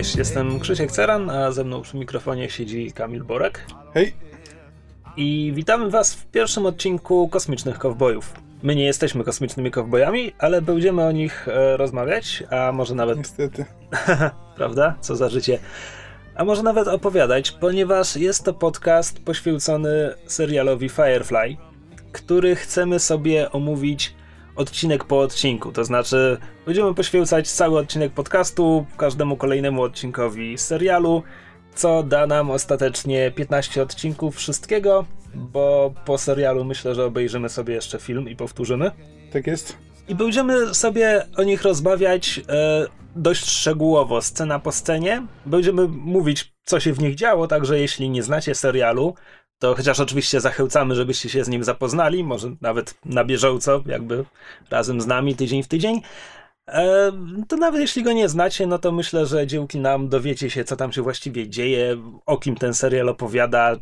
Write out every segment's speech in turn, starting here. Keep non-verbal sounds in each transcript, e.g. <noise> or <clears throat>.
Cześć, jestem Krzysiek Ceran, a ze mną przy mikrofonie siedzi Kamil Borek. Hej. I witamy Was w pierwszym odcinku Kosmicznych Kowbojów. My nie jesteśmy kosmicznymi kowbojami, ale będziemy o nich e, rozmawiać, a może nawet. Niestety. <laughs> Prawda? Co za życie. A może nawet opowiadać, ponieważ jest to podcast poświęcony serialowi Firefly, który chcemy sobie omówić odcinek po odcinku. To znaczy, będziemy poświęcać cały odcinek podcastu każdemu kolejnemu odcinkowi serialu, co da nam ostatecznie 15 odcinków wszystkiego, bo po serialu myślę, że obejrzymy sobie jeszcze film i powtórzymy. Tak jest. I będziemy sobie o nich rozmawiać e, dość szczegółowo, scena po scenie. Będziemy mówić, co się w nich działo, także jeśli nie znacie serialu, to chociaż oczywiście zachęcamy, żebyście się z nim zapoznali, może nawet na bieżąco, jakby razem z nami tydzień w tydzień. E, to nawet jeśli go nie znacie, no to myślę, że dzięki nam dowiecie się, co tam się właściwie dzieje, o kim ten serial opowiada,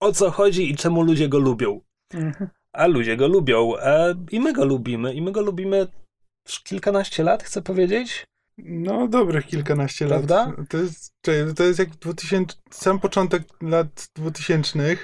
o co chodzi i czemu ludzie go lubią. Mhm. A ludzie go lubią. E, I my go lubimy. I my go lubimy już kilkanaście lat, chcę powiedzieć. No, dobrych kilkanaście Prawda? lat. To jest, to jest jak 2000, sam początek lat 2000.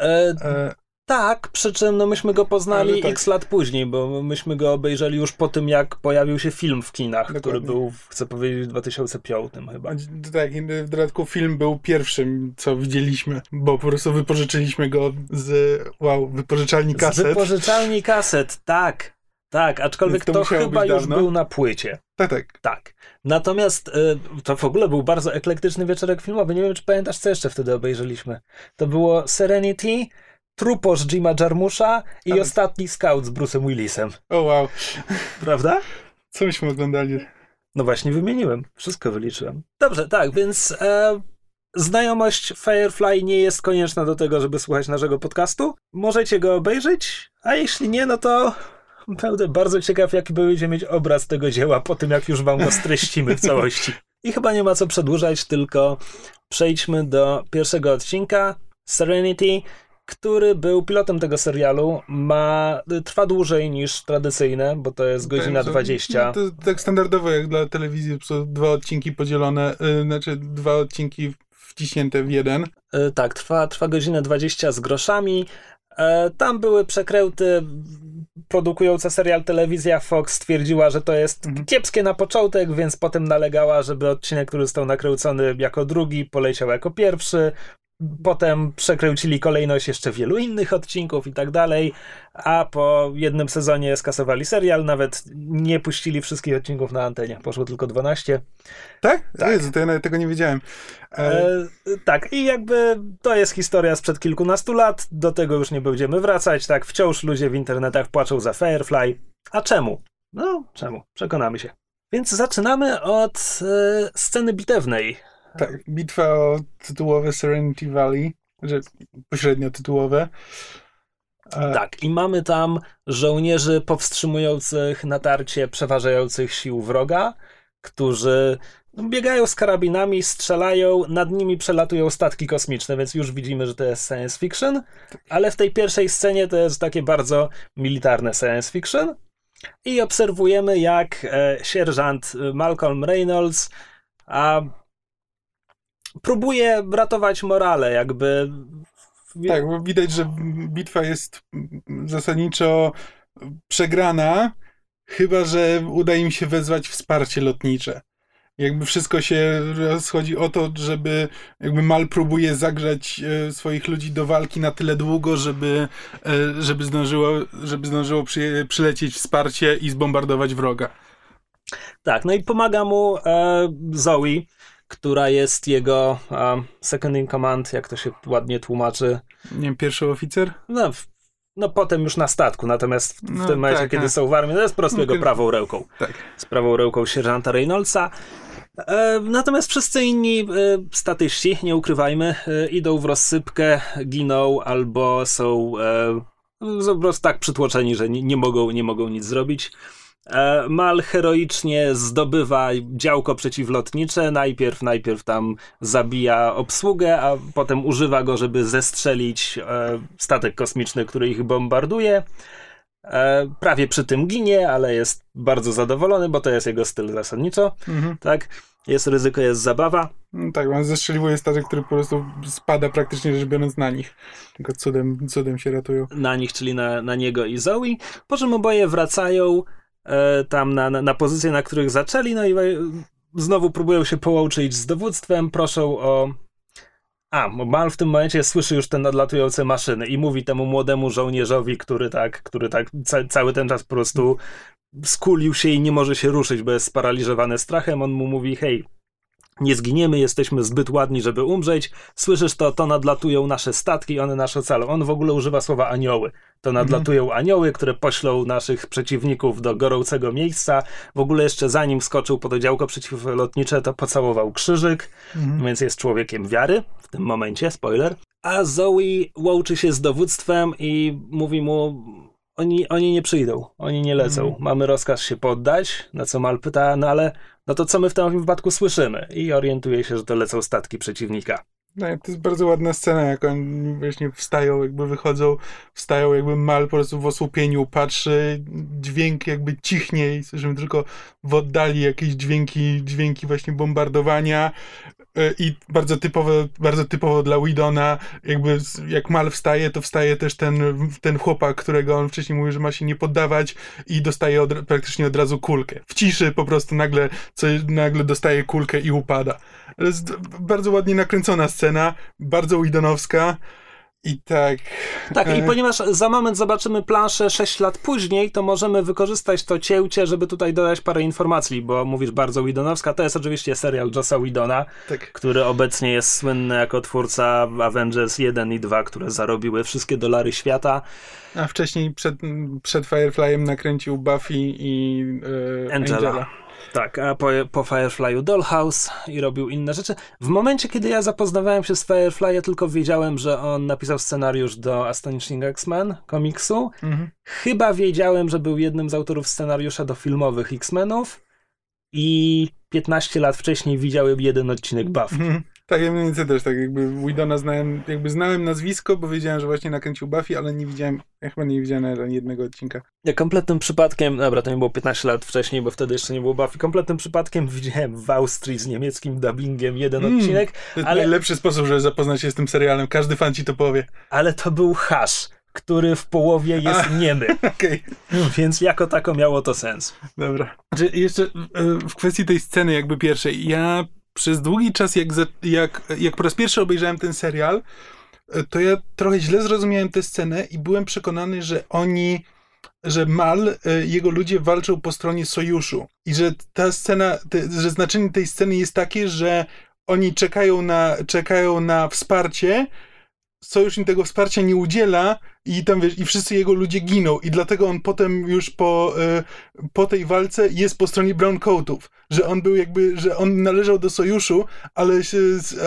E, E, tak, przy czym no myśmy go poznali tak. x lat później, bo myśmy go obejrzeli już po tym, jak pojawił się film w kinach, który Dokładnie. był, w- chcę powiedzieć, w 2005 chyba. a- tak, w dodatku film był pierwszym, co widzieliśmy, bo po prostu wypożyczyliśmy go z, wow, wypożyczalni Z kaset. wypożyczalni kaset, tak. Tak, aczkolwiek Więc to to, chyba już dawno. był na płycie. Tak, tak. Tak. Natomiast y, to w ogóle był bardzo eklektyczny wieczorek filmowy. Nie wiem, czy pamiętasz, co jeszcze wtedy obejrzeliśmy. To było Serenity, Truposz Jima Jarmusza i Ale- Ostatni Scout z Bruce'em Willisem. O wow, Prawda? co myśmy oglądali? No właśnie wymieniłem. Wszystko wyliczyłem. Dobrze, tak, więc e, znajomość Firefly nie jest konieczna do tego, żeby słuchać naszego podcastu. Możecie go obejrzeć, a jeśli nie, no to będę bardzo ciekaw, jaki będziecie mieć obraz tego dzieła po tym, jak już wam go streścimy w całości. <laughs> I chyba nie ma co przedłużać, tylko przejdźmy do pierwszego odcinka Serenity, który był pilotem tego serialu. Ma, trwa dłużej niż tradycyjne, bo to jest godzina Tak, że- 20. No, to tak standardowo jak dla telewizji, dwa odcinki podzielone, y, znaczy dwa odcinki wciśnięte w jeden. E, Tak, trwa, trwa godzinę 20 z groszami. E, Tam były przekręty. Produkująca serial telewizja Fox stwierdziła, że to jest Mhm. kiepskie na początek, więc potem nalegała, żeby odcinek, który został nakręcony jako drugi, poleciał jako pierwszy. Potem przekręcili kolejność jeszcze wielu innych odcinków i tak dalej, a po jednym sezonie skasowali serial, nawet nie puścili wszystkich odcinków na antenie, poszło tylko 12. Tak? Tak. Jezu, to ja tego nie wiedziałem. E, E, tak, i jakby to jest historia sprzed kilkunastu lat, do tego już nie będziemy wracać, tak, wciąż ludzie w internetach płaczą za Firefly. A czemu? No, czemu? Przekonamy się. Więc zaczynamy od e, sceny bitewnej. Tak, bitwa o tytułowe Serenity Valley, że pośrednio tytułowe. E, Tak, i mamy tam żołnierzy powstrzymujących natarcie przeważających sił wroga, którzy no, biegają z karabinami, strzelają, nad nimi przelatują statki kosmiczne, więc już widzimy, że to jest science fiction, ale w tej pierwszej scenie to jest takie bardzo militarne science fiction. I obserwujemy, jak e, sierżant Malcolm Reynolds a, próbuje ratować morale, jakby. Tak, bo widać, że bitwa jest zasadniczo przegrana, chyba że uda im się wezwać wsparcie lotnicze. Jakby wszystko się rozchodzi o to, żeby jakby Mal próbuje zagrzać e, swoich ludzi do walki na tyle długo, żeby, e, żeby zdążyło, żeby zdążyło przy, przylecieć wsparcie i zbombardować wroga. Tak, no i pomaga mu e, Zoe, która jest jego e, second in command, jak to się ładnie tłumaczy. Nie wiem, pierwszy oficer? No, no potem już na statku, natomiast w, No tym momencie, tak, kiedy tak. są w armii, to jest po prostu No, jego prawą ręką. Tak. Z prawą ręką sierżanta Reynoldsa. E, natomiast wszyscy inni e, statyści, nie ukrywajmy, e, idą w rozsypkę, giną albo są, są po prostu tak przytłoczeni, że nie, nie, mogą, nie mogą nic zrobić. E, Mal heroicznie zdobywa działko przeciwlotnicze. Najpierw, najpierw tam zabija obsługę, a potem używa go, żeby zestrzelić e, statek kosmiczny, który ich bombarduje. E, prawie przy tym ginie, ale jest bardzo zadowolony, bo to jest jego styl zasadniczo. Mhm. Tak? Jest ryzyko, jest zabawa. No tak, on zestrzeliwuje statek, który po prostu spada praktycznie rzecz biorąc na nich. Tylko cudem, cudem się ratują. Na nich, czyli na, na niego i Zoe. Po czym oboje wracają tam na, na, pozycje, na których zaczęli, no i e, znowu próbują się połączyć z dowództwem, proszą o a, Mal w tym momencie słyszy już te nadlatujące maszyny i mówi temu młodemu żołnierzowi, który tak, który tak ca cały ten czas po prostu skulił się i nie może się ruszyć, bo jest sparaliżowany strachem. On mu mówi: Hej, nie zginiemy, jesteśmy zbyt ładni, żeby umrzeć. Słyszysz to, to nadlatują nasze statki, one nasze ocalą. On w ogóle używa słowa anioły. To nadlatują mhm. anioły, które poślą naszych przeciwników do gorącego miejsca. W ogóle jeszcze zanim skoczył pod działko przeciwlotnicze, to pocałował krzyżyk, mhm. więc jest człowiekiem wiary w tym momencie, spoiler. A Zoe łączy się z dowództwem i mówi mu, oni, oni nie przyjdą, oni nie lecą. Mhm. Mamy rozkaz się poddać, na co Mal pyta, no ale no to co my w tym wypadku słyszymy? I orientuje się, że to lecą statki przeciwnika. No, to jest bardzo ładna scena, jak oni właśnie wstają, jakby wychodzą, wstają, jakby Mal po prostu w osłupieniu patrzy, dźwięk jakby cichnie i słyszymy tylko w oddali jakieś dźwięki, dźwięki właśnie bombardowania i bardzo typowo, bardzo typowo dla Widona, jakby jak Mal wstaje, to wstaje też ten, ten chłopak, którego on wcześniej mówił, że ma się nie poddawać i dostaje od, praktycznie od razu kulkę. W ciszy po prostu nagle, co, nagle dostaje kulkę i upada. To jest bardzo ładnie nakręcona scena, bardzo Widonowska. I tak. Tak, i e, ponieważ za moment zobaczymy planszę 6 lat później, to możemy wykorzystać to cięcie, żeby tutaj dodać parę informacji, bo mówisz bardzo Widonowska. To jest oczywiście serial Jossa Widona, tak. który obecnie jest słynny jako twórca Avengers 1 i 2, które zarobiły wszystkie dolary świata. A wcześniej przed, przed Fireflyem nakręcił Buffy i yy, Angela. Angela. Tak, a po, po Firefly'u Dollhouse i robił inne rzeczy. W momencie, kiedy ja zapoznawałem się z Firefly, ja tylko wiedziałem, że on napisał scenariusz do Astonishing X-Men komiksu. Mhm. Chyba wiedziałem, że był jednym z autorów scenariusza do filmowych X-Menów i 15 lat wcześniej widziałem jeden odcinek Buffy. Mhm. Tak, ja mniej więcej też tak jakby Widona znałem, jakby znałem nazwisko, bo wiedziałem, że właśnie nakręcił Buffy, ale nie widziałem, ja chyba nie widziałem ani jednego odcinka. Ja kompletnym przypadkiem, dobra, to nie było 15 lat wcześniej, bo wtedy jeszcze nie było Buffy, kompletnym przypadkiem widziałem w Austrii z niemieckim dubbingiem jeden mm, odcinek. To ale... najlepszy sposób, żeby zapoznać się z tym serialem, każdy fan ci to powie. Ale to był hasz który w połowie jest A, niemy. <laughs> Okay. Więc jako tako miało to sens. Dobra. Znaczy, jeszcze e, w kwestii tej sceny jakby pierwszej, ja przez długi czas, jak, jak, jak po raz pierwszy obejrzałem ten serial, e, to ja trochę źle zrozumiałem tę scenę i byłem przekonany, że oni, że Mal, e, jego ludzie walczą po stronie sojuszu. I że ta scena, te, że znaczenie tej sceny jest takie, że oni czekają na, czekają na wsparcie, sojusz im tego wsparcia nie udziela i tam wiesz, i wszyscy jego ludzie giną i dlatego on potem już po, e, po tej walce jest po stronie browncoatów, że on był jakby, że on należał do sojuszu, ale, się,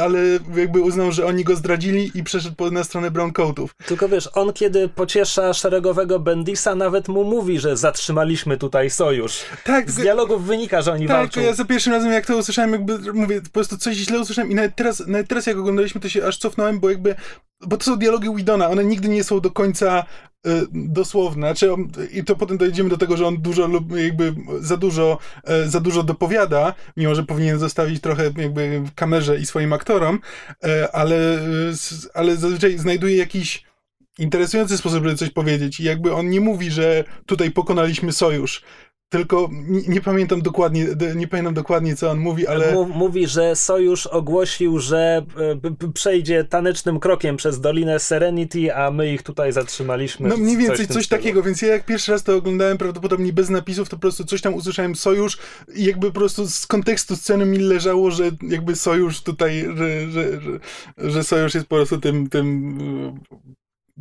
ale jakby uznał, że oni go zdradzili i przeszedł na stronę browncoatów. Tylko wiesz, on kiedy pociesza szeregowego Bendisa, nawet mu mówi, że zatrzymaliśmy tutaj sojusz. Tak. Z dialogów wynika, że oni tak, walczą. Tak, ja za pierwszym razem jak to usłyszałem, jakby mówię, po prostu coś źle usłyszałem i nawet teraz, nawet teraz jak oglądaliśmy, to się aż cofnąłem, bo jakby bo to są dialogi Widona, one nigdy nie są do końca y, dosłowne, znaczy i to potem dojdziemy do tego, że on dużo lub jakby za dużo, y, za dużo dopowiada, mimo że powinien zostawić trochę jakby kamerze i swoim aktorom, y, ale, ale zazwyczaj znajduje jakiś interesujący sposób, żeby coś powiedzieć. I jakby on nie mówi, że tutaj pokonaliśmy sojusz, tylko nie, nie, pamiętam dokładnie, nie pamiętam dokładnie, co on mówi, ale... Mówi, że Sojusz ogłosił, że e, przejdzie tanecznym krokiem przez Dolinę Serenity, a my ich tutaj zatrzymaliśmy. No mniej więcej coś, coś takiego, więc ja jak pierwszy raz to oglądałem, prawdopodobnie bez napisów, to po prostu coś tam usłyszałem Sojusz i jakby po prostu z kontekstu sceny mi leżało, że jakby Sojusz tutaj, że, że, że, że Sojusz jest po prostu tym, tym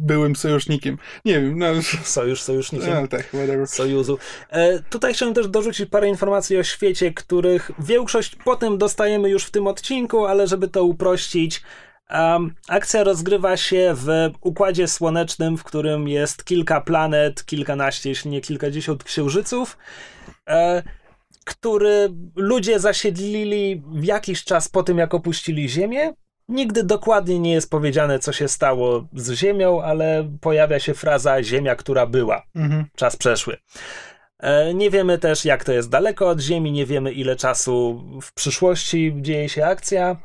byłym sojusznikiem. Nie wiem. No. <laughs> Sojusz sojusznikiem. No, tak, whatever. Sojuzu. E, tutaj chciałem też dorzucić parę informacji o świecie, których większość potem dostajemy już w tym odcinku, ale żeby to uprościć, um, akcja rozgrywa się w układzie słonecznym, w którym jest kilka planet, kilkanaście, jeśli nie kilkadziesiąt księżyców. E, który ludzie zasiedlili w jakiś czas po tym, jak opuścili Ziemię, Nigdy dokładnie nie jest powiedziane, co się stało z Ziemią, ale pojawia się fraza Ziemia, która była. Mhm. Czas przeszły. E, Nie wiemy też, jak to jest daleko od Ziemi, nie wiemy, ile czasu w przyszłości dzieje się akcja.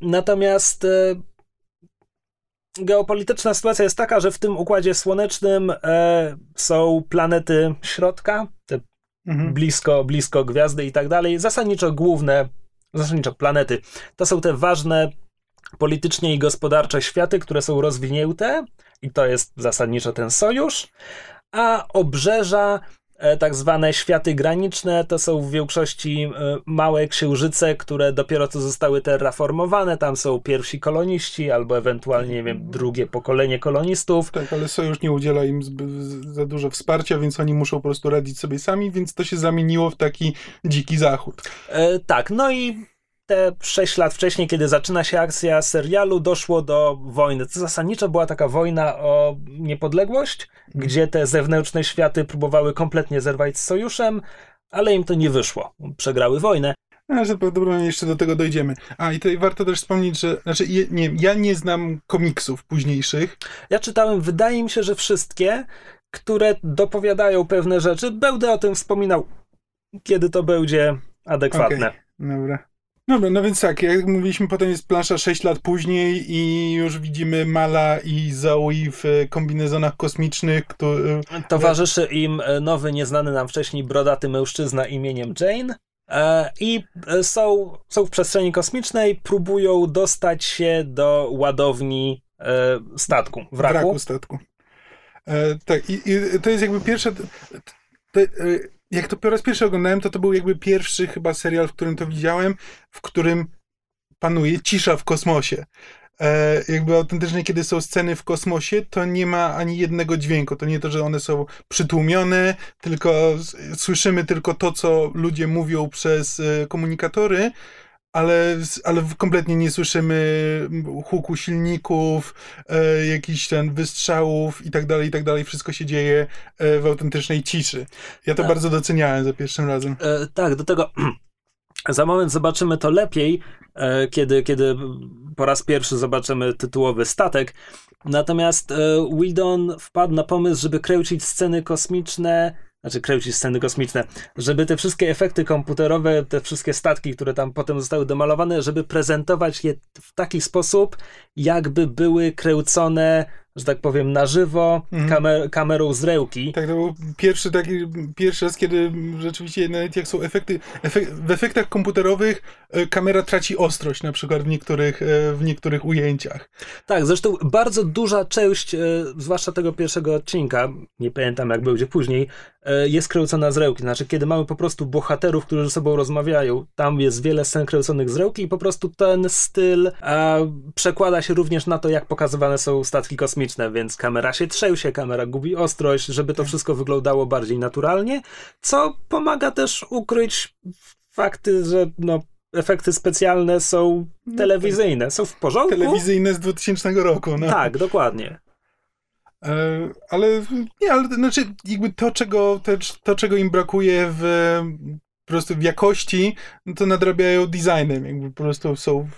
Natomiast e, geopolityczna sytuacja jest taka, że w tym układzie słonecznym e, są planety środka, te Mhm. blisko, blisko gwiazdy i tak dalej. Zasadniczo główne, zasadniczo planety. To są te ważne politycznie i gospodarcze światy, które są rozwinięte i to jest zasadniczo ten sojusz, a obrzeża, tak zwane światy graniczne, to są w większości e, małe księżyce, które dopiero co zostały terraformowane. Tam są pierwsi koloniści, albo ewentualnie, nie wiem, drugie pokolenie kolonistów. Tak, ale Sojusz nie udziela im za dużo wsparcia, więc oni muszą po prostu radzić sobie sami, więc to się zamieniło w taki dziki zachód. E, tak, no i te 6 lat wcześniej, kiedy zaczyna się akcja serialu, doszło do wojny. To zasadniczo była taka wojna o niepodległość, gdzie te zewnętrzne światy próbowały kompletnie zerwać z sojuszem, ale im to nie wyszło. Przegrały wojnę. A, że prawdopodobnie jeszcze do tego dojdziemy. A i tutaj warto też wspomnieć, że znaczy, nie, ja nie znam komiksów późniejszych. Ja czytałem, wydaje mi się, że wszystkie, które dopowiadają pewne rzeczy. Będę o tym wspominał, kiedy to będzie adekwatne. Dobra. Dobra, no więc tak, jak mówiliśmy, potem jest plansza 6 lat później i już widzimy Mala i Zoe w e, kombinezonach kosmicznych, który... Towarzyszy im e, nowy, nieznany nam wcześniej brodaty mężczyzna imieniem Jane. E, I e, są, są w przestrzeni kosmicznej, próbują dostać się do ładowni e, statku, wraku. wraku statku. E, tak, i, i to jest jakby pierwsze. e, jak to po raz pierwszy oglądałem, to to był jakby pierwszy chyba serial, w którym to widziałem, w którym panuje cisza w kosmosie. E, jakby autentycznie, kiedy są sceny w kosmosie, to nie ma ani jednego dźwięku. To nie to, że one są przytłumione, tylko słyszymy tylko to, co ludzie mówią przez e, komunikatory, ale, ale kompletnie nie słyszymy huku silników, e, jakichś ten wystrzałów i tak dalej, i tak dalej. Wszystko się dzieje e, w autentycznej ciszy. Ja to Tak. bardzo doceniałem za pierwszym razem. E, tak, do tego <clears throat> za moment zobaczymy to lepiej, e, kiedy, kiedy po raz pierwszy zobaczymy tytułowy statek. Natomiast e, Whedon wpadł na pomysł, żeby kręcić sceny kosmiczne, znaczy kręcić sceny kosmiczne, żeby te wszystkie efekty komputerowe, te wszystkie statki, które tam potem zostały domalowane, żeby prezentować je w taki sposób, jakby były kręcone, że tak powiem, na żywo, Mhm. kamer, kamerą z rełki. Tak, to był pierwszy taki, pierwszy raz, kiedy rzeczywiście nawet jak są efekty, efek, w efektach komputerowych e, kamera traci ostrość na przykład w niektórych, e, w niektórych ujęciach. Tak, zresztą bardzo duża część, e, zwłaszcza tego pierwszego odcinka, nie pamiętam jak będzie później, e, jest kręcona z rełki. Znaczy, kiedy mamy po prostu bohaterów, którzy ze sobą rozmawiają, tam jest wiele scen kręconych z rełki i po prostu ten styl przekłada się również na to, jak pokazywane są statki kosmiczne, więc kamera się trzęsie, kamera gubi ostrość, żeby to wszystko wyglądało bardziej naturalnie, co pomaga też ukryć fakty, że no, efekty specjalne są telewizyjne, są w porządku. Telewizyjne z 2000 roku. No. Tak, dokładnie. E, ale nie, ale znaczy jakby to, czego, to, to, czego im brakuje w po prostu w jakości, no to nadrabiają designem. Jakby po prostu są,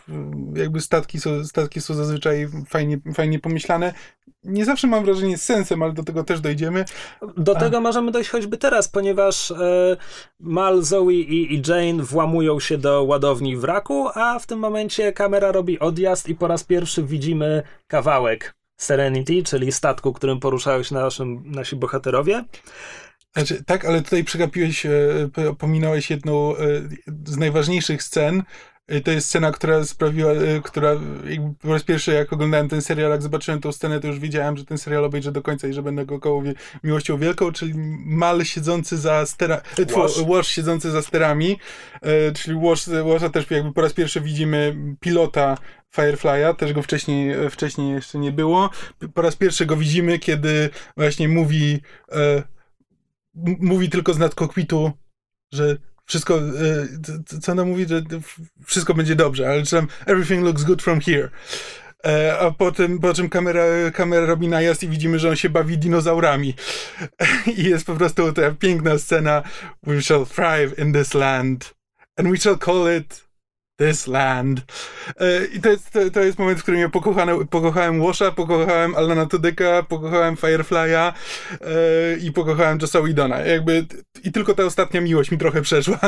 jakby statki są, statki są zazwyczaj fajnie, fajnie pomyślane. Nie zawsze mam wrażenie z sensem, ale do tego też dojdziemy. Do A. tego możemy dojść choćby teraz, ponieważ e, Mal, Zoe i, i Jane włamują się do ładowni wraku, a w tym momencie kamera robi odjazd i po raz pierwszy widzimy kawałek Serenity, czyli statku, którym poruszają się naszym, nasi bohaterowie. Znaczy, tak, ale tutaj przegapiłeś, e, po- pominąłeś jedną e, z najważniejszych scen. E, To jest scena, która sprawiła, e, która po raz pierwszy jak oglądałem ten serial, jak zobaczyłem tą scenę, to już wiedziałem, że ten serial obejrzę do końca i że będę go koło miłością wielką, czyli Mal siedzący za sterami, Wash. Wash siedzący za sterami, czyli Wash, Washa też jakby po raz pierwszy widzimy pilota Firefly'a, też go wcześniej, wcześniej jeszcze nie było. Po raz pierwszy go widzimy, kiedy właśnie mówi e, mówi tylko z nadkokpitu, że wszystko, e, co ona mówi, że wszystko będzie dobrze, ale czy everything looks good from here. E, A potem, po czym kamera, kamera robi najazd i widzimy, że on się bawi dinozaurami. <laughs> I jest po prostu ta piękna scena We shall thrive in this land and we shall call it this land. E, I to jest, to, to jest moment, w którym ja pokochałem, pokochałem Washa, pokochałem Alana Tudyka, pokochałem Firefly'a e, i pokochałem Josa Widona. Jakby, I tylko ta ostatnia miłość mi trochę przeszła.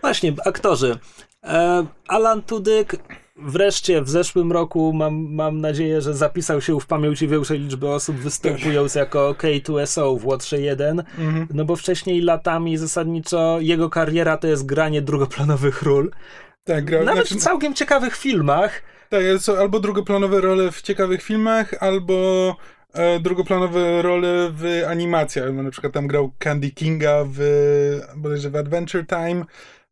Właśnie, aktorzy. E, Alan Tudyk wreszcie w zeszłym roku mam, mam nadzieję, że zapisał się w pamięci większej liczby osób występując jako K2SO w Łotrze 1, mhm. no bo wcześniej latami zasadniczo jego kariera to jest granie drugoplanowych ról. Tak, Nawet znaczy, w całkiem ciekawych filmach. Tak, albo drugoplanowe role w ciekawych filmach, albo e, drugoplanowe role w animacjach. Na przykład tam grał Candy Kinga w bodajże w Adventure Time.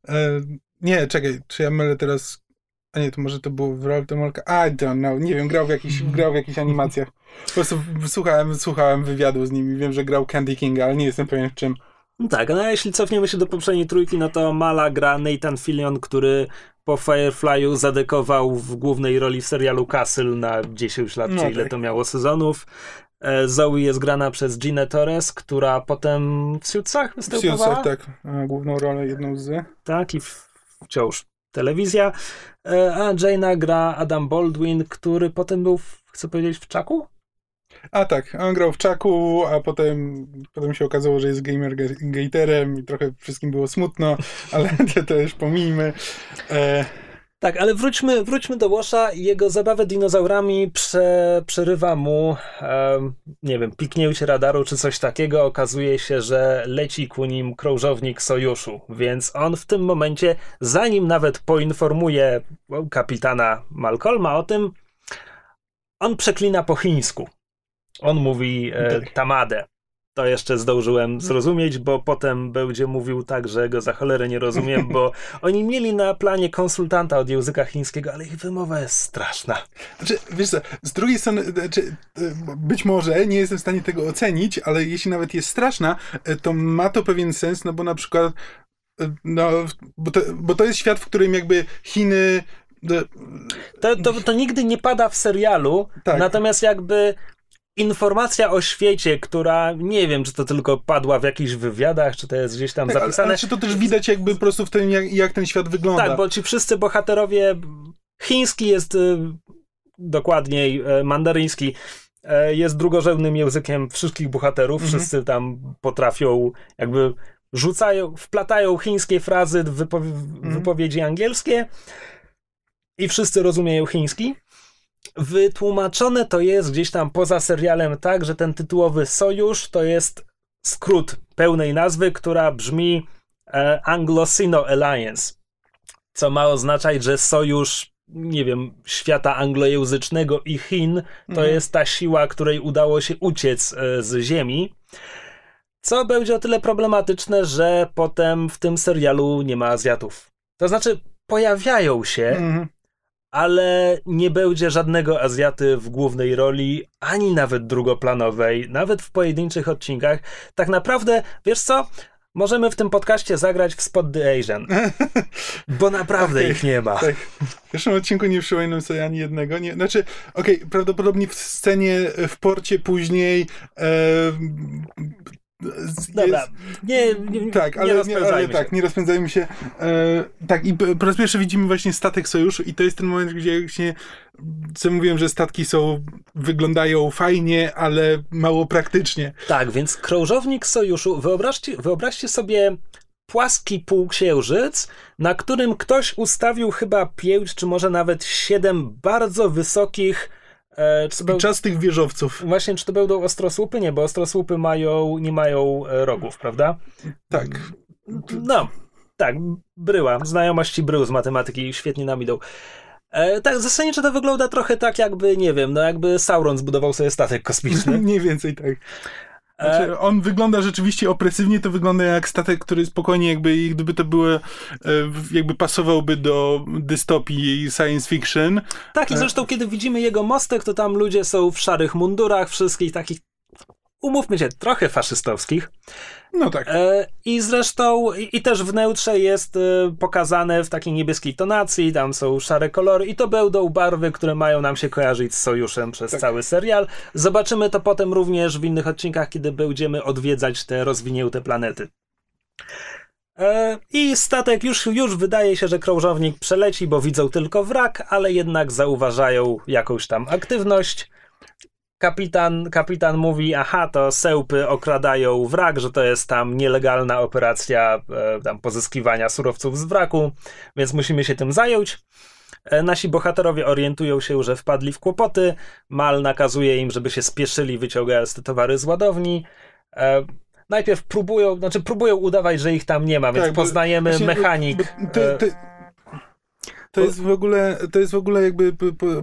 E, nie, czekaj, czy ja mylę teraz a nie, to może to było w Roll to Molka. I don't know. Nie wiem, grał w, jakichś, grał w jakichś animacjach. Po prostu słuchałem, słuchałem wywiadu z nim i wiem, że grał Candy King, ale nie jestem pewien w czym. No tak, no a jeśli cofniemy się do poprzedniej trójki, no to Mala gra Nathan Fillion, który po Firefly'u zadekował w głównej roli w serialu Castle na 10 lat, no czy tak. ile to miało sezonów. E, Zoe jest grana przez Ginę Torres, która potem w Suitsach występowała. W Suitsach, tak. Główną rolę, jedną z... Tak, i wciąż telewizja. E, a Jane'a gra Adam Baldwin, który potem był, chcę powiedzieć, w Czaku? A tak, on grał w Czaku, a potem, potem się okazało, że jest gamer gaterem i trochę wszystkim było smutno, ale <laughs> to, już pomijmy. E... Tak, ale wróćmy, wróćmy do Łosza. Jego zabawę dinozaurami prze, przerywa mu, um, nie wiem, piknięcie radaru czy coś takiego. Okazuje się, że leci ku nim krążownik sojuszu, więc on w tym momencie, zanim nawet poinformuje kapitana Malcolma o tym, on przeklina po chińsku. On mówi e. Tamadę to jeszcze zdążyłem zrozumieć, bo potem będzie mówił tak, że go za cholerę nie rozumiem, bo <laughs> oni mieli na planie konsultanta od języka chińskiego, ale ich wymowa jest straszna. Znaczy, wiesz co, z drugiej strony, znaczy, być może nie jestem w stanie tego ocenić, ale jeśli nawet jest straszna, to ma to pewien sens, no bo na przykład no, bo to, bo to jest świat, w którym jakby Chiny to, to, to, nigdy nie pada w serialu, tak. natomiast jakby informacja o świecie, która nie wiem, czy to tylko padła w jakichś wywiadach, czy to jest gdzieś tam tak, zapisane. Ale, czy to też widać jakby po prostu w tym, jak, jak ten świat wygląda. Tak, bo ci wszyscy bohaterowie, chiński jest y, dokładniej y, mandaryński, y, jest drugorzędnym językiem wszystkich bohaterów. Mhm. Wszyscy tam potrafią jakby rzucają, wplatają chińskie frazy w mhm. wypowiedzi angielskie i wszyscy rozumieją chiński. Wytłumaczone to jest gdzieś tam poza serialem tak, że ten tytułowy sojusz to jest skrót pełnej nazwy, która brzmi e, Anglo-Sino Alliance, co ma oznaczać, że sojusz, nie wiem, świata anglojęzycznego i Chin to mhm. jest ta siła, której udało się uciec e, z Ziemi. Co będzie o tyle problematyczne, że potem w tym serialu nie ma Azjatów. To znaczy, pojawiają się, mhm ale nie będzie żadnego Azjaty w głównej roli, ani nawet drugoplanowej, nawet w pojedynczych odcinkach. Tak naprawdę, wiesz co? Możemy w tym podcaście zagrać w Spot the Asian. <laughs> Bo naprawdę okay, ich nie ma. Tak. W pierwszym odcinku nie przypominam sobie ani jednego. Nie, znaczy, okej, okay, prawdopodobnie w scenie w porcie później e, Dobra, nie, nie, tak, ale, nie, ale się. tak, nie rozpędzajmy się. E, tak, i po raz pierwszy widzimy właśnie statek sojuszu i to jest ten moment, gdzie właśnie co mówiłem, że statki są, wyglądają fajnie, ale mało praktycznie. Tak, więc krążownik sojuszu, wyobraźcie, wyobraźcie sobie płaski półksiężyc, na którym ktoś ustawił chyba pięć, czy może nawet siedem bardzo wysokich E, czy był... Czas tych wieżowców. Właśnie, czy to będą ostrosłupy? Nie, bo ostrosłupy mają, nie mają e, rogów, prawda? Tak. No, tak, bryła. Znajomości brył z matematyki świetnie nam idą. E, tak, zasadniczo to wygląda trochę tak, jakby, nie wiem, no jakby Sauron zbudował sobie statek kosmiczny. <laughs> Mniej więcej tak. Znaczy, e, on wygląda rzeczywiście opresywnie, to wygląda jak statek, który spokojnie jakby, gdyby to było, e, jakby pasowałby do dystopii science fiction. Tak, i e, zresztą kiedy widzimy jego mostek, to tam ludzie są w szarych mundurach, wszystkich takich umówmy się, trochę faszystowskich. No tak. E, I zresztą, i, i, też w neutrze jest e, pokazane w takiej niebieskiej tonacji, tam są szare kolory i to będą barwy, które mają nam się kojarzyć z sojuszem przez tak. cały serial. Zobaczymy to potem również w innych odcinkach, kiedy będziemy odwiedzać te rozwinięte planety. E, I statek już, już wydaje się, że krążownik przeleci, bo widzą tylko wrak, ale jednak zauważają jakąś tam aktywność. Kapitan, kapitan mówi, aha, to sełpy okradają wrak, że to jest tam nielegalna operacja e, tam pozyskiwania surowców z wraku, więc musimy się tym zająć. E, nasi bohaterowie orientują się, że wpadli w kłopoty. Mal nakazuje im, żeby się spieszyli, wyciągając te towary z ładowni. E, najpierw próbują, znaczy próbują udawać, że ich tam nie ma, więc Tak, poznajemy mechanik. bo To, e, to, jest w ogóle, to jest w ogóle jakby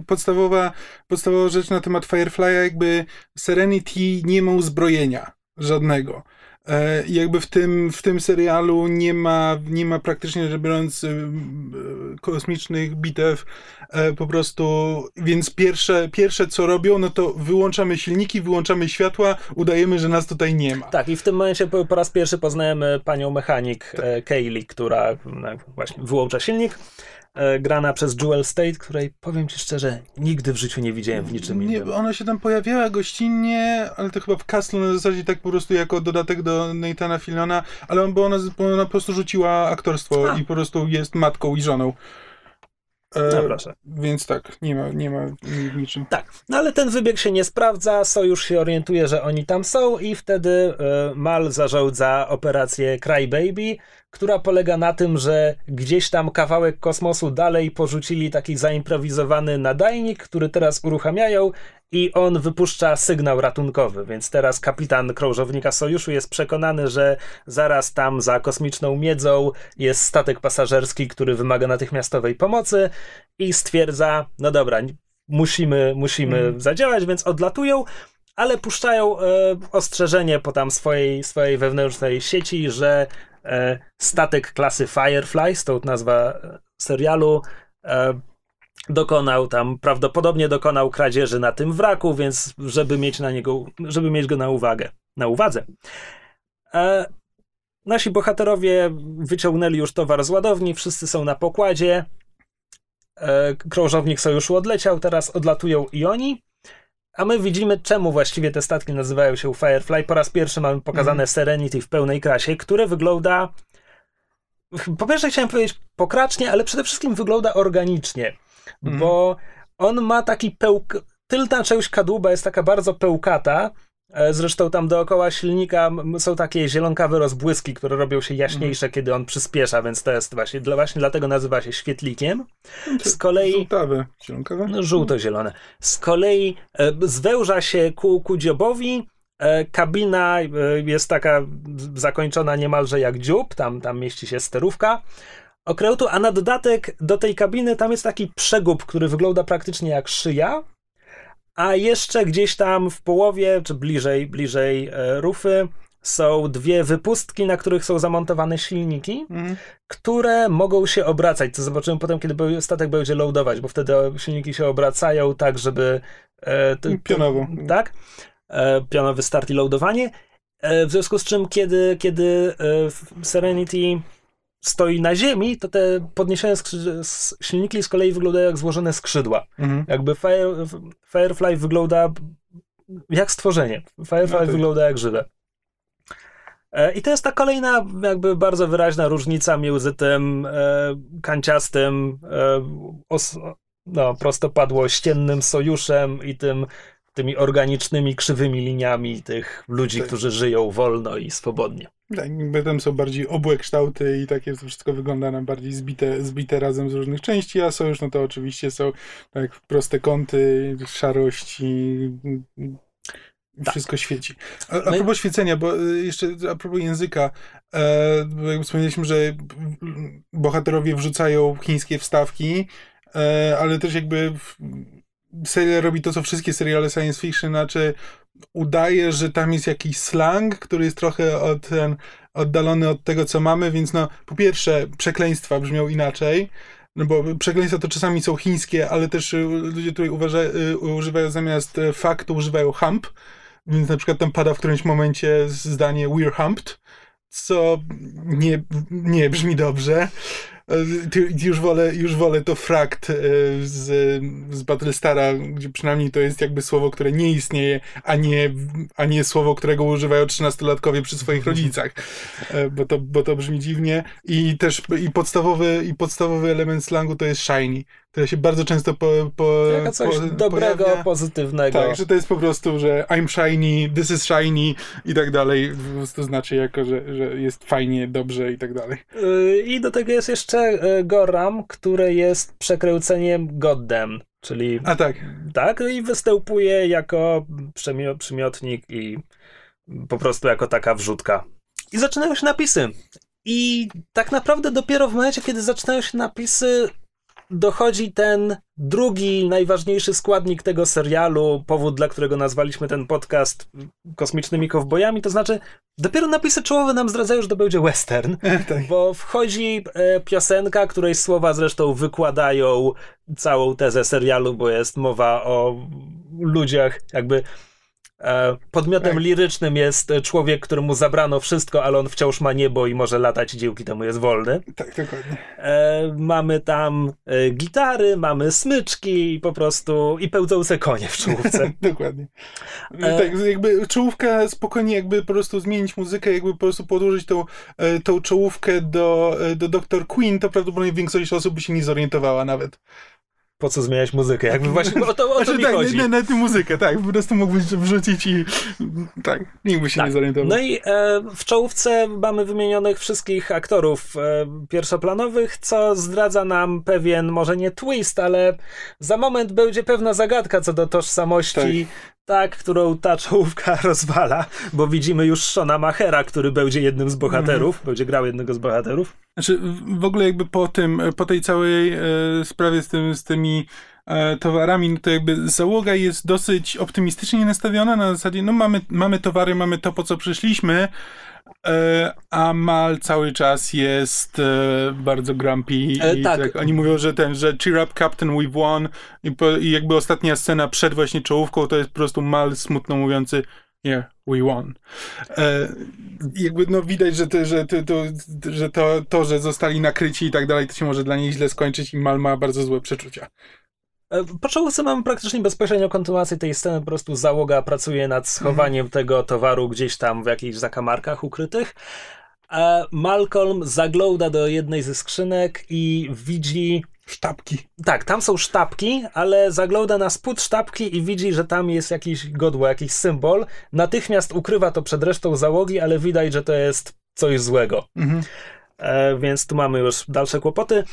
podstawowa, podstawowa rzecz na temat Firefly'a, jakby Serenity nie ma uzbrojenia żadnego. E, jakby w tym, w tym serialu nie ma, nie ma praktycznie rzecz biorąc y, y, kosmicznych bitew, e, po prostu, więc pierwsze, pierwsze co robią, no to wyłączamy silniki, wyłączamy światła, udajemy, że nas tutaj nie ma. Tak, i w tym momencie po, po raz pierwszy poznajemy panią mechanik Tak. e, Kaylee, która no, właśnie wyłącza silnik. E, grana przez Jewel State, której powiem ci szczerze, nigdy w życiu nie widziałem w niczym Nie, innym. ona się tam pojawiała gościnnie, ale to chyba w Castle na zasadzie tak po prostu jako dodatek do Nathana Filona, ale on, bo ona, bo ona po prostu rzuciła aktorstwo A. i po prostu jest matką i żoną. E, No proszę. Więc tak, nie ma, nie ma niczym. Tak, no ale ten wybieg się nie sprawdza, Sojusz się orientuje, że oni tam są i wtedy e, Mal zarządza operację Crybaby, która polega na tym, że gdzieś tam kawałek kosmosu dalej porzucili taki zaimprowizowany nadajnik, który teraz uruchamiają i on wypuszcza sygnał ratunkowy, więc teraz kapitan krążownika Sojuszu jest przekonany, że zaraz tam za kosmiczną miedzą jest statek pasażerski, który wymaga natychmiastowej pomocy i stwierdza, no dobra, musimy, musimy Mhm. zadziałać, więc odlatują, ale puszczają e, ostrzeżenie po tam swojej, swojej wewnętrznej sieci, że statek klasy Firefly, stąd nazwa e, serialu, e, dokonał tam, prawdopodobnie dokonał kradzieży na tym wraku, więc żeby mieć na niego, żeby mieć go na uwagę, na uwadze. E, nasi bohaterowie wyciągnęli już towar z ładowni, wszyscy są na pokładzie, e, krążownik sojuszu odleciał, teraz odlatują i oni. A my widzimy, czemu właściwie te statki nazywają się Firefly. Po raz pierwszy mamy pokazane Mhm. Serenity w pełnej krasie, które wygląda. Po pierwsze, chciałem powiedzieć pokracznie, ale przede wszystkim wygląda organicznie, Mhm. bo on ma taki pełk. Tylna część kadłuba jest taka bardzo pełkata. E, Zresztą tam dookoła silnika są takie zielonkawe rozbłyski, które robią się jaśniejsze, kiedy on przyspiesza, więc to jest właśnie, dla- właśnie dlatego nazywa się świetlikiem. Z kolei Żółtawe, zielonkawe? no, żółto-zielone. Z kolei e, zwęża się ku, ku dziobowi. E, kabina jest taka zakończona niemalże jak dziób, tam, tam mieści się sterówka okrętu, a na dodatek do tej kabiny tam jest taki przegub, który wygląda praktycznie jak szyja, a jeszcze gdzieś tam w połowie, czy bliżej, bliżej e, rufy są dwie wypustki, na których są zamontowane silniki Mhm. które mogą się obracać, co zobaczymy potem, kiedy statek będzie loadować, bo wtedy silniki się obracają tak, żeby... E, Pionowo. Tak, e, pionowy start i loadowanie. E, w związku z czym, kiedy, kiedy e, Serenity stoi na ziemi, to te podniesione silniki z kolei wyglądają jak złożone skrzydła. Mhm. Jakby Fire, Firefly wygląda jak stworzenie. Firefly No tak. wygląda jak żywe. E, I to jest ta kolejna, jakby bardzo wyraźna różnica między tym e, kanciastym, e, os, no, prostopadło-ściennym sojuszem i tym, tymi organicznymi, krzywymi liniami tych ludzi, Tak. którzy żyją wolno i swobodnie. Tak, tam są bardziej obłe kształty i takie to wszystko wygląda na bardziej zbite, zbite razem z różnych części, a sojusz no to oczywiście są tak proste kąty, szarość i i Tak. wszystko świeci. A, a No propos świecenia, bo y, jeszcze a propos języka, e, bo jakby wspomnieliśmy, że bohaterowie wrzucają chińskie wstawki, e, ale też jakby serial robi to, co wszystkie seriale science fiction, znaczy udaje, że tam jest jakiś slang, który jest trochę od, ten, oddalony od tego, co mamy, więc no, po pierwsze, przekleństwa brzmią inaczej, no bo przekleństwa to czasami są chińskie, ale też y, ludzie tutaj uważa, y, używają zamiast y, faktu, używają hump, więc na przykład tam pada w którymś momencie zdanie we're humped, co nie, nie brzmi dobrze. Już wolę, już wolę to frakt e, z, z Battlestara, gdzie przynajmniej to jest jakby słowo, które nie istnieje, a nie, a nie słowo, którego używają trzynastolatkowie przy swoich rodzicach, e, bo to, bo to brzmi dziwnie. I też i podstawowy, i podstawowy element slangu to jest shiny, które się bardzo często po, po, coś po, dobrego, pojawia. pozytywnego. Tak, że to jest po prostu, że I'm shiny, this is shiny i tak dalej. Prostu znaczy jako, że, że jest fajnie, dobrze i tak dalej. Yy, I do tego jest jeszcze yy, Goram, które jest przekręceniem Goddam, czyli A tak. tak, i występuje jako przymio- przymiotnik i po prostu jako taka wrzutka. I zaczynają się napisy. I tak naprawdę dopiero w momencie, kiedy zaczynają się napisy, dochodzi ten drugi, najważniejszy składnik tego serialu, powód, dla którego nazwaliśmy ten podcast Kosmicznymi Kowbojami, to znaczy dopiero napisy czołowe nam zdradzają, że to będzie western, <laughs> tak. bo wchodzi e, piosenka, której słowa zresztą wykładają całą tezę serialu, bo jest mowa o ludziach, jakby podmiotem Tak. lirycznym jest człowiek, któremu zabrano wszystko, ale on wciąż ma niebo i może latać dzięki temu jest wolny. Tak, dokładnie. E, mamy tam e, gitary, mamy smyczki i po prostu i pełdzące konie w czołówce. <laughs> Dokładnie. E- Tak, jakby czołówka spokojnie jakby po prostu zmienić muzykę, jakby po prostu podłożyć tą, e, tą czołówkę do, e, do Dr. Queen, to prawdopodobnie większość osób by się nie zorientowała nawet. Po co zmieniać muzykę? Jakby właśnie o to, o to Znaczy, mi tak, chodzi. na, na tę muzykę, tak, po prostu mógłbyś wrzucić i tak, nikt by się Tak. nie zorientował. No i e, w czołówce mamy wymienionych wszystkich aktorów e, pierwszoplanowych, co zdradza nam pewien, może nie twist, ale za moment będzie pewna zagadka co do tożsamości, tak, którą ta czołówka <laughs> rozwala, bo widzimy już Shona Machera, który będzie jednym z bohaterów, Mhm. będzie grał jednego z bohaterów. Znaczy, w- ogóle jakby po tym, po tej całej e, sprawie z, tym, z tymi e, towarami, no to jakby załoga jest dosyć optymistycznie nastawiona na zasadzie, no mamy, mamy towary, mamy to, po co przyszliśmy, e, a Mal cały czas jest e, bardzo grumpy E, i tak. tak. oni mówią, że ten, że cheer up Captain, we've won i, po, i jakby ostatnia scena przed właśnie czołówką to jest po prostu Mal smutno mówiący Yeah, we won. E, jakby no widać, że, to, że, to, że to, to, że zostali nakryci i tak dalej, to się może dla niej źle skończyć i Mal ma bardzo złe przeczucia. E, Po czołówce mamy praktycznie bezpośrednią kontynuację tej sceny, po prostu załoga pracuje nad schowaniem tego towaru gdzieś tam w jakichś zakamarkach ukrytych. E, Malcolm zagląda do jednej ze skrzynek i widzi. Sztabki. Tak, tam są sztabki, ale zagląda na spód sztabki i widzi, że tam jest jakiś godło, jakiś symbol. Natychmiast ukrywa to przed resztą załogi, ale widać, że to jest coś złego. Mhm. E, więc tu mamy już dalsze kłopoty.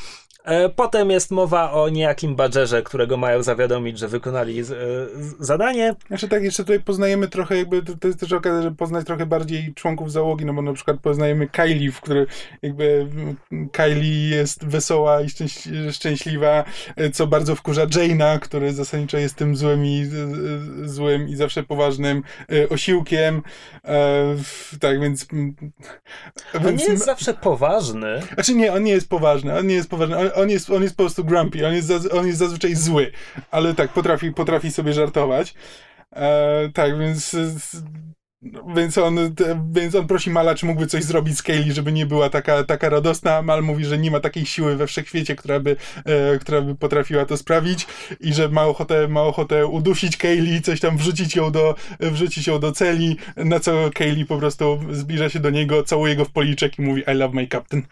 E, potem jest mowa o niejakim badżerze, którego mają zawiadomić, że wykonali z, e, z, zadanie. Znaczy tak, jeszcze tutaj poznajemy trochę jakby, to, to jest też okazja, żeby poznać trochę bardziej członków załogi, no bo na przykład poznajemy Kylie, w której jakby mm, Kylie jest wesoła i szczęś, szczęśliwa, e, co bardzo wkurza Jane'a, który zasadniczo jest tym złym i, złym i zawsze poważnym osiłkiem. Tak, więc... mm, On więc nie jest zawsze poważny. Znaczy nie, on nie jest poważny, on nie jest poważny, on, on, jest, on jest po prostu grumpy, on jest, on jest zazwyczaj zły, ale tak, potrafi, potrafi sobie żartować. E, tak, więc, więc, on, więc on prosi Mala, czy mógłby coś zrobić z Kaylee, żeby nie była taka, taka radosna, Mal mówi, że nie ma takiej siły we wszechświecie, która by, e, która by potrafiła to sprawić i że ma ochotę, ma ochotę udusić Kaylee, coś tam wrzucić ją do, wrzucić ją do celi, na co Kaylee po prostu zbliża się do niego, całuje go w policzek i mówi I love my captain.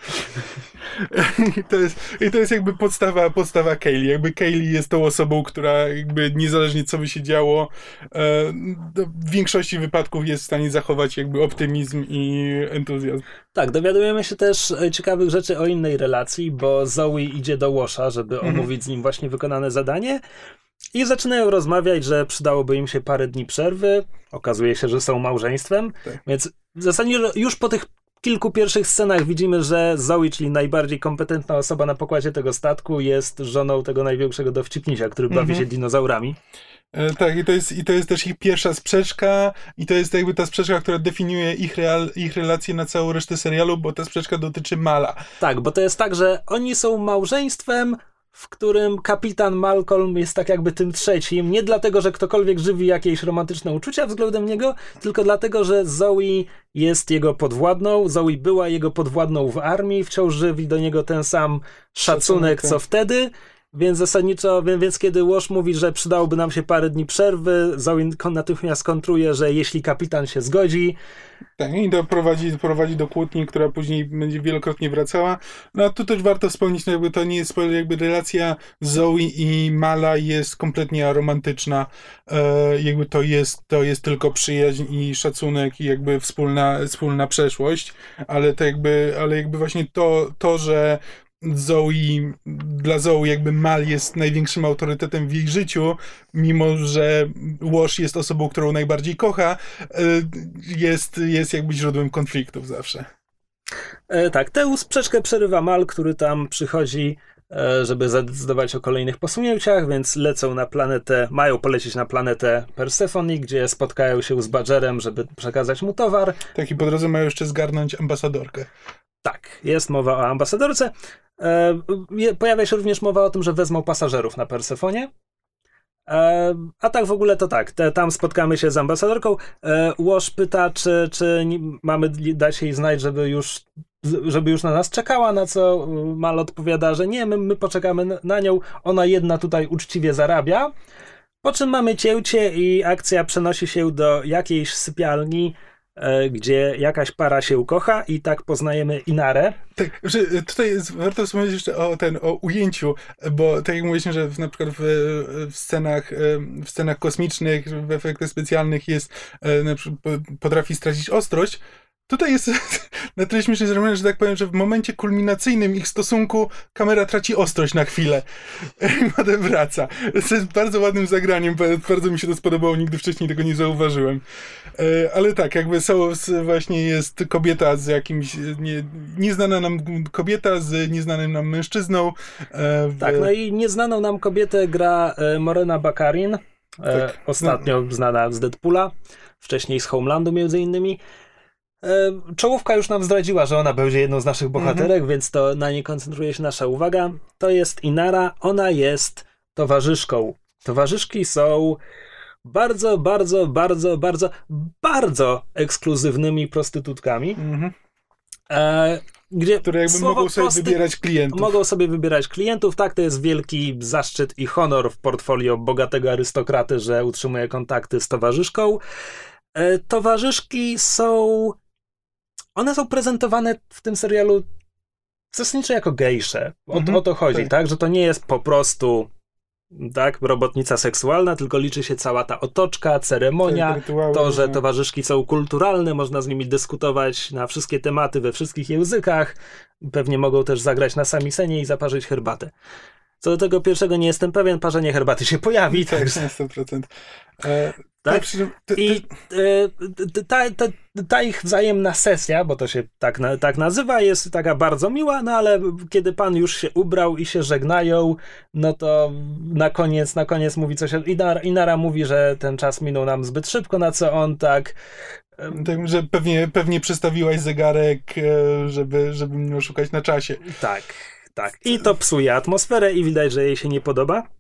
<laughs> I to jest, i to jest jakby podstawa, podstawa Kaylee. Jakby Kaylee jest tą osobą, która jakby niezależnie co by się działo, e, no, w większości wypadków jest w stanie zachować jakby optymizm i entuzjazm. Tak, dowiadujemy się też e, ciekawych rzeczy o innej relacji, bo Zoe idzie do Łosza, żeby Mhm. omówić z nim właśnie wykonane zadanie. I zaczynają rozmawiać, że przydałoby im się parę dni przerwy. Okazuje się, że są małżeństwem, Tak. więc w zasadzie już po tych kilku pierwszych scenach widzimy, że Zoe, czyli najbardziej kompetentna osoba na pokładzie tego statku, jest żoną tego największego dowcipnisia, który bawi Mhm. się dinozaurami. E, tak, i to, jest, i to jest też ich pierwsza sprzeczka, i to jest jakby ta sprzeczka, która definiuje ich, real, ich relacje na całą resztę serialu, bo ta sprzeczka dotyczy Mala. Tak, bo to jest tak, że oni są małżeństwem, w którym kapitan Malcolm jest tak jakby tym trzecim. Nie dlatego, że ktokolwiek żywi jakieś romantyczne uczucia względem niego, tylko dlatego, że Zoe jest jego podwładną. Zoe była jego podwładną w armii, wciąż żywi do niego ten sam szacunek, co tak. wtedy. Więc zasadniczo, więc kiedy Łosz mówi, że przydałoby nam się parę dni przerwy, Zoe natychmiast kontruje, że jeśli kapitan się zgodzi. Tak, i doprowadzi, doprowadzi do kłótni, która później będzie wielokrotnie wracała. No a tu też warto wspomnieć, no jakby to nie jest, jakby relacja Zoe i Mala jest kompletnie aromantyczna. E, jakby to jest, to jest tylko przyjaźń i szacunek i jakby wspólna, wspólna przeszłość, ale to jakby, ale jakby właśnie to, to że Zoe, dla Zoe jakby Mal jest największym autorytetem w jej życiu, mimo że Wash jest osobą, którą najbardziej kocha, e, jest, jest jakby źródłem konfliktów zawsze. E, tak, tę sprzeczkę przerywa Mal, który tam przychodzi, e, żeby zadecydować o kolejnych posunięciach, więc lecą na planetę, mają polecieć na planetę Persephone, gdzie spotkają się z Badgerem, żeby przekazać mu towar. Tak, i po drodze mają jeszcze zgarnąć ambasadorkę. Tak, jest mowa o ambasadorce. E, pojawia się również mowa o tym, że wezmą pasażerów na Persefonie. E, a tak w ogóle to tak, te, tam spotkamy się z ambasadorką. E, Łoż pyta, czy, czy mamy dać jej znać, żeby już, żeby już na nas czekała, na co Mal odpowiada, że nie, my, my poczekamy na, nią, ona jedna tutaj uczciwie zarabia. Po czym mamy cięcie i akcja przenosi się do jakiejś sypialni, gdzie jakaś para się ukocha i tak poznajemy Inarę. Tak, że tutaj warto wspomnieć jeszcze o ten, o ujęciu, bo tak jak mówiliśmy, że w, na przykład w, w, scenach, w scenach kosmicznych, w efektach specjalnych jest, e, potrafi stracić ostrość, Tutaj jest <laughs> na tyle śmiesznie zrobione, że tak powiem, że w momencie kulminacyjnym ich stosunku kamera traci ostrość na chwilę <laughs> i potem wraca. To jest bardzo ładnym zagraniem, bardzo mi się to spodobało, nigdy wcześniej tego nie zauważyłem. E, ale tak, jakby są, właśnie jest kobieta z jakimś, nie, nieznana nam kobieta z nieznanym nam mężczyzną. E, w... Tak, no i nieznaną nam kobietę gra e, Morena Bakarin, tak. ostatnio no. znana z Deadpoola, wcześniej z Homelandu między innymi. Czołówka już nam zdradziła, że ona będzie jedną z naszych bohaterek, mhm. więc to na niej koncentruje się nasza uwaga. To jest Inara, ona jest towarzyszką. Towarzyszki są bardzo, bardzo, bardzo, bardzo, bardzo ekskluzywnymi prostytutkami. Mhm. E, gdzie które jakby mogą sobie wybierać klientów. Mogą sobie wybierać klientów, tak, to jest wielki zaszczyt i honor w portfolio bogatego arystokraty, że utrzymuje kontakty z towarzyszką. E, towarzyszki są one są prezentowane w tym serialu zasadniczo jako gejsze. O, mhm, o to chodzi, tak. tak? Że to nie jest po prostu tak, robotnica seksualna, tylko liczy się cała ta otoczka, ceremonia, to, że towarzyszki są kulturalne, można z nimi dyskutować na wszystkie tematy we wszystkich językach, pewnie mogą też zagrać na samisenie i zaparzyć herbatę. Co do tego pierwszego nie jestem pewien, parzenie herbaty się pojawi. Tak, także... 100%. E, tak? I e, ta, ta, ta, ich wzajemna sesja, bo to się tak, tak nazywa, jest taka bardzo miła, no ale kiedy pan już się ubrał i się żegnają, no to na koniec, na koniec mówi coś. Inara, Inara mówi, że ten czas minął nam zbyt szybko, na co on tak. Tak, że pewnie, pewnie przestawiłaś zegarek, e, żeby, żeby mnie oszukać na czasie. Tak, tak. I to psuje atmosferę i widać, że jej się nie podoba.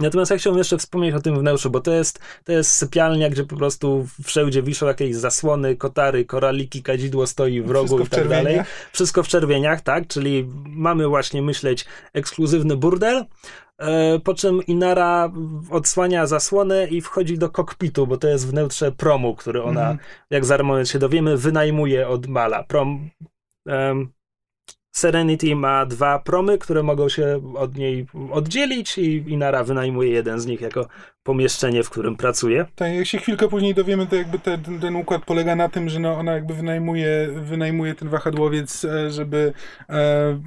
Natomiast ja chciałbym jeszcze wspomnieć o tym wnętrzu, bo to jest, to jest sypialnia, gdzie po prostu wszędzie wiszą jakieś zasłony, kotary, koraliki, kadzidło stoi w rogu Wszystko i tak dalej. Wszystko w czerwieniach, tak? Czyli mamy właśnie myśleć ekskluzywny burdel, e, po czym Inara odsłania zasłonę i wchodzi do kokpitu, bo to jest wnętrze promu, który ona, mm. jak za moment się dowiemy, wynajmuje od Mala. Prom, um, Serenity ma dwa promy, które mogą się od niej oddzielić i Inara wynajmuje jeden z nich jako pomieszczenie, w którym pracuje. Tak, jak się chwilkę później dowiemy, to jakby ten, ten układ polega na tym, że no ona jakby wynajmuje, wynajmuje ten wahadłowiec, e, żeby, e,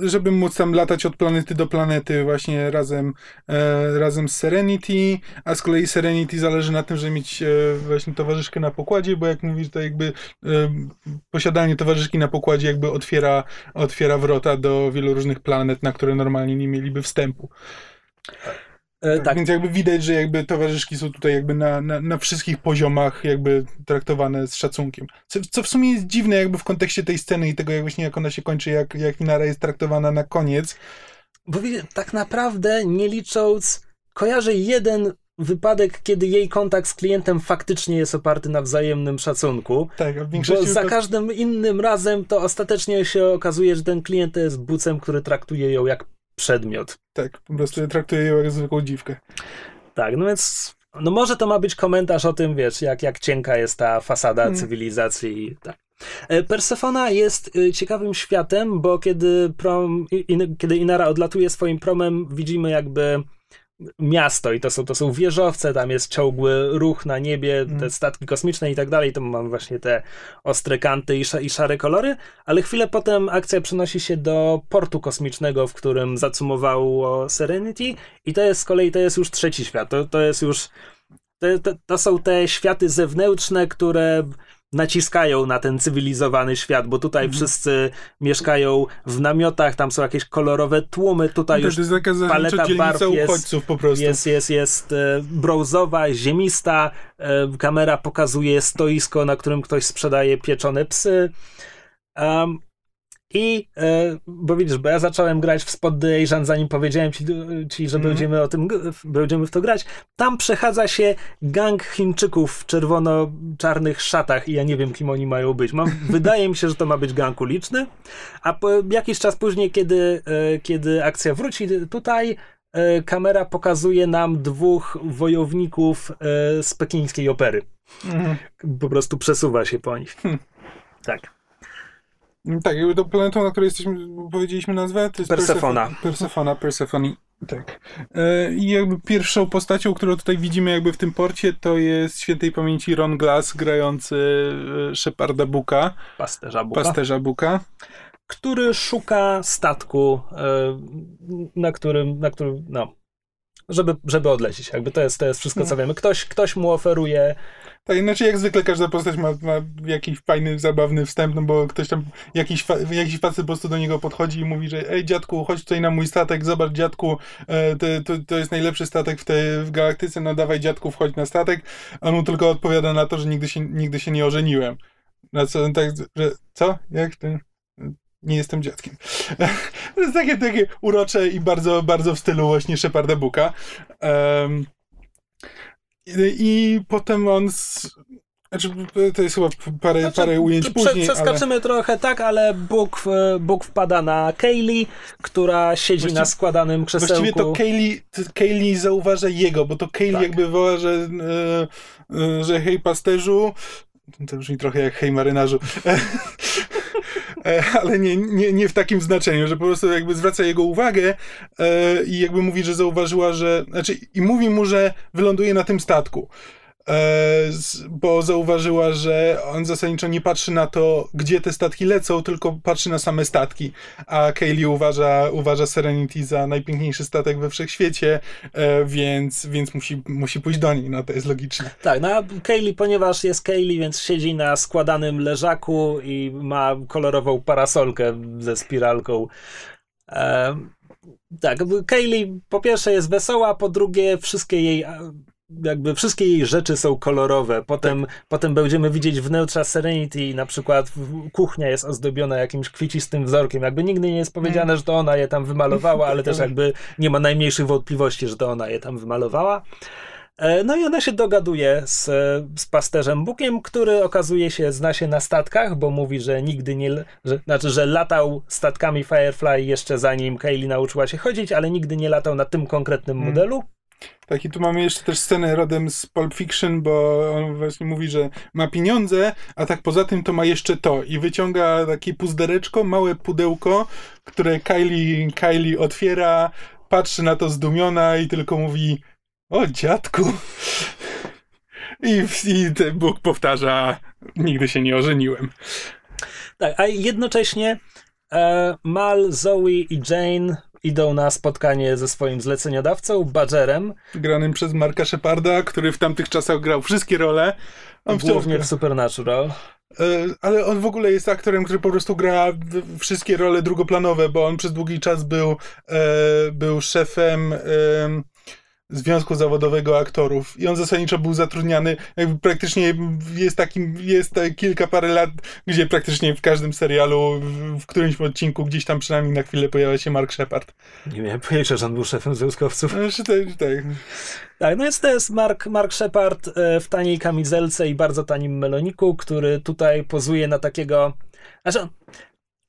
żeby móc tam latać od planety do planety właśnie razem, e, razem z Serenity, a z kolei Serenity zależy na tym, żeby mieć właśnie towarzyszkę na pokładzie, bo jak mówisz, to jakby posiadanie towarzyszki na pokładzie jakby otwiera, otwiera wrota do wielu różnych planet, na które normalnie nie mieliby wstępu. E, tak. Więc jakby widać, że jakby towarzyszki są tutaj jakby na, na, na wszystkich poziomach jakby traktowane z szacunkiem. Co, co, w sumie jest dziwne jakby w kontekście tej sceny i tego jak właśnie jak ona się kończy, jak, jak Inara jest traktowana na koniec. Bo tak naprawdę nie licząc, kojarzę jeden wypadek, kiedy jej kontakt z klientem faktycznie jest oparty na wzajemnym szacunku. Tak, a w Bo większości za to- każdym innym razem to ostatecznie się okazuje, że ten klient jest bucem, który traktuje ją jak przedmiot. Tak, po prostu traktuję ją jak zwykłą dziwkę. Tak, no więc no może to ma być komentarz o tym, wiesz, jak, jak cienka jest ta fasada Hmm. cywilizacji. i Tak. E, Persefona jest y, ciekawym światem, bo kiedy, prom, i, i, kiedy Inara odlatuje swoim promem, widzimy jakby miasto i to są, to są wieżowce, tam jest ciągły ruch na niebie, te Mm. statki kosmiczne i tak dalej, to mamy właśnie te ostre kanty i, sz, i szare kolory, ale chwilę potem akcja przenosi się do portu kosmicznego, w którym zacumowało Serenity i to jest z kolei, to jest już trzeci świat, to, to jest już to, to, to są te światy zewnętrzne, które naciskają na ten cywilizowany świat, bo tutaj Mhm. wszyscy mieszkają w namiotach, tam są jakieś kolorowe tłumy, tutaj To już paleta barw jest- po prostu. jest, jest, jest e, brązowa, ziemista, e, kamera pokazuje stoisko, na którym ktoś sprzedaje pieczone psy. Um, I, e, bo widzisz, bo ja zacząłem grać w Spot the Asian, zanim powiedziałem ci, ci że Mhm. będziemy o tym, będziemy w to grać. Tam przechadza się gang Chińczyków w czerwono-czarnych szatach i ja nie wiem, kim oni mają być. Mam, <laughs> wydaje mi się, że to ma być gang uliczny, a po, jakiś czas później, kiedy, e, kiedy akcja wróci tutaj, e, kamera pokazuje nam dwóch wojowników z pekińskiej opery. Mhm. Po prostu przesuwa się po nich. Hmm. Tak. Tak, jakby tą planetą, na której jesteśmy, powiedzieliśmy nazwę, to jest Persefona. Persef- Persefona, Persephone. Tak. E, I jakby pierwszą postacią, którą tutaj widzimy jakby w tym porcie, to jest świętej pamięci Ron Glass grający e, Sheparda Booka, Pasterza Buka. pasterza Booka. który szuka statku, e, na którym, na którym, no, żeby, żeby odlecieć. Jakby to jest, to jest wszystko, co No. wiemy. Ktoś, ktoś mu oferuje Tak, inaczej jak zwykle każda postać ma, ma jakiś fajny, zabawny wstęp, no bo ktoś tam, jakiś, fa, jakiś facet po prostu do niego podchodzi i mówi, że ej dziadku, chodź tutaj na mój statek, zobacz dziadku, e, to, to, to jest najlepszy statek w, tej, w galaktyce, no dawaj dziadku, wchodź na statek, a on mu tylko odpowiada na to, że nigdy się, nigdy się nie ożeniłem. Na co tak, że co? Jak ten... Nie jestem dziadkiem. <laughs> To jest takie, takie urocze i bardzo, bardzo w stylu właśnie Sheparda Booka. Em, i, potem on. Z, znaczy, to jest chyba parę, Znaczy, parę ujęć prze- później. Ale, Przeskaczymy trochę, tak, ale Bóg, Bóg wpada na Kaylee, która siedzi Właściwie- na składanym krzesełku. właściwie to Kaylee, Kaylee zauważa jego, bo to Kaylee Tak. jakby woła, że, e, e, że hej pasterzu. To brzmi trochę jak hej marynarzu. <laughs> E, Ale nie, nie, nie w takim znaczeniu, że po prostu jakby zwraca jego uwagę e, i jakby mówi, że zauważyła, że. Znaczy, i mówi mu, że wyląduje na tym statku. E, bo zauważyła, że on zasadniczo nie patrzy na to, gdzie te statki lecą, tylko patrzy na same statki. A Kaylee uważa, uważa Serenity za najpiękniejszy statek we wszechświecie, e, więc, więc musi, musi pójść do niej. No to jest logiczne. Tak, no a Kaylee, ponieważ jest Kaylee, więc siedzi na składanym leżaku i ma kolorową parasolkę ze spiralką. Em, tak, Kaylee po pierwsze jest wesoła, po drugie wszystkie jej e, jakby wszystkie jej rzeczy są kolorowe. Potem, potem będziemy widzieć wnętrza Serenity, na przykład w- kuchnia jest ozdobiona jakimś kwicistym wzorkiem. Jakby nigdy nie jest powiedziane, że to ona je tam wymalowała, ale też <laughs> jakby nie ma najmniejszych wątpliwości, że to ona je tam wymalowała. E, No i ona się dogaduje z, z pasterzem Bukiem, który okazuje się, zna się na statkach, bo mówi, że nigdy nie, że, znaczy, że latał statkami Firefly jeszcze zanim Kaylee nauczyła się chodzić, ale nigdy nie latał na tym konkretnym Mm. modelu. Tak, i tu mamy jeszcze też scenę rodem z Pulp Fiction, bo on właśnie mówi, że ma pieniądze, a tak poza tym to ma jeszcze to. I wyciąga takie puzdereczko, małe pudełko, które Kylie, Kylie otwiera, patrzy na to zdumiona i tylko mówi o dziadku. I, i ten Bóg powtarza, nigdy się nie ożeniłem. Tak, a jednocześnie e, Mal, Zoe i Jane idą na spotkanie ze swoim zleceniodawcą, Badgerem, Granym przez Marka Sheparda, który w tamtych czasach grał wszystkie role. On głównie w Supernatural. E, Ale on w ogóle jest aktorem, który po prostu gra wszystkie role drugoplanowe, bo on przez długi czas był, e, był szefem, Związku Zawodowego Aktorów i on zasadniczo był zatrudniany, jakby praktycznie jest takim, jest kilka parę lat, gdzie praktycznie w każdym serialu, w, w którymś odcinku gdzieś tam przynajmniej na chwilę pojawia się Mark Shepard. Nie miałem pojęcia, że on był szefem związkowców. Tak. Tak, no jest to jest Mark, Mark Shepard e, w taniej kamizelce i bardzo tanim meloniku, który tutaj pozuje na takiego... Znaczy,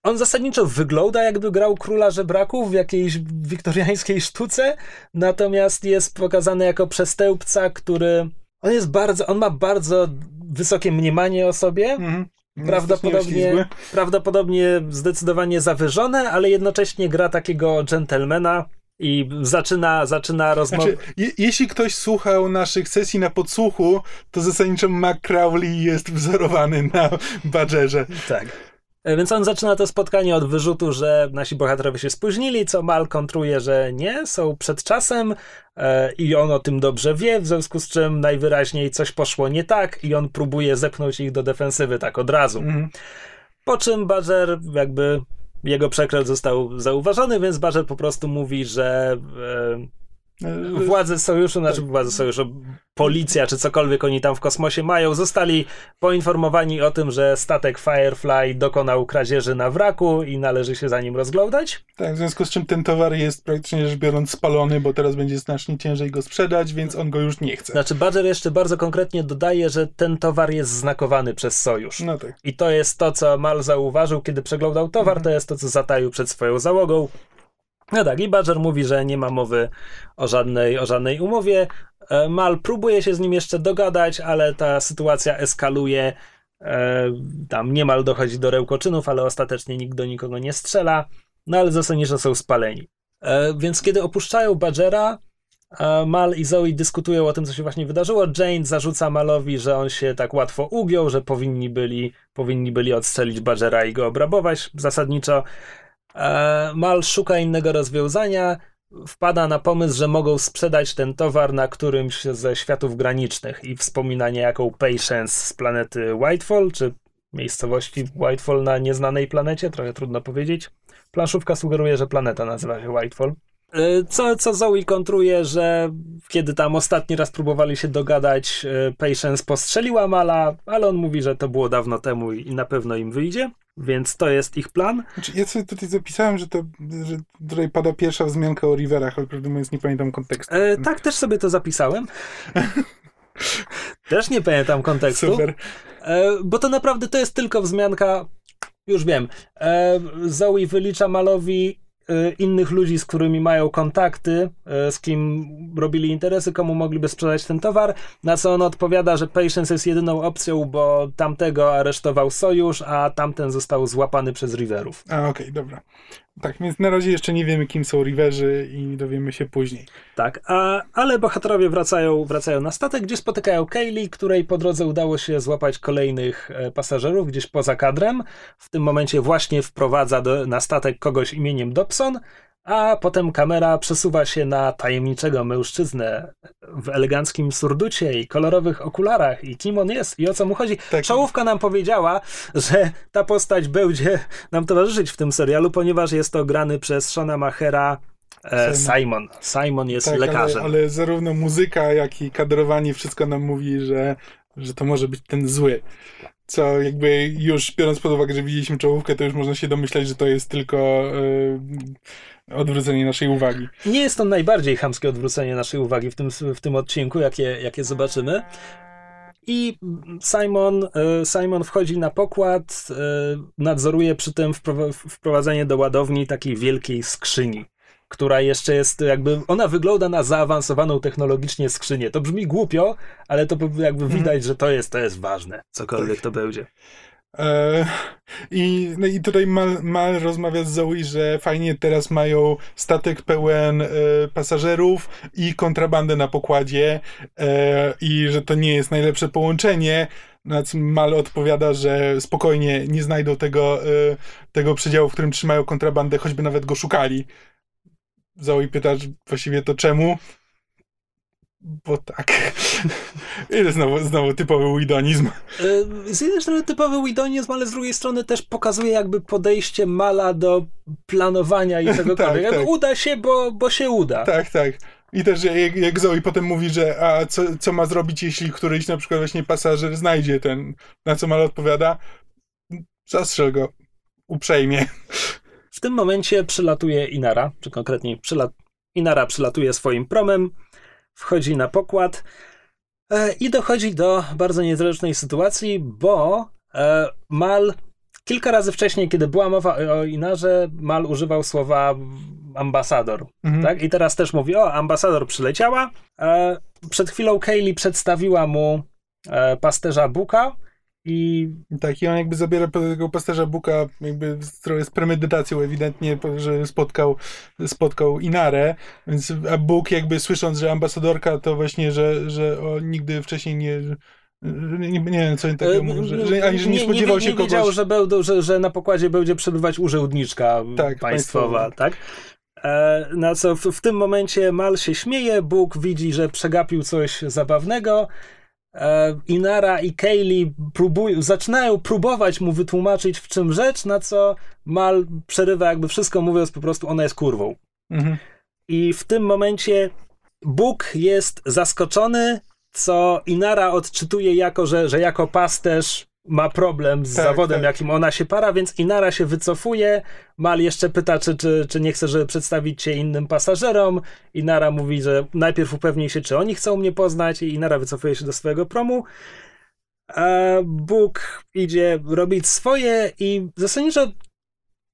on zasadniczo wygląda jakby grał króla żebraków w jakiejś wiktoriańskiej sztuce, natomiast jest pokazany jako przestępca, który... On jest bardzo... On ma bardzo wysokie mniemanie o sobie. Mhm. Prawdopodobnie, prawdopodobnie zdecydowanie zawyżone, ale jednocześnie gra takiego gentlemana, i zaczyna, zaczyna rozmowę. Znaczy, je, jeśli ktoś słuchał naszych sesji na podsłuchu, to zasadniczo McCrowley jest wzorowany na <laughs> Badgerze. Tak. E, więc on zaczyna to spotkanie od wyrzutu, że nasi bohaterowie się spóźnili, co Mal kontruje, że nie, są przed czasem e, i on o tym dobrze wie, w związku z czym najwyraźniej coś poszło nie tak i on próbuje zepchnąć ich do defensywy tak od razu. Mhm. Po czym Badger jakby jego przekręt został zauważony, więc Badger po prostu mówi, że e, Władze sojuszu, znaczy władze sojuszu, policja czy cokolwiek oni tam w kosmosie mają, zostali poinformowani o tym, że statek Firefly dokonał kradzieży na wraku i należy się za nim rozglądać. Tak, w związku z czym ten towar jest praktycznie rzecz biorąc spalony, bo teraz będzie znacznie ciężej go sprzedać, więc on go już nie chce. Znaczy Badger jeszcze bardzo konkretnie dodaje, że ten towar jest znakowany przez sojusz. No tak. I to jest to, co Mal zauważył, kiedy przeglądał towar, mhm. to jest to, co zataił przed swoją załogą. No tak, i Badger mówi, że nie ma mowy o żadnej, o żadnej umowie. E, Mal próbuje się z nim jeszcze dogadać, ale ta sytuacja eskaluje. E, tam niemal dochodzi do rełkoczynów, ale ostatecznie nikt do nikogo nie strzela. No ale zasadniczo są spaleni. E, więc kiedy opuszczają Badgera, Mal i Zoe dyskutują o tym, co się właśnie wydarzyło. Jane zarzuca Malowi, że on się tak łatwo ugiął, że powinni byli, powinni byli odstrzelić Badgera i go obrabować zasadniczo. E, Mal szuka innego rozwiązania, wpada na pomysł, że mogą sprzedać ten towar na którymś ze światów granicznych i wspomina niejaką Patience z planety Whitefall, czy miejscowości Whitefall na nieznanej planecie, trochę trudno powiedzieć. Planszówka sugeruje, że planeta nazywa się Whitefall. E, co, co Zoe kontruje, że kiedy tam ostatni raz próbowali się dogadać, e, Patience postrzeliła Mala, ale on mówi, że to było dawno temu i na pewno im wyjdzie. Więc to jest ich plan. Znaczy, ja sobie tutaj zapisałem, że, to, że tutaj pada pierwsza wzmianka o Riverach, ale prawdę mówiąc nie pamiętam kontekstu. E, tak, też sobie to zapisałem. <laughs> też nie pamiętam kontekstu. Super. E, bo to naprawdę to jest tylko wzmianka, już wiem. E, Zoe wylicza Malowi innych ludzi, z którymi mają kontakty, y, z kim robili interesy, komu mogliby sprzedać ten towar, na co on odpowiada, że Patience jest jedyną opcją, bo tamtego aresztował Sojusz, a tamten został złapany przez Riverów. A, okej, okay, dobra. Tak, więc na razie jeszcze nie wiemy, kim są Riverzy i dowiemy się później. Tak, a, ale bohaterowie wracają, wracają na statek, gdzie spotykają Kaylee, której po drodze udało się złapać kolejnych e, pasażerów gdzieś poza kadrem. W tym momencie właśnie wprowadza do, na statek kogoś imieniem Dobson, a potem kamera przesuwa się na tajemniczego mężczyznę w eleganckim surducie i kolorowych okularach i kim on jest i o co mu chodzi. Tak. Czołówka nam powiedziała, że ta postać będzie nam towarzyszyć w tym serialu, ponieważ jest to grany przez Shona Machera e, Simon. Simon jest tak, lekarzem. Ale, ale zarówno muzyka, jak i kadrowanie wszystko nam mówi, że, że to może być ten zły. Co jakby już biorąc pod uwagę, że widzieliśmy czołówkę, to już można się domyślać, że to jest tylko yy, odwrócenie naszej uwagi. Nie jest to najbardziej chamskie odwrócenie naszej uwagi w tym, w tym odcinku, jakie, jakie zobaczymy. I Simon, e, Simon wchodzi na pokład, e, nadzoruje przy tym wprowadzenie do ładowni takiej wielkiej skrzyni, która jeszcze jest jakby, ona wygląda na zaawansowaną technologicznie skrzynię. To brzmi głupio, ale to jakby mhm. widać, że to jest, to jest ważne, cokolwiek tak. to będzie. E, I, no i tutaj Mal, Mal rozmawia z Zoe, że fajnie teraz mają statek pełen e, pasażerów i kontrabandę na pokładzie e, i że to nie jest najlepsze połączenie. Na co Mal odpowiada, że spokojnie nie znajdą tego, tego przedziału, w którym trzymają kontrabandę, choćby nawet go szukali. Zoe pyta właściwie to czemu bo tak. I znowu, znowu typowy widonizm. E, z jednej strony typowy widonizm, ale z drugiej strony też pokazuje jakby podejście Mala do planowania i <laughs> tego tak, tak. Uda się, bo, bo się uda. Tak, tak. I też jak, jak Zoe potem mówi, że a co, co ma zrobić, jeśli któryś na przykład właśnie pasażer znajdzie ten, na co Mal odpowiada, zastrzel go uprzejmie. W tym momencie przylatuje Inara, czy konkretnie przyla Inara przylatuje swoim promem, wchodzi na pokład e, i dochodzi do bardzo niezręcznej sytuacji, bo e, Mal kilka razy wcześniej, kiedy była mowa o Inarze, Mal używał słowa ambasador. Mhm. Tak? I teraz też mówi, o, ambasador przyleciała. E, przed chwilą Kaylee przedstawiła mu pasterza Buka, i... Tak, i on jakby zabiera tego pasterza Buka jakby trochę z premedytacją ewidentnie, że spotkał, spotkał Inarę, więc a Bóg jakby słysząc, że ambasadorka to właśnie, że, że nigdy wcześniej nie, nie, nie wiem, co takiego mówił, że, że, ani, że nie, spodziewał nie, się nie kogoś... wiedział, że, będą, że, że na pokładzie będzie przebywać urzędniczka tak, państwowa, tak? E, na co w, w, tym momencie Mal się śmieje, Bóg widzi, że przegapił coś zabawnego, Inara i Kaylee próbują, zaczynają próbować mu wytłumaczyć w czym rzecz, na co Mal przerywa jakby wszystko mówiąc po prostu ona jest kurwą. Mhm. I w tym momencie Bóg jest zaskoczony, co Inara odczytuje jako, że, że jako pasterz ma problem z tak, zawodem, tak. jakim ona się para, więc Inara się wycofuje. Mal jeszcze pyta, czy, czy, czy nie chce, żeby przedstawić się innym pasażerom. Inara mówi, że najpierw upewnij się, czy oni chcą mnie poznać, i Inara wycofuje się do swojego promu. A Bóg idzie robić swoje i zasadniczo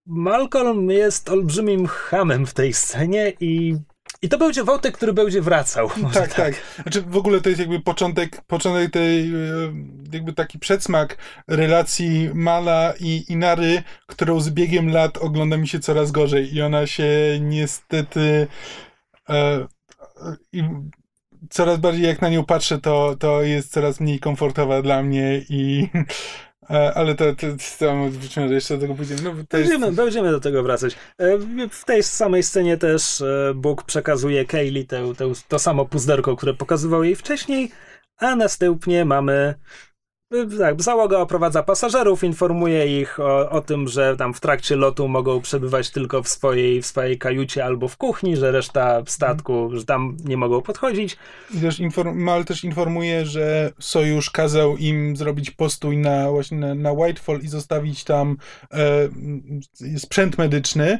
Malcolm jest olbrzymim hamem w tej scenie i i to będzie wątek, który będzie wracał. Tak, tak, tak. Znaczy w ogóle to jest jakby początek, początek tej, e, jakby taki przedsmak relacji Mala i Inary, którą z biegiem lat ogląda mi się coraz gorzej i ona się niestety e, i coraz bardziej jak na nią patrzę, to, to jest coraz mniej komfortowa dla mnie i E, <laughs> ale to, to, to może jeszcze do tego pójdziemy. No, będziemy, jest... będziemy do tego wracać. E, w tej samej scenie też e, Bóg przekazuje Kaylee te, te, to samo puzderko, które pokazywał jej wcześniej, a następnie mamy tak, załoga oprowadza pasażerów, informuje ich o, o, tym, że tam w trakcie lotu mogą przebywać tylko w swojej, w swojej kajucie albo w kuchni, że reszta statku, mm. że tam nie mogą podchodzić. I też inform, Mal też informuje, że Sojusz kazał im zrobić postój na właśnie na, na Whitefall i zostawić tam e, sprzęt medyczny.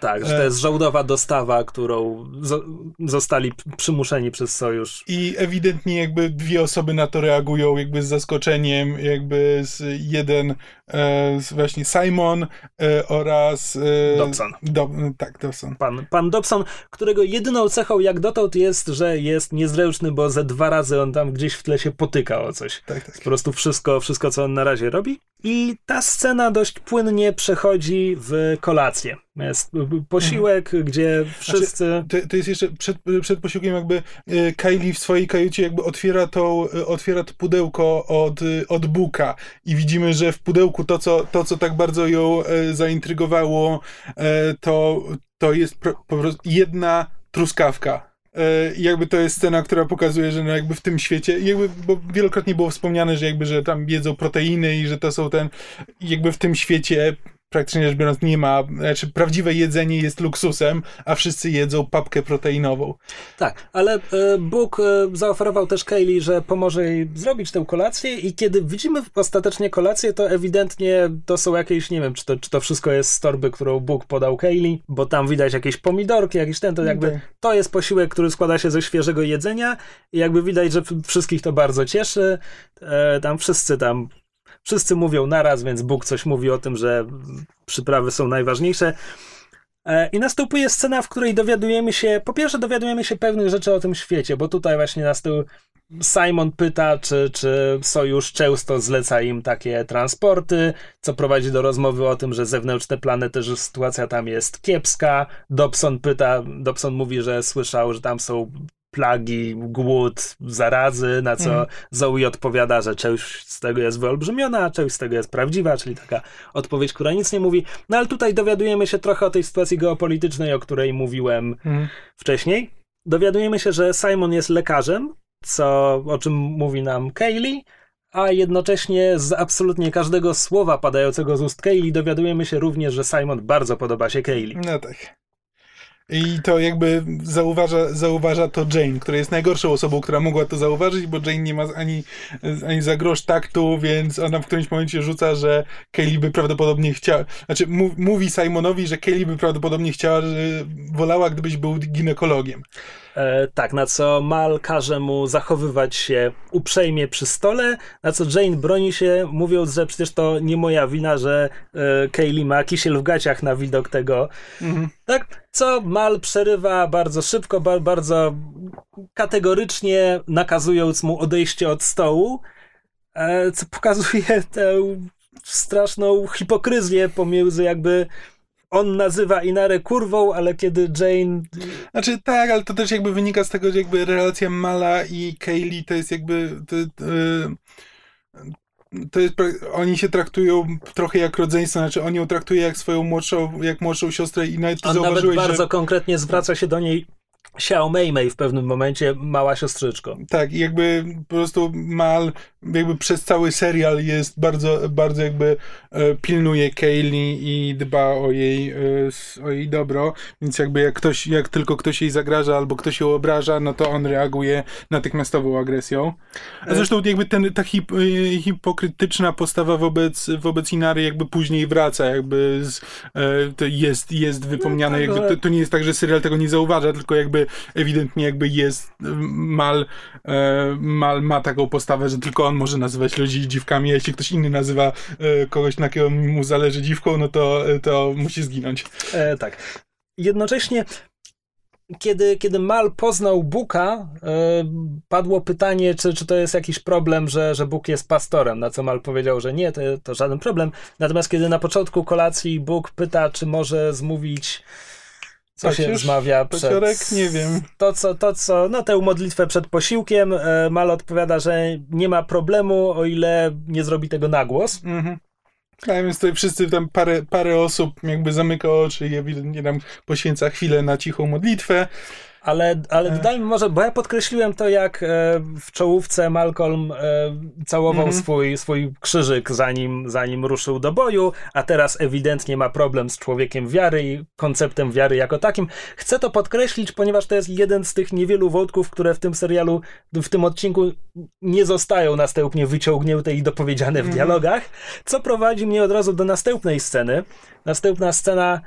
Tak, że to e, jest żołdowa dostawa, którą zo, zostali przymuszeni przez Sojusz. I ewidentnie jakby dwie osoby na to reagują jakby z zaskoczenia jakby z jeden e, z właśnie Simon e, oraz e, Dobson. Do, tak, Dobson. Pan, pan Dobson, którego jedyną cechą jak dotąd jest, że jest niezręczny, bo ze dwa razy on tam gdzieś w tle się potyka o coś. Tak, tak. Po prostu wszystko, wszystko, co on na razie robi. I ta scena dość płynnie przechodzi w kolację. Jest posiłek, mhm. gdzie wszyscy. Znaczy, to, to, jest jeszcze przed, przed posiłkiem, jakby e, Kylie w swojej kajucie jakby otwiera to, e, otwiera to pudełko od, od Buka i widzimy, że w pudełku to, co, to, co tak bardzo ją e, zaintrygowało, to, to jest po prostu jedna truskawka i jakby to jest scena, która pokazuje, że no jakby w tym świecie, jakby, bo wielokrotnie było wspomniane, że jakby, że tam jedzą proteiny i że to są ten, jakby w tym świecie praktycznie rzecz biorąc nie ma, znaczy prawdziwe jedzenie jest luksusem, a wszyscy jedzą papkę proteinową. Tak, ale e, Bóg e, zaoferował też Kaylee, że pomoże jej zrobić tę kolację i kiedy widzimy ostatecznie kolację, to ewidentnie to są jakieś, nie wiem, czy to, czy to wszystko jest z torby, którą Bóg podał Kaylee, bo tam widać jakieś pomidorki, jakiś ten, to jakby okay. to jest posiłek, który składa się ze świeżego jedzenia i jakby widać, że wszystkich to bardzo cieszy. E, tam wszyscy tam Wszyscy mówią naraz, więc Bóg coś mówi o tym, że przyprawy są najważniejsze. E, I następuje scena, w której dowiadujemy się, po pierwsze dowiadujemy się pewnych rzeczy o tym świecie, bo tutaj właśnie nas tu Simon pyta, czy, czy Sojusz często zleca im takie transporty, co prowadzi do rozmowy o tym, że zewnętrzne planety, że sytuacja tam jest kiepska. Dobson pyta, Dobson mówi, że słyszał, że tam są plagi, głód, zarazy, na co mm. Zoe odpowiada, że część z tego jest wyolbrzymiona, a część z tego jest prawdziwa, czyli taka odpowiedź, która nic nie mówi. No ale tutaj dowiadujemy się trochę o tej sytuacji geopolitycznej, o której mówiłem mm. wcześniej. Dowiadujemy się, że Simon jest lekarzem, co, o czym mówi nam Kaylee, a jednocześnie z absolutnie każdego słowa padającego z ust Kaylee dowiadujemy się również, że Simon bardzo podoba się Kaylee. No tak. I to jakby zauważa, zauważa to Jane, która jest najgorszą osobą, która mogła to zauważyć, bo Jane nie ma ani, ani za grosz taktu, więc ona w którymś momencie rzuca, że Kaylee by prawdopodobnie chciała, znaczy mówi Simonowi, że Kaylee by prawdopodobnie chciała, że wolała, gdybyś był ginekologiem. E, tak, na co Mal każe mu zachowywać się uprzejmie przy stole, na co Jane broni się, mówiąc, że przecież to nie moja wina, że e, Kaylee ma kisiel w gaciach na widok tego. Mhm. Tak, co Mal przerywa bardzo szybko, ba bardzo kategorycznie, nakazując mu odejście od stołu, e, co pokazuje tę straszną hipokryzję pomiędzy jakby on nazywa Inarę kurwą, ale kiedy Jane... Znaczy tak, ale to też jakby wynika z tego, że jakby relacja Mala i Kaylee to jest jakby... To, to jest, oni się traktują trochę jak rodzeństwo, znaczy on ją traktuje jak swoją młodszą, jak młodszą siostrę i nawet On nawet bardzo że... konkretnie zwraca się do niej Xiao Mei Mei w pewnym momencie, mała siostrzyczko. Tak, i jakby po prostu Mal jakby przez cały serial jest bardzo, bardzo jakby e, pilnuje Kaylee i dba o jej, e, o jej dobro, więc jakby jak ktoś, jak tylko ktoś jej zagraża albo ktoś ją obraża, no to on reaguje natychmiastową agresją. A zresztą jakby ten, ta hip, e, hipokrytyczna postawa wobec, wobec Inary jakby później wraca, jakby z, to jest, jest wypomniane, no tak, jakby to, to nie jest tak, że serial tego nie zauważa, tylko jakby ewidentnie jakby jest Mal, Mal ma taką postawę, że tylko on może nazywać ludzi dziwkami, a jeśli ktoś inny nazywa e, kogoś, na kiego mu zależy dziwką, no to, to musi zginąć. E, tak. Jednocześnie kiedy, kiedy Mal poznał Buka, e, padło pytanie, czy, czy to jest jakiś problem, że, że Bóg jest pastorem, na co Mal powiedział, że nie, to, to żaden problem. Natomiast kiedy na początku kolacji Bóg pyta, czy może zmówić co się zmawia przed... Nie wiem. To co, to, co, no tę modlitwę przed posiłkiem. E, Mal odpowiada, że nie ma problemu, o ile nie zrobi tego na głos. Mhm. A więc tutaj wszyscy tam parę, parę osób jakby zamyka oczy i ewidentnie tam poświęca chwilę na cichą modlitwę. Ale, ale e. dodajmy może, bo ja podkreśliłem to, jak e, w czołówce Malcolm e, całował mm -hmm. swój, swój krzyżyk, zanim, zanim ruszył do boju, a teraz ewidentnie ma problem z człowiekiem wiary i konceptem wiary jako takim. Chcę to podkreślić, ponieważ to jest jeden z tych niewielu wątków, które w tym serialu, w tym odcinku nie zostają następnie wyciągnięte i dopowiedziane w -hmm. dialogach, co prowadzi mnie od razu do następnej sceny. Następna scena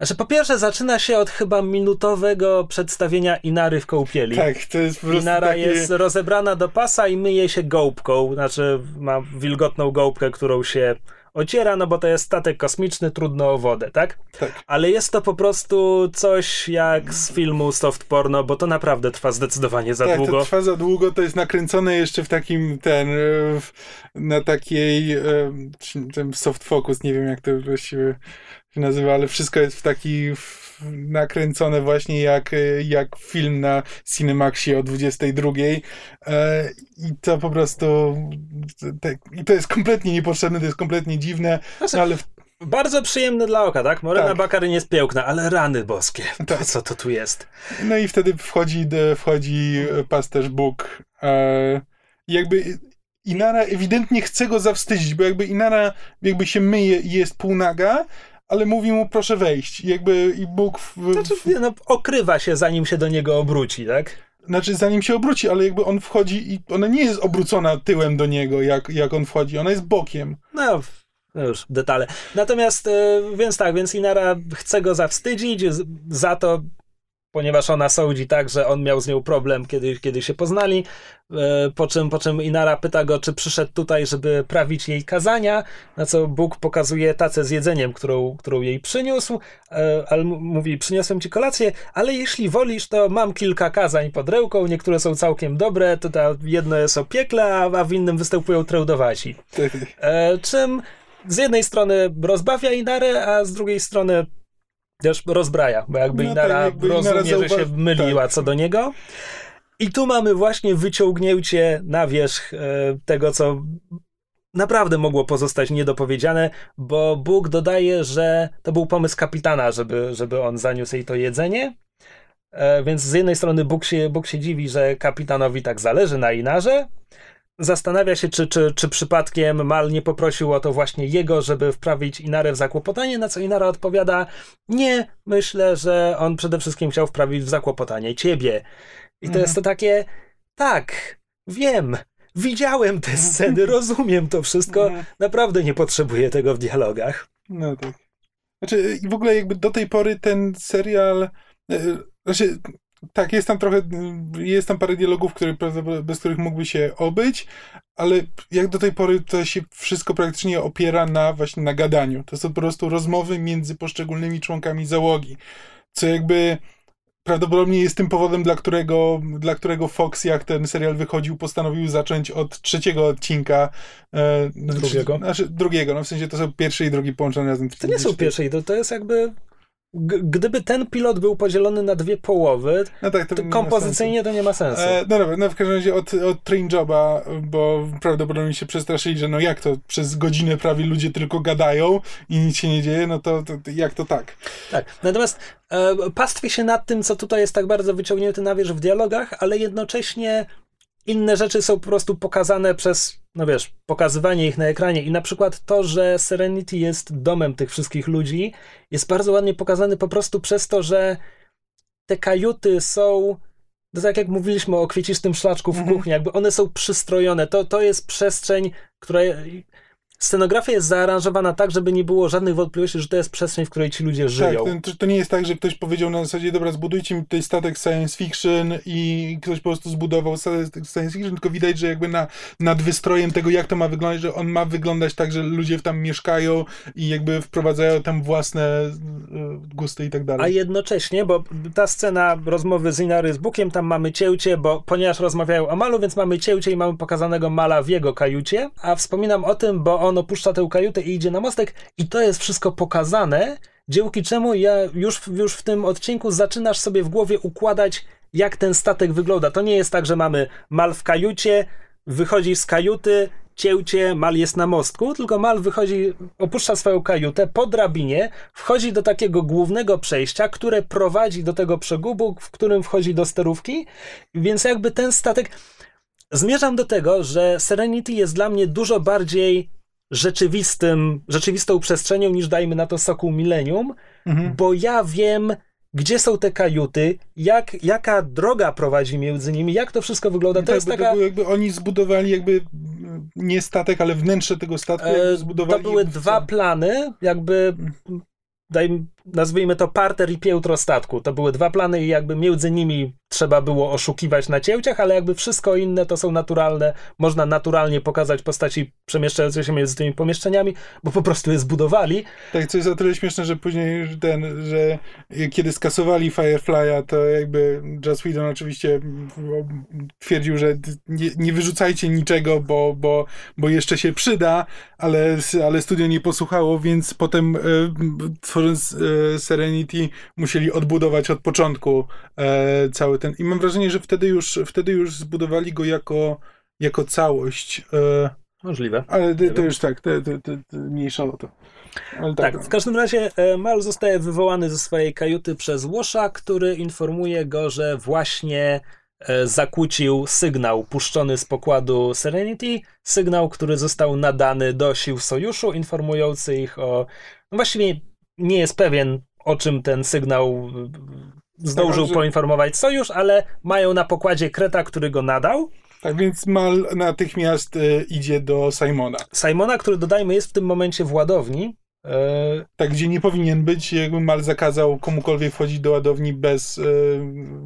znaczy, po pierwsze, zaczyna się od chyba minutowego przedstawienia Inary w kołpieli. Tak, to jest po prostu Inara takie... jest rozebrana do pasa i myje się gołbką, znaczy ma wilgotną gołbkę, którą się ociera, no bo to jest statek kosmiczny, trudno o wodę, tak? Tak. Ale jest to po prostu coś jak z filmu soft porno, bo to naprawdę trwa zdecydowanie za tak, długo. to trwa za długo, to jest nakręcone jeszcze w takim, ten, na takiej, ten soft focus, nie wiem jak to właściwie się nazywa, ale wszystko jest w taki w, nakręcone właśnie jak, jak film na Cinemaxie o 22. E, I to po prostu te, i to jest kompletnie niepotrzebne, to jest kompletnie dziwne, znaczy, ale w, bardzo przyjemne dla oka, tak? Morena tak. Bakary nie jest piękna, ale rany boskie. Tak. Co to tu jest? No i wtedy wchodzi, wchodzi pasterz Bóg. E, jakby Inara ewidentnie chce go zawstydzić, bo jakby Inara jakby się myje i jest półnaga, ale mówi mu proszę wejść. Jakby i Bóg... W, w... Znaczy, no, okrywa się zanim się do niego obróci, tak? Znaczy zanim się obróci, ale jakby on wchodzi i ona nie jest obrócona tyłem do niego, jak, jak on wchodzi, ona jest bokiem. No, no już, detale. Natomiast, e, więc tak, więc Inara chce go zawstydzić, za to ponieważ ona sądzi tak, że on miał z nią problem, kiedy, kiedy się poznali, e, po czym, po czym Inara pyta go, czy przyszedł tutaj, żeby prawić jej kazania, na co Bóg pokazuje tacę z jedzeniem, którą, którą jej przyniósł, e, ale mówi, przyniosłem ci kolację, ale jeśli wolisz, to mam kilka kazań pod ręką, niektóre są całkiem dobre, to ta jedno jest o piekle, a w innym występują treudowasi. <laughs> E, czym z jednej strony rozbawia Inarę, a z drugiej strony też rozbraja, bo jakby no Inara tak, jakby rozumie, Inara że się myliła tak. co do niego. I tu mamy właśnie wyciągnięcie na wierzch e, tego, co naprawdę mogło pozostać niedopowiedziane, bo Bóg dodaje, że to był pomysł kapitana, żeby, żeby on zaniósł jej to jedzenie. E, więc z jednej strony Bóg się, Bóg się dziwi, że kapitanowi tak zależy na Inarze, zastanawia się, czy, czy, czy przypadkiem Mal nie poprosił o to właśnie jego, żeby wprawić Inarę w zakłopotanie, na co Inara odpowiada, nie, myślę, że on przede wszystkim chciał wprawić w zakłopotanie ciebie. I to Mhm. jest to takie, tak, wiem, widziałem te sceny, rozumiem to wszystko, Mhm. naprawdę nie potrzebuję tego w dialogach. No tak. Znaczy, i w ogóle jakby do tej pory ten serial. e, Znaczy, tak, jest tam trochę. Jest tam parę dialogów, które, bez których mógłby się obyć, ale jak do tej pory to się wszystko praktycznie opiera na właśnie na gadaniu. To są po prostu rozmowy między poszczególnymi członkami załogi. Co jakby prawdopodobnie jest tym powodem, dla którego, dla którego Fox, jak ten serial wychodził, postanowił zacząć od trzeciego odcinka. E, no, Drugiego. Znaczy, drugiego, no w sensie to są pierwszy i drugi połączone razem. To nie są pierwsze, to, to jest jakby... Gdyby ten pilot był podzielony na dwie połowy, No tak, to to kompozycyjnie to nie ma sensu. E, no dobra, no w każdym razie od, od Train Joba, bo prawdopodobnie się przestraszyli, że no jak to, przez godzinę prawie ludzie tylko gadają i nic się nie dzieje, no to, to, to jak to tak? Tak. Natomiast e, pastwię się nad tym, co tutaj jest tak bardzo wyciągnięte na wierzch w dialogach, ale jednocześnie inne rzeczy są po prostu pokazane przez, no wiesz, pokazywanie ich na ekranie. I na przykład to, że Serenity jest domem tych wszystkich ludzi, jest bardzo ładnie pokazany po prostu przez to, że te kajuty są. To tak jak mówiliśmy o kwiecistym szlaczku w Mhm. kuchni, jakby one są przystrojone. To, to jest przestrzeń, która. Scenografia jest zaaranżowana tak, żeby nie było żadnych wątpliwości, że to jest przestrzeń, w której ci ludzie Tak, żyją. to, to nie jest tak, że ktoś powiedział na zasadzie, dobra, zbudujcie mi tutaj statek science fiction i ktoś po prostu zbudował statek science fiction, tylko widać, że jakby na, nad wystrojem tego, jak to ma wyglądać, że on ma wyglądać tak, że ludzie tam mieszkają i jakby wprowadzają tam własne e, gusty i tak A dalej. jednocześnie, bo ta scena rozmowy z Inary z Bukiem, tam mamy cięcie, bo ponieważ rozmawiają o Malu, więc mamy cięcie i mamy pokazanego Mala w jego kajucie, a wspominam o tym, bo on opuszcza tę kajutę i idzie na mostek i to jest wszystko pokazane, dzięki czemu ja już, już w tym odcinku zaczynasz sobie w głowie układać, jak ten statek wygląda. To nie jest tak, że mamy Mal w kajucie, wychodzi z kajuty, cięcie, Mal jest na mostku, tylko Mal wychodzi, opuszcza swoją kajutę po drabinie, wchodzi do takiego głównego przejścia, które prowadzi do tego przegubu, w którym wchodzi do sterówki, więc jakby ten statek... Zmierzam do tego, że Serenity jest dla mnie dużo bardziej rzeczywistym, rzeczywistą przestrzenią niż dajmy na to Sokół Millennium, Mhm. bo ja wiem, gdzie są te kajuty, jak, jaka droga prowadzi między nimi, jak to wszystko wygląda. To tak, jest taka... to jakby oni zbudowali jakby nie statek, ale wnętrze tego statku E, zbudowali. To były dwa plany, jakby daj, nazwijmy to parter i piętro statku. To były dwa plany i jakby między nimi trzeba było oszukiwać na cięciach, ale jakby wszystko inne to są naturalne, można naturalnie pokazać postaci przemieszczające się między tymi pomieszczeniami, bo po prostu je zbudowali. Tak, co jest o tyle śmieszne, że później ten, że kiedy skasowali Firefly'a, to jakby Joss Whedon oczywiście twierdził, że nie, nie wyrzucajcie niczego, bo, bo, bo jeszcze się przyda, ale, ale studio nie posłuchało, więc potem e, tworząc e, Serenity musieli odbudować od początku e, cały ten. I mam wrażenie, że wtedy już, wtedy już zbudowali go jako, jako całość. E, Możliwe. ale to, już tak, to, to, to, to mniejsza o to. Ale Tak, w każdym razie e, Mal zostaje wywołany ze swojej kajuty przez Łosza, który informuje go, że właśnie zakłócił sygnał puszczony z pokładu Serenity, sygnał, który został nadany do sił sojuszu, informujący ich o. No właściwie nie jest pewien, o czym ten sygnał e, zdążył Tak, poinformować sojusz, ale mają na pokładzie Kreta, który go nadał. Tak więc Mal natychmiast e, idzie do Simona. Simona, który dodajmy jest w tym momencie w ładowni. E, Tak, gdzie nie powinien być, jakby Mal zakazał komukolwiek wchodzić do ładowni bez e,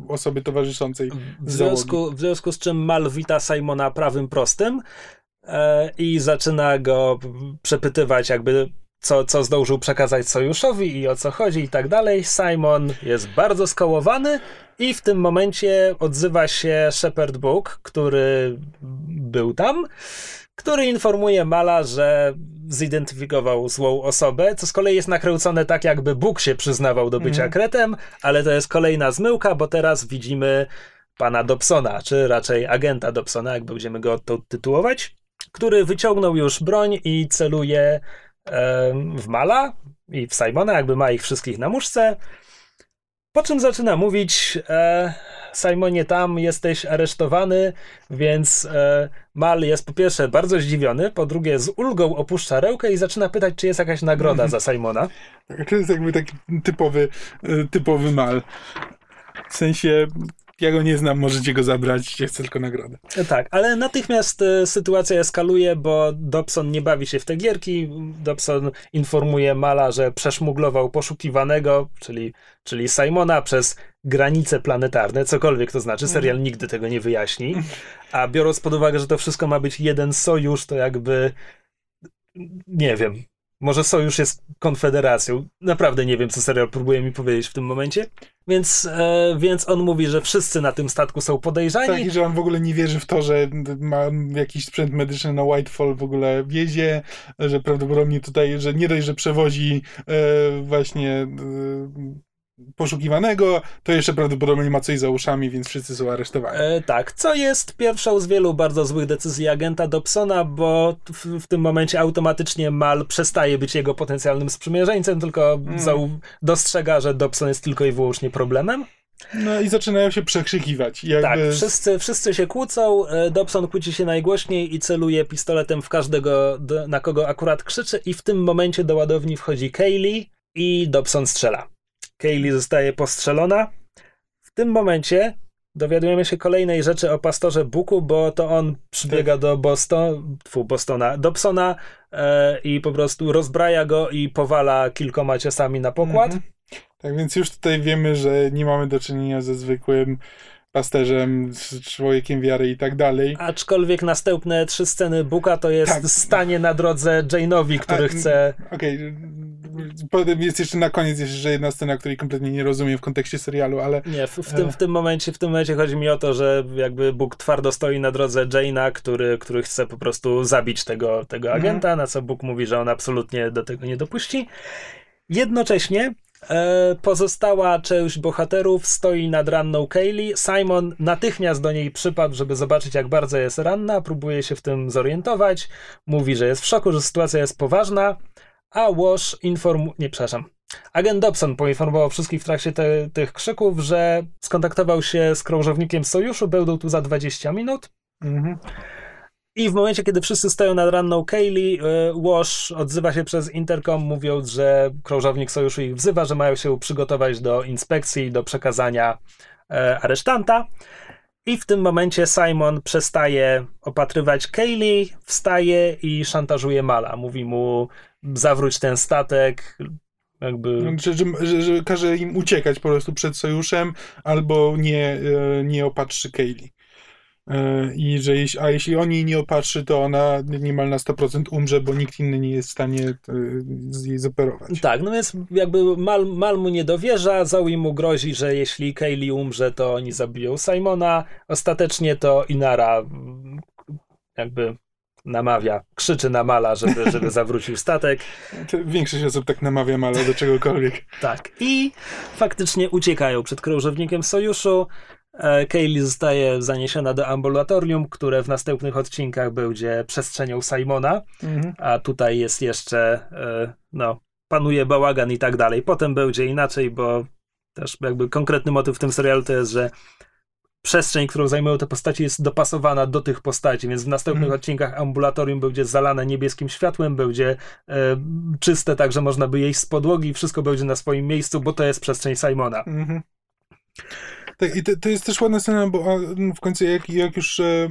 osoby towarzyszącej. W związku, w związku z czym Mal wita Simona prawym prostym e, i zaczyna go przepytywać, jakby co, co zdążył przekazać sojuszowi i o co chodzi i tak dalej. Simon jest bardzo skołowany i w tym momencie odzywa się Shepard Book, który był tam, który informuje Mala, że zidentyfikował złą osobę, co z kolei jest nakręcone tak, jakby Bóg się przyznawał do bycia Mhm. kretem, ale to jest kolejna zmyłka, bo teraz widzimy pana Dobsona, czy raczej agenta Dobsona, jak będziemy go to tytułować, który wyciągnął już broń i celuje w Mala i w Simona, jakby ma ich wszystkich na muszce. Po czym zaczyna mówić, e, Simonie, tam jesteś aresztowany, więc e, Mal jest po pierwsze bardzo zdziwiony, po drugie z ulgą opuszcza rękę i zaczyna pytać, czy jest jakaś nagroda za Simona. <laughs> Tak, to jest jakby taki typowy, e, typowy Mal. W sensie, ja go nie znam, możecie go zabrać, ja chcę tylko nagrodę. Tak, ale natychmiast e, sytuacja eskaluje, bo Dobson nie bawi się w te gierki. Dobson informuje Mala, że przeszmuglował poszukiwanego, czyli, czyli Simona, przez granice planetarne, cokolwiek to znaczy. Serial nigdy tego nie wyjaśni. A biorąc pod uwagę, że to wszystko ma być jeden sojusz, to jakby nie wiem. Może sojusz jest konfederacją. Naprawdę nie wiem, co serial próbuje mi powiedzieć w tym momencie. Więc, e, więc on mówi, że wszyscy na tym statku są podejrzani. Tak, i że on w ogóle nie wierzy w to, że ma jakiś sprzęt medyczny na Whitefall w ogóle wiezie, że prawdopodobnie tutaj, że nie dość, że przewozi e, właśnie e, poszukiwanego, to jeszcze prawdopodobnie ma coś za uszami, więc wszyscy są aresztowani. E, tak, co jest pierwszą z wielu bardzo złych decyzji agenta Dobsona, bo w, w tym momencie automatycznie Mal przestaje być jego potencjalnym sprzymierzeńcem, tylko Mm. zau- dostrzega, że Dobson jest tylko i wyłącznie problemem. No i zaczynają się przekrzykiwać. Jakby... Tak, wszyscy, wszyscy się kłócą, e, Dobson kłóci się najgłośniej i celuje pistoletem w każdego, na kogo akurat krzyczy i w tym momencie do ładowni wchodzi Kaylee i Dobson strzela. Kaylee zostaje postrzelona. W tym momencie dowiadujemy się kolejnej rzeczy o pastorze Buku, bo to on przybiega Tak. do Boston, tfu, Bostona, Dobsona e, i po prostu rozbraja go i powala kilkoma ciosami na pokład. Mhm. Tak więc już tutaj wiemy, że nie mamy do czynienia ze zwykłym pasterzem, człowiekiem wiary i tak dalej. Aczkolwiek następne trzy sceny Buka to jest Tak. stanie na drodze Jane'owi, który A, chce. Okej, potem jest jeszcze na koniec jeszcze jedna scena, której kompletnie nie rozumiem w kontekście serialu, ale Nie, w, w, tym, w, tym momencie, w tym momencie chodzi mi o to, że jakby Bóg twardo stoi na drodze Jane'a, który, który chce po prostu zabić tego, tego Mhm. agenta, na co Bóg mówi, że on absolutnie do tego nie dopuści. Jednocześnie e, pozostała część bohaterów stoi nad ranną Kaylee. Simon natychmiast do niej przypadł, żeby zobaczyć, jak bardzo jest ranna, próbuje się w tym zorientować. Mówi, że jest w szoku, że sytuacja jest poważna, a Wash informuje. Nie, przepraszam. Agent Dobson poinformował wszystkich w trakcie te, tych krzyków, że skontaktował się z krążownikiem sojuszu, będą tu za 20 minut. mhm. I w momencie, kiedy wszyscy stoją nad ranną Kaylee, y, Wash odzywa się przez interkom, mówiąc, że krążownik sojuszu ich wzywa, że mają się przygotować do inspekcji do przekazania e, aresztanta. I w tym momencie Simon przestaje opatrywać Kaylee, wstaje i szantażuje Mala. Mówi mu, zawróć ten statek, jakby... że, że, że, że każe im uciekać po prostu przed sojuszem, albo nie, e, nie opatrzy Kaylee. E, I że jeśli, a jeśli on jej nie opatrzy, to ona niemal na 100% umrze, bo nikt inny nie jest w stanie e, z jej zoperować. Tak, no więc jakby Mal, Mal mu nie dowierza, Zoe mu grozi, że jeśli Kaylee umrze, to oni zabiją Simona. Ostatecznie to Inara mm, jakby namawia, krzyczy na Mala, żeby, żeby <laughs> zawrócił statek. To Większość osób tak namawia ale do czegokolwiek. Tak. I faktycznie uciekają przed krążownikiem sojuszu. E, Kaylee zostaje zaniesiona do ambulatorium, które w następnych odcinkach będzie przestrzenią Simona. Mhm. a tutaj jest jeszcze, e, no, panuje bałagan i tak dalej. Potem będzie inaczej, bo też jakby konkretny motyw w tym serialu to jest, że przestrzeń, którą zajmują te postaci jest dopasowana do tych postaci, więc w następnych Mhm. odcinkach ambulatorium będzie zalane niebieskim światłem, będzie e, czyste, tak że można by jeść z podłogi, wszystko będzie na swoim miejscu, bo to jest przestrzeń Simona. Mhm. Tak, i to, to jest też ładna scena, bo w końcu jak, jak już e,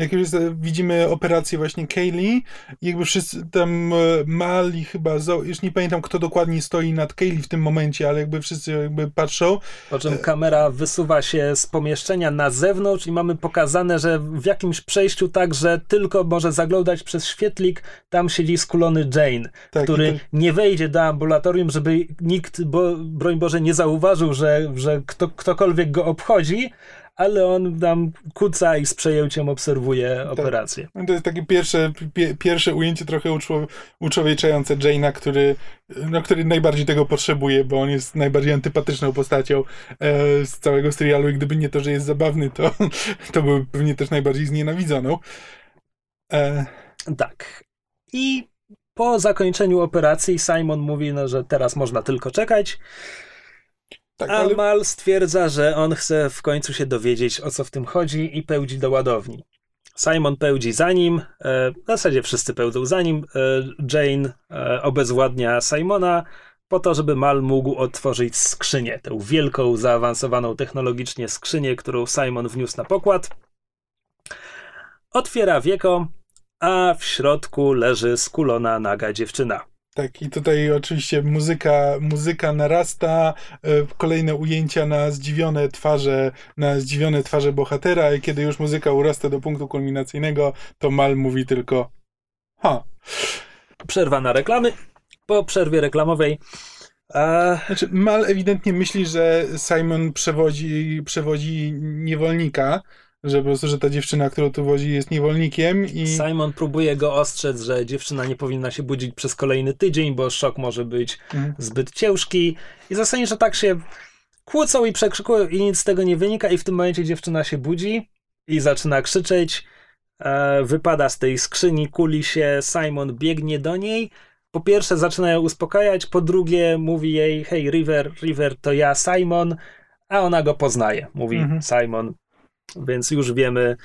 jak już widzimy operację właśnie Kaylee, i jakby wszyscy tam e, Mal i chyba już nie pamiętam kto dokładnie stoi nad Kaylee w tym momencie, ale jakby wszyscy jakby patrzą. Po czym kamera wysuwa się z pomieszczenia na zewnątrz i mamy pokazane, że w jakimś przejściu tak, że tylko może zaglądać przez świetlik, tam siedzi skulony Jane, Tak, który to, nie wejdzie do ambulatorium, żeby nikt, bo, broń Boże, nie zauważył, że, że kto, ktokolwiek go obchodzi, ale on tam kuca i z przejęciem obserwuje Tak. operację. to jest takie pierwsze, pie, pierwsze ujęcie trochę uczło, uczłowieczające Jane'a, który, no, który najbardziej tego potrzebuje, bo on jest najbardziej antypatyczną postacią e, z całego serialu i gdyby nie to, że jest zabawny, to, to był pewnie też najbardziej znienawidzoną. E, Tak. I po zakończeniu operacji Simon mówi, no, że teraz można tylko czekać. Tak, ale... A Mal stwierdza, że on chce w końcu się dowiedzieć, o co w tym chodzi i pełdzi do ładowni. Simon pełdzi za nim, e, w zasadzie wszyscy pełdzą za nim. E, Jane e, obezwładnia Simona po to, żeby Mal mógł otworzyć skrzynię, tę wielką, zaawansowaną technologicznie skrzynię, którą Simon wniósł na pokład. Otwiera wieko, a w środku leży skulona naga dziewczyna. Tak, i tutaj oczywiście muzyka, muzyka narasta, e, kolejne ujęcia na zdziwione twarze, na zdziwione twarze bohatera i kiedy już muzyka urasta do punktu kulminacyjnego, to Mal mówi tylko ha. Przerwa na reklamy. Po przerwie reklamowej a... Znaczy, Mal ewidentnie myśli, że Simon przewodzi, przewodzi niewolnika, że po prostu, że ta dziewczyna, którą tu wozi jest niewolnikiem i... Simon próbuje go ostrzec, że dziewczyna nie powinna się budzić przez kolejny tydzień, bo szok może być mhm. zbyt ciężki. I zasadniczo tak się kłócą i przekrzykują i nic z tego nie wynika i w tym momencie dziewczyna się budzi i zaczyna krzyczeć, e, wypada z tej skrzyni, kuli się, Simon biegnie do niej, po pierwsze zaczyna ją uspokajać, po drugie mówi jej, hej River, River to ja, Simon, a ona go poznaje, mówi mhm. Simon, więc już wiemy,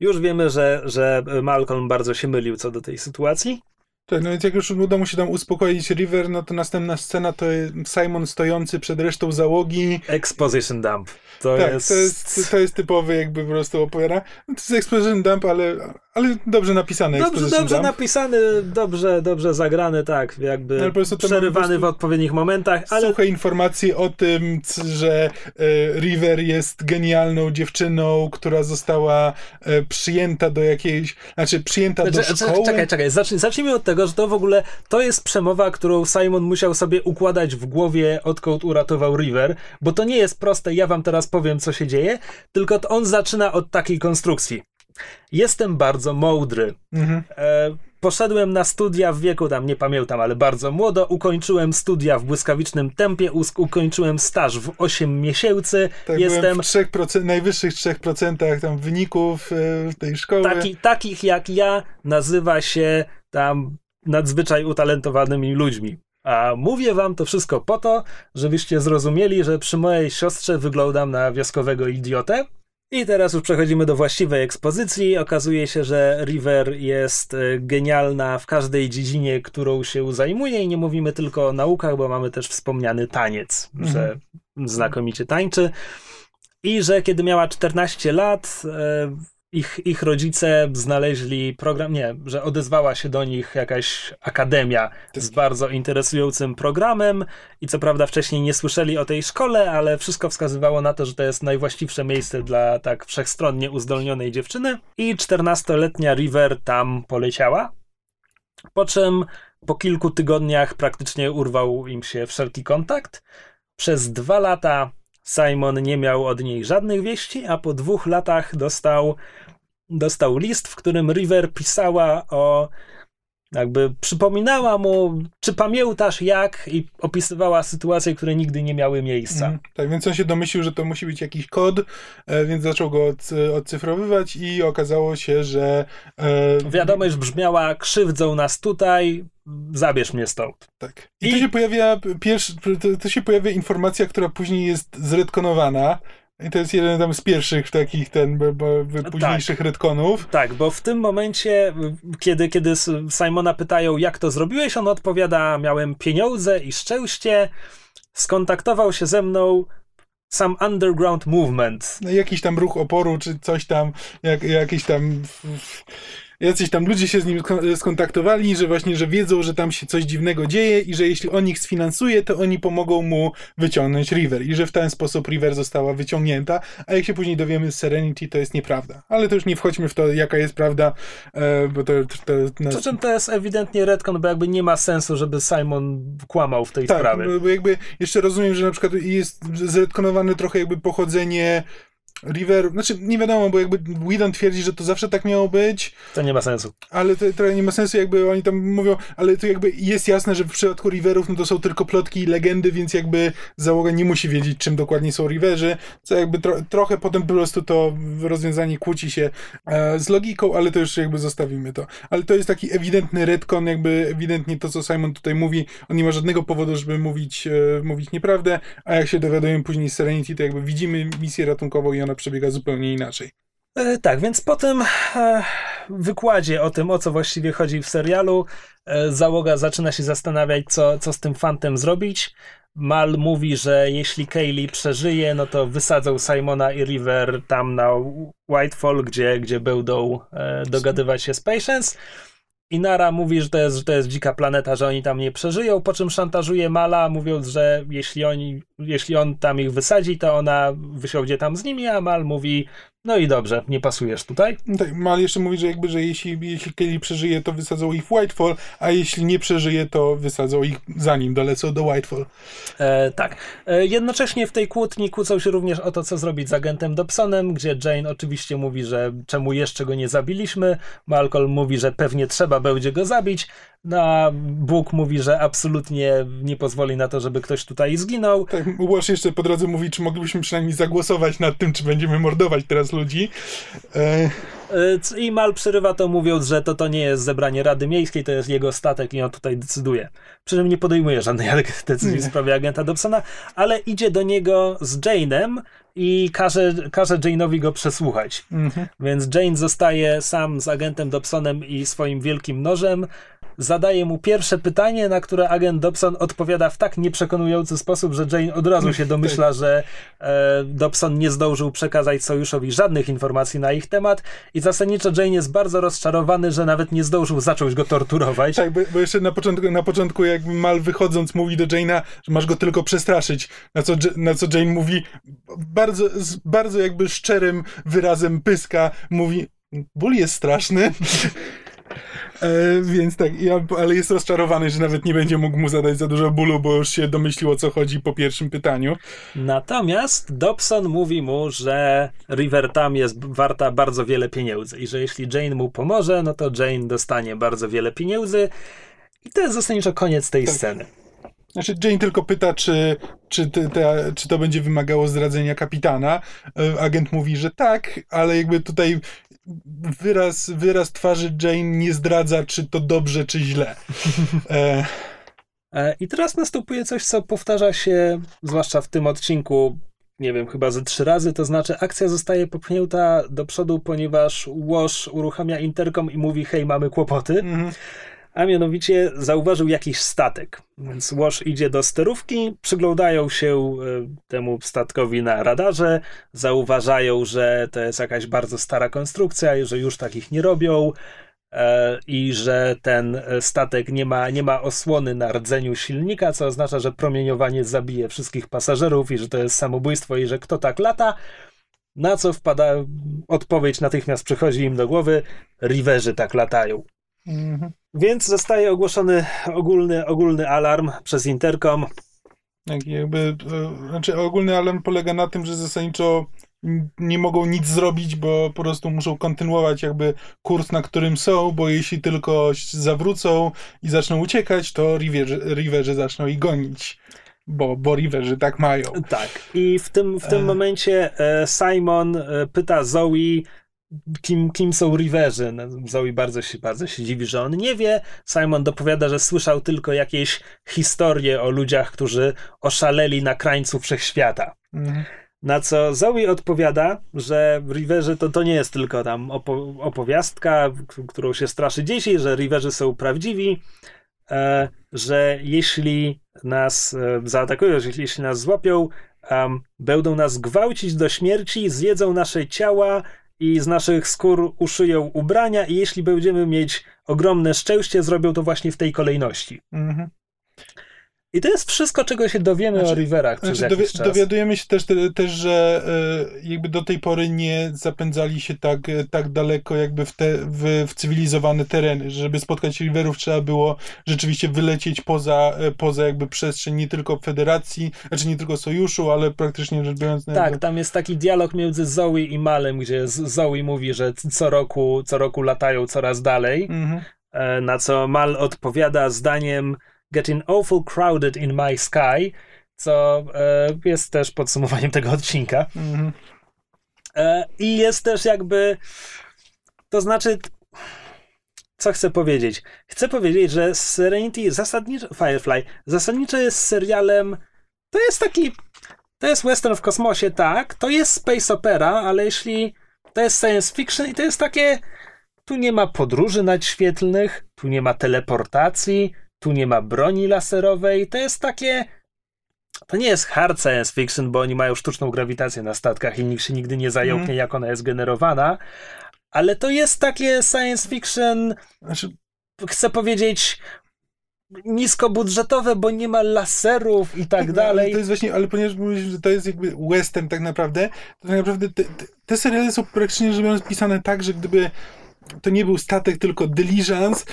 już wiemy, że, że Malcolm bardzo się mylił co do tej sytuacji. Tak, no więc jak już uda mu się tam uspokoić River, no to następna scena to Simon stojący przed resztą załogi. Exposition dump. To tak, jest... To, jest, to jest typowy jakby po prostu opowiada. No to jest Exposition dump, ale, ale dobrze napisany. Dobrze, dobrze dump. napisany, dobrze, dobrze zagrany, tak, jakby no, przerywany w odpowiednich momentach. Ale... Suche informacje o tym, że e, River jest genialną dziewczyną, która została e, przyjęta do jakiejś, znaczy przyjęta znaczy, do szkoły. Czekaj, czekaj, zacznij, zacznijmy od tego, że to w ogóle, to jest przemowa, którą Simon musiał sobie układać w głowie, odkąd uratował River, bo to nie jest proste, ja wam teraz powiem, co się dzieje, tylko on zaczyna od takiej konstrukcji. Jestem bardzo mądry. Mhm. E, poszedłem na studia w wieku, tam nie pamiętam, ale bardzo młodo. Ukończyłem studia w błyskawicznym tempie, ukończyłem staż w 8 miesięcy. Tak, Jestem w 3%, najwyższych 3% tam wyników e, tej szkoły. Taki, takich jak ja nazywa się tam nadzwyczaj utalentowanymi ludźmi. A mówię wam to wszystko po to, żebyście zrozumieli, że przy mojej siostrze wyglądam na wioskowego idiotę. I teraz już przechodzimy do właściwej ekspozycji. Okazuje się, że River jest e, genialna w każdej dziedzinie, którą się zajmuje i nie mówimy tylko o naukach, bo mamy też wspomniany taniec, mhm. że znakomicie tańczy. I że kiedy miała 14 lat, e, ich, ich rodzice znaleźli program, nie, że odezwała się do nich jakaś akademia z bardzo interesującym programem i co prawda wcześniej nie słyszeli o tej szkole, ale wszystko wskazywało na to, że to jest najwłaściwsze miejsce dla tak wszechstronnie uzdolnionej dziewczyny i 14-letnia River tam poleciała, po czym po kilku tygodniach praktycznie urwał im się wszelki kontakt. Przez dwa lata Simon nie miał od niej żadnych wieści, a po dwóch latach dostał, dostał list, w którym River pisała o jakby przypominała mu, czy pamiętasz jak i opisywała sytuacje, które nigdy nie miały miejsca. Mm, tak, więc on się domyślił, że to musi być jakiś kod, e, więc zaczął go od, odcyfrowywać i okazało się, że... E... Wiadomość brzmiała, krzywdzą nas tutaj, zabierz mnie stąd. Tak. I, I... tu się pojawia pierwszy, to, to się pojawia informacja, która później jest zredkonowana, i to jest jeden tam z pierwszych takich ten bo, bo, późniejszych tak. retkonów. Tak, bo w tym momencie, kiedy, kiedy Simona pytają, jak to zrobiłeś, on odpowiada, miałem pieniądze i szczęście, skontaktował się ze mną sam underground movement. No, jakiś tam ruch oporu, czy coś tam, jak, jakiś tam jacyś tam ludzie się z nim skontaktowali, że właśnie, że wiedzą, że tam się coś dziwnego dzieje i że jeśli on ich sfinansuje, to oni pomogą mu wyciągnąć River i że w ten sposób River została wyciągnięta, a jak się później dowiemy z Serenity, to jest nieprawda. Ale to już nie wchodźmy w to, jaka jest prawda, e, bo to... to, Przy czym to jest ewidentnie retcon, bo jakby nie ma sensu, żeby Simon kłamał w tej tak, sprawie. bo jakby jeszcze rozumiem, że na przykład jest zretkonowane trochę jakby pochodzenie River, znaczy nie wiadomo, bo jakby Whedon twierdzi, że to zawsze tak miało być. To nie ma sensu. Ale to trochę nie ma sensu, jakby oni tam mówią, ale to jakby jest jasne, że w przypadku Riverów, no to są tylko plotki i legendy, więc jakby załoga nie musi wiedzieć, czym dokładnie są Riverzy, co jakby tro trochę potem po prostu to rozwiązanie kłóci się e, z logiką, ale to już jakby zostawimy to. Ale to jest taki ewidentny retcon, jakby ewidentnie to, co Simon tutaj mówi, on nie ma żadnego powodu, żeby mówić, e, mówić nieprawdę, a jak się dowiadujemy później z Serenity, to jakby widzimy misję ratunkową i ona przebiega zupełnie inaczej. E, tak, więc po tym e, wykładzie o tym, o co właściwie chodzi w serialu, e, załoga zaczyna się zastanawiać, co, co z tym fantem zrobić. Mal mówi, że jeśli Kaylee przeżyje, no to wysadzą Simona i River tam na Whitefall, gdzie, gdzie będą dogadywać się z Patience. Inara mówi, że to, jest, że to jest dzika planeta, że oni tam nie przeżyją, po czym szantażuje Mala, mówiąc, że jeśli, oni, jeśli on tam ich wysadzi, to ona wysiądzie tam z nimi, a Mal mówi, no i dobrze, nie pasujesz tutaj. No tak, Mal jeszcze mówi, że jakby, że jeśli, jeśli Kelly przeżyje, to wysadzą ich w Whitefall, a jeśli nie przeżyje, to wysadzą ich zanim dolecą do Whitefall. E, tak. E, jednocześnie w tej kłótni kłócą się również o to, co zrobić z agentem Dobsonem, gdzie Jane oczywiście mówi, że czemu jeszcze go nie zabiliśmy. Malcolm mówi, że pewnie trzeba będzie go zabić. No a Bóg mówi, że absolutnie nie pozwoli na to, żeby ktoś tutaj zginął. Tak, Łoż jeszcze po drodze mówi, czy moglibyśmy przynajmniej zagłosować nad tym, czy będziemy mordować teraz ludzi. E... e I Mal przerywa to mówiąc, że to, to nie jest zebranie Rady Miejskiej, to jest jego statek i on tutaj decyduje. Przy czym nie podejmuje żadnej <laughs> decyzji w sprawie agenta Dobsona, ale idzie do niego z Jane'em i każe, każe Jane'owi go przesłuchać. Mhm. Więc Jane zostaje sam z agentem Dobsonem i swoim wielkim nożem zadaje mu pierwsze pytanie, na które agent Dobson odpowiada w tak nieprzekonujący sposób, że Jane od razu się domyśla, że e, Dobson nie zdążył przekazać sojuszowi żadnych informacji na ich temat i zasadniczo Jane jest bardzo rozczarowany, że nawet nie zdążył zacząć go torturować. Tak, bo, bo jeszcze na początku, na początku jakby Mal wychodząc mówi do Jane'a, że masz go tylko przestraszyć, na co, na co Jane mówi bardzo, z bardzo jakby szczerym wyrazem pyska, mówi ból jest straszny. <laughs> E, więc tak, ja, ale jest rozczarowany, że nawet nie będzie mógł mu zadać za dużo bólu, bo już się domyślił o co chodzi po pierwszym pytaniu. Natomiast Dobson mówi mu, że River tam jest warta bardzo wiele pieniędzy i że jeśli Jane mu pomoże, no to Jane dostanie bardzo wiele pieniędzy. I to jest zasadniczo koniec tej tak. sceny. Znaczy, Jane tylko pyta, czy, czy, te, te, czy to będzie wymagało zdradzenia kapitana. E, agent mówi, że tak, ale jakby tutaj wyraz, wyraz twarzy Jane nie zdradza, czy to dobrze, czy źle. E... E, I teraz następuje coś, co powtarza się, zwłaszcza w tym odcinku, nie wiem, chyba ze trzy razy, to znaczy akcja zostaje popchnięta do przodu, ponieważ Wash uruchamia interkom i mówi, hej, mamy kłopoty. -hmm a mianowicie zauważył jakiś statek. Więc Łoż idzie do sterówki, przyglądają się e, temu statkowi na radarze, zauważają, że to jest jakaś bardzo stara konstrukcja, że już takich nie robią e, i że ten statek nie ma, nie ma osłony na rdzeniu silnika, co oznacza, że promieniowanie zabije wszystkich pasażerów i że to jest samobójstwo i że kto tak lata. Na co wpada odpowiedź natychmiast przychodzi im do głowy: Riverzy tak latają. Mhm. Więc zostaje ogłoszony ogólny, ogólny alarm przez Intercom. Tak, jakby, e, znaczy ogólny alarm polega na tym, że zasadniczo nie mogą nic zrobić, bo po prostu muszą kontynuować jakby kurs, na którym są, bo jeśli tylko zawrócą i zaczną uciekać, to riverzy, riverzy zaczną ich gonić. Bo, bo riverzy tak mają. Tak. I w tym, w tym e... momencie e, Simon e, pyta Zoe, kim, kim są Riverzy. No, Zoe bardzo się, bardzo się dziwi, że on nie wie. Simon dopowiada, że słyszał tylko jakieś historie o ludziach, którzy oszaleli na krańcu wszechświata. Mhm. Na co Zoe odpowiada, że Riverzy to, to nie jest tylko tam opo opowiastka, którą się straszy dzieci, że Riverzy są prawdziwi, e, że jeśli nas e, zaatakują, jeśli, jeśli nas złapią, um, będą nas gwałcić do śmierci, zjedzą nasze ciała, i z naszych skór uszyją ubrania i jeśli będziemy mieć ogromne szczęście, zrobią to właśnie w tej kolejności. Mhm. I to jest wszystko, czego się dowiemy znaczy, o Riverach przez znaczy, jakiś czas. Dowiadujemy się też, też że e, jakby do tej pory nie zapędzali się tak, e, tak daleko jakby w, te, w, w cywilizowane tereny. Żeby spotkać Riverów trzeba było rzeczywiście wylecieć poza, e, poza jakby przestrzeń nie tylko Federacji, znaczy nie tylko Sojuszu, ale praktycznie rzecz biorąc... Tak, jakby... tam jest taki dialog między Zoe i Malem, gdzie Zoe mówi, że co roku, co roku latają coraz dalej, mhm. na co Mal odpowiada zdaniem Getting Awful Crowded in My Sky, co e, jest też podsumowaniem tego odcinka. Mm-hmm. E, I jest też jakby. To znaczy. Co chcę powiedzieć? Chcę powiedzieć, że Serenity zasadniczo. Firefly zasadniczo jest serialem. To jest taki. To jest western w kosmosie, tak. To jest space opera, ale jeśli. To jest science fiction i to jest takie. Tu nie ma podróży nadświetlnych, tu nie ma teleportacji, tu nie ma broni laserowej. To jest takie. To nie jest hard science fiction, bo oni mają sztuczną grawitację na statkach i nikt się nigdy nie zająknie, mm. jak ona jest generowana. Ale to jest takie science fiction. Znaczy... Chcę powiedzieć, niskobudżetowe, bo nie ma laserów i tak, dalej. To jest właśnie, ale ponieważ mówisz, że to jest jakby western tak naprawdę, to tak naprawdę te, te, te seriale są praktycznie rzecz biorąc pisane tak, że gdyby to nie był statek, tylko diligence,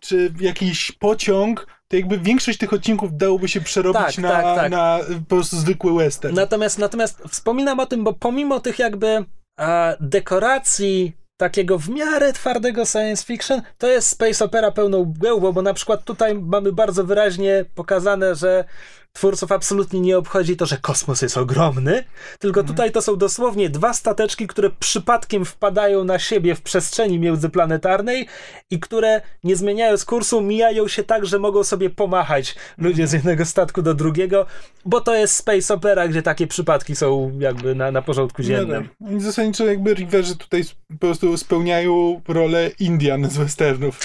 czy jakiś pociąg, to jakby większość tych odcinków dałoby się przerobić tak, na, tak, tak. na po prostu zwykły western. Natomiast, natomiast wspominam o tym, bo pomimo tych jakby a, dekoracji takiego w miarę twardego science fiction, to jest space opera pełną głębą, bo na przykład tutaj mamy bardzo wyraźnie pokazane, że twórców absolutnie nie obchodzi to, że kosmos jest ogromny, tylko mhm. tutaj to są dosłownie dwa stateczki, które przypadkiem wpadają na siebie w przestrzeni międzyplanetarnej i które nie zmieniając kursu mijają się tak, że mogą sobie pomachać ludzie z jednego statku do drugiego, bo to jest space opera, gdzie takie przypadki są jakby na, na porządku no dziennym. No, tak. Zasadniczo jakby Riverzy tutaj po prostu spełniają rolę Indian z westernów.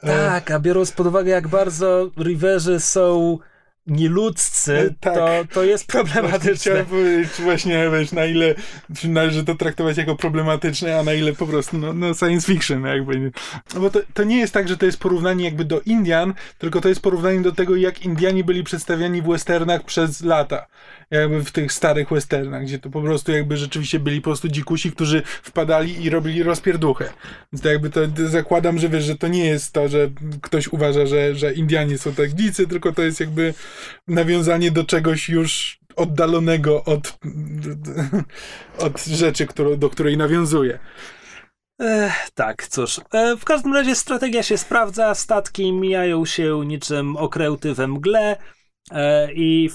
Tak, a biorąc pod uwagę jak bardzo Riverzy są nieludzcy, e, tak. to, to jest problematyczne. Chciałem powiedzieć właśnie, wiesz, na ile należy to traktować jako problematyczne, a na ile po prostu no, no science fiction jakby. No bo to, to nie jest tak, że to jest porównanie jakby do Indian, tylko to jest porównanie do tego, jak Indianie byli przedstawiani w westernach przez lata. Jakby w tych starych westernach, gdzie to po prostu jakby rzeczywiście byli po prostu dzikusi, którzy wpadali i robili rozpierduchę. Więc to jakby to, zakładam, że wiesz, że to nie jest to, że ktoś uważa, że, że Indianie są tak dzicy, tylko to jest jakby nawiązanie do czegoś już oddalonego od, od rzeczy, którą, do której nawiązuje. Ech, tak, cóż. E, w każdym razie strategia się sprawdza, statki mijają się niczym okręty we mgle i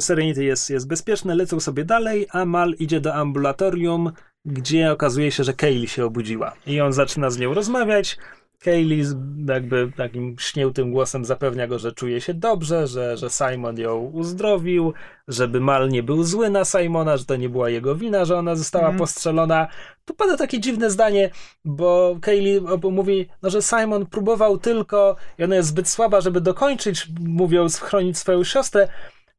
Serenity jest, jest bezpieczne, lecą sobie dalej, a Mal idzie do ambulatorium, gdzie okazuje się, że Kaylee się obudziła. I on zaczyna z nią rozmawiać, Kaylee jakby takim śniętym głosem zapewnia go, że czuje się dobrze, że, że Simon ją uzdrowił, żeby Mal nie był zły na Simona, że to nie była jego wina, że ona została mm. postrzelona. Tu pada takie dziwne zdanie, bo Kaylee mówi, no, że Simon próbował tylko i ona jest zbyt słaba, żeby dokończyć, mówiąc, chronić swoją siostrę.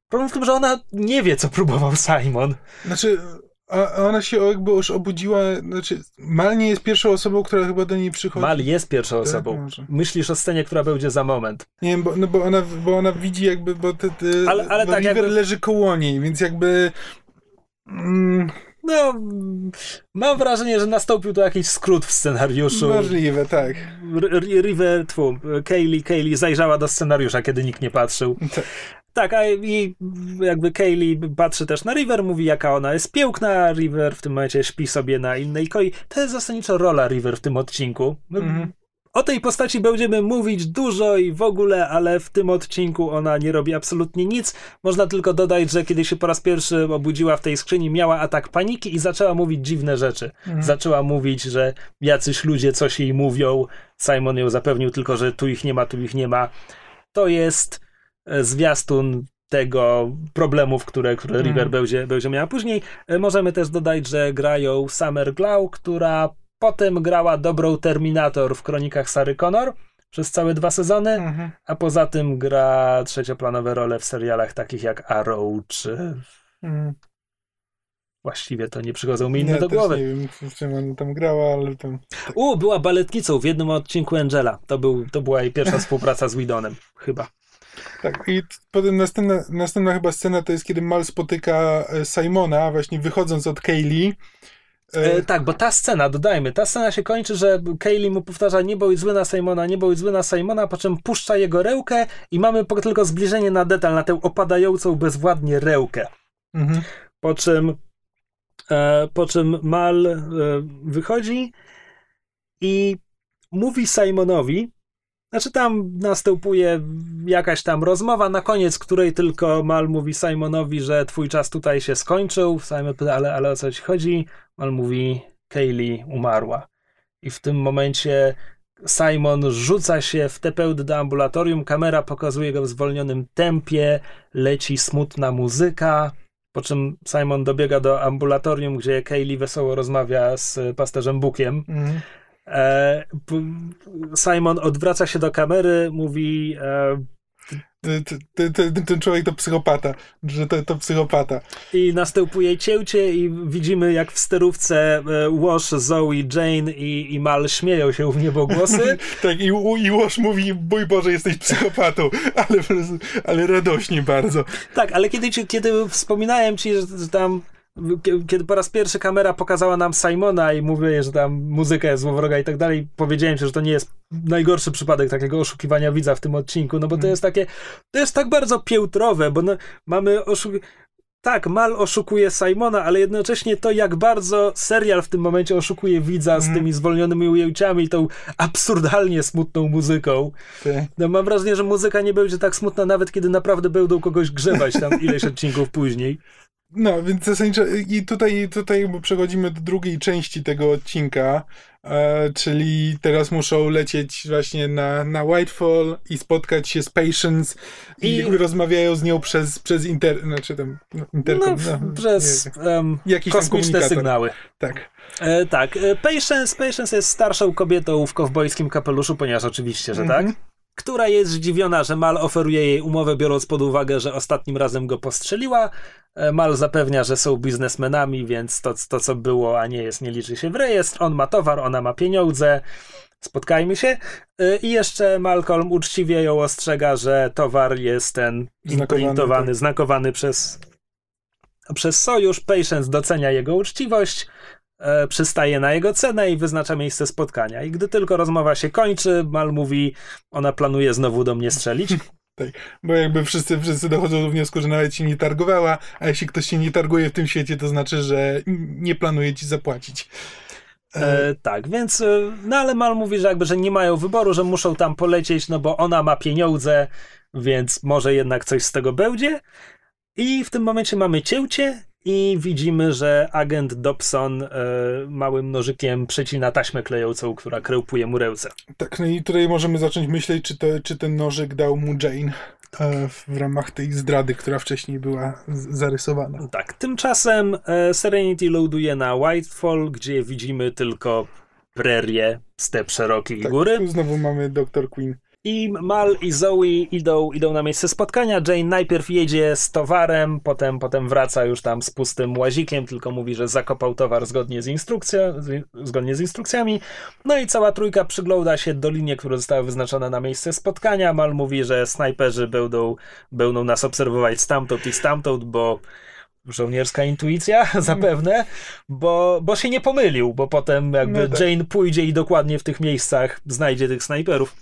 Problem w tym, że ona nie wie, co próbował Simon. Znaczy, a ona się jakby już obudziła, znaczy Mal nie jest pierwszą osobą, która chyba do niej przychodzi. Mal jest pierwszą tak? osobą. Może. Myślisz o scenie, która będzie za moment. Nie wiem, bo, no bo, ona, bo ona widzi jakby, bo, te, te, ale, ale tak jakby... leży koło niej, więc jakby... Mm, no, mam wrażenie, że nastąpił tu jakiś skrót w scenariuszu. Możliwe, tak. River, tfu, Kaylee, Kaylee zajrzała do scenariusza, kiedy nikt nie patrzył. Tak. Tak, a i jakby Kaylee patrzy też na River, mówi jaka ona jest piękna, River w tym momencie śpi sobie na innej koi. To jest zasadniczo rola River w tym odcinku. Mm-hmm. O tej postaci będziemy mówić dużo i w ogóle, ale w tym odcinku ona nie robi absolutnie nic. Można tylko dodać, że kiedy się po raz pierwszy obudziła w tej skrzyni, miała atak paniki i zaczęła mówić dziwne rzeczy. Mhm. Zaczęła mówić, że jacyś ludzie coś jej mówią. Simon ją zapewnił tylko, że tu ich nie ma, tu ich nie ma. To jest zwiastun tego problemów, które, które mm. River będzie, będzie miała później. E, możemy też dodać, że grają Summer Glau, która potem grała dobrą Terminator w Kronikach Sary Connor przez całe dwa sezony, mm-hmm. a poza tym gra trzecioplanowe role w serialach takich jak Arrow czy... Mm. Właściwie to nie przychodzą mi inne nie, do głowy. Nie wiem, w czym ona tam grała, ale tam. U, była baletnicą w jednym odcinku Angela. To, był, to była jej pierwsza współpraca z Widonem, chyba. Tak, i potem następna, następna chyba scena to jest, kiedy Mal spotyka e, Simona, właśnie wychodząc od Kaylee. E, tak, bo ta scena, dodajmy, ta scena się kończy, że Kaylee mu powtarza nie bądź zły na Simona, nie bądź zły na Simona, po czym puszcza jego rełkę i mamy tylko zbliżenie na detal, na tę opadającą bezwładnie rełkę. Mhm. Po czym e, po czym Mal e, wychodzi i mówi Simonowi, znaczy tam następuje jakaś tam rozmowa, na koniec której tylko Mal mówi Simonowi, że twój czas tutaj się skończył. Simon pyta, ale, ale o co ci chodzi? Mal mówi, Kaylee umarła. I w tym momencie Simon rzuca się w tę pełd do ambulatorium, kamera pokazuje go w zwolnionym tempie, leci smutna muzyka, po czym Simon dobiega do ambulatorium, gdzie Kaylee wesoło rozmawia z pasterzem Bukiem. Mm. E, Simon odwraca się do kamery, mówi. Ten, ten, ten, człowiek to psychopata, że to, to psychopata. I następuje cięcie i widzimy jak w sterówce e, Wash, Zoe, Jane i, i Mal śmieją się w niebogłosy. <laughs> tak, i, i Wash mówi, bój Boże, jesteś psychopatą, <laughs> ale, ale radośnie bardzo. Tak, ale kiedy, kiedy wspominałem ci, że tam kiedy po raz pierwszy kamera pokazała nam Simona i mówię, że tam muzyka jest złowroga i tak dalej, powiedziałem ci, że to nie jest najgorszy przypadek takiego oszukiwania widza w tym odcinku, no bo to mhm. jest takie, to jest tak bardzo piętrowe, bo no, mamy oszuk... Tak, Mal oszukuje Simona, ale jednocześnie to, jak bardzo serial w tym momencie oszukuje widza z mhm. tymi zwolnionymi ujęciami i tą absurdalnie smutną muzyką. No, mam wrażenie, że muzyka nie będzie tak smutna, nawet kiedy naprawdę będą kogoś grzebać tam <laughs> ileś odcinków później. No, więc zasadniczo i tutaj, tutaj przechodzimy do drugiej części tego odcinka, e, czyli teraz muszą lecieć właśnie na, na Whitefall i spotkać się z Patience i, i rozmawiają z nią przez, przez inter... Znaczy tam, no, interkom, no, no, przez um, jakieś kosmiczne sygnały. Tak. E, tak. E, Patience, Patience jest starszą kobietą w kowbojskim kapeluszu, ponieważ oczywiście, że mm -hmm. tak która jest zdziwiona, że Mal oferuje jej umowę, biorąc pod uwagę, że ostatnim razem go postrzeliła. E, Mal zapewnia, że są biznesmenami, więc to, to co było, a nie jest, nie liczy się w rejestr. On ma towar, ona ma pieniądze. Spotkajmy się. E, I jeszcze Malcolm uczciwie ją ostrzega, że towar jest ten imprintowany, tak. znakowany przez, przez sojusz. Patience docenia jego uczciwość przystaje na jego cenę i wyznacza miejsce spotkania. I gdy tylko rozmowa się kończy, Mal mówi, ona planuje znowu do mnie strzelić. <laughs> Tak, bo jakby wszyscy, wszyscy dochodzą do wniosku, że nawet się nie targowała, a jeśli ktoś się nie targuje w tym świecie, to znaczy, że nie planuje ci zapłacić. E, tak, więc, e, no ale Mal mówi, że jakby, że nie mają wyboru, że muszą tam polecieć, no bo ona ma pieniądze, więc może jednak coś z tego będzie. I w tym momencie mamy cięcie i widzimy, że agent Dobson e, małym nożykiem przecina taśmę klejącą, która krełpuje mu ręce. Tak, no i tutaj możemy zacząć myśleć, czy, to, czy ten nożyk dał mu Jane e, w ramach tej zdrady, która wcześniej była zarysowana. Tak, tymczasem e, Serenity loaduje na Whitefall, gdzie widzimy tylko prerię, step szerokiej tak, góry. Znowu mamy Dr. Queen. I Mal i Zoe idą, idą na miejsce spotkania. Jane najpierw jedzie z towarem, potem, potem wraca już tam z pustym łazikiem, tylko mówi, że zakopał towar zgodnie z, instrukcją, zgodnie z instrukcjami. No i cała trójka przygląda się dolinie, które zostały wyznaczone na miejsce spotkania. Mal mówi, że snajperzy będą, będą nas obserwować stamtąd i stamtąd, bo żołnierska intuicja <laughs> zapewne, bo, bo się nie pomylił, bo potem jakby no tak. Jane pójdzie i dokładnie w tych miejscach znajdzie tych snajperów.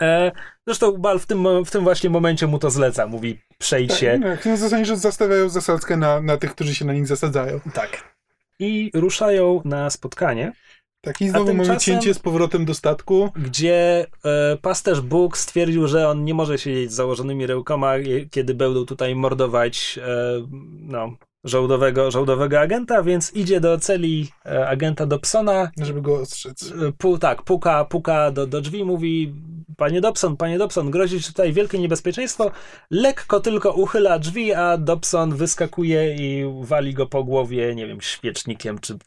E, zresztą Bal w tym, w tym właśnie momencie mu to zleca. Mówi, przejdź tak, się. Tak, no zasadzie, że zastawiają zasadzkę na, na tych, którzy się na nich zasadzają. Tak. I ruszają na spotkanie. Tak, i znowu mamy cięcie z powrotem do statku. Gdzie e, pasterz Bóg stwierdził, że on nie może siedzieć z założonymi rękoma, kiedy będą tutaj mordować e, no, żołdowego, żołdowego agenta, więc idzie do celi e, agenta Dobsona. Żeby go ostrzec. E, tak, puka, puka do, do drzwi, mówi panie Dobson, panie Dobson, grozi tutaj wielkie niebezpieczeństwo. Lekko tylko uchyla drzwi, a Dobson wyskakuje i wali go po głowie, nie wiem, świecznikiem czy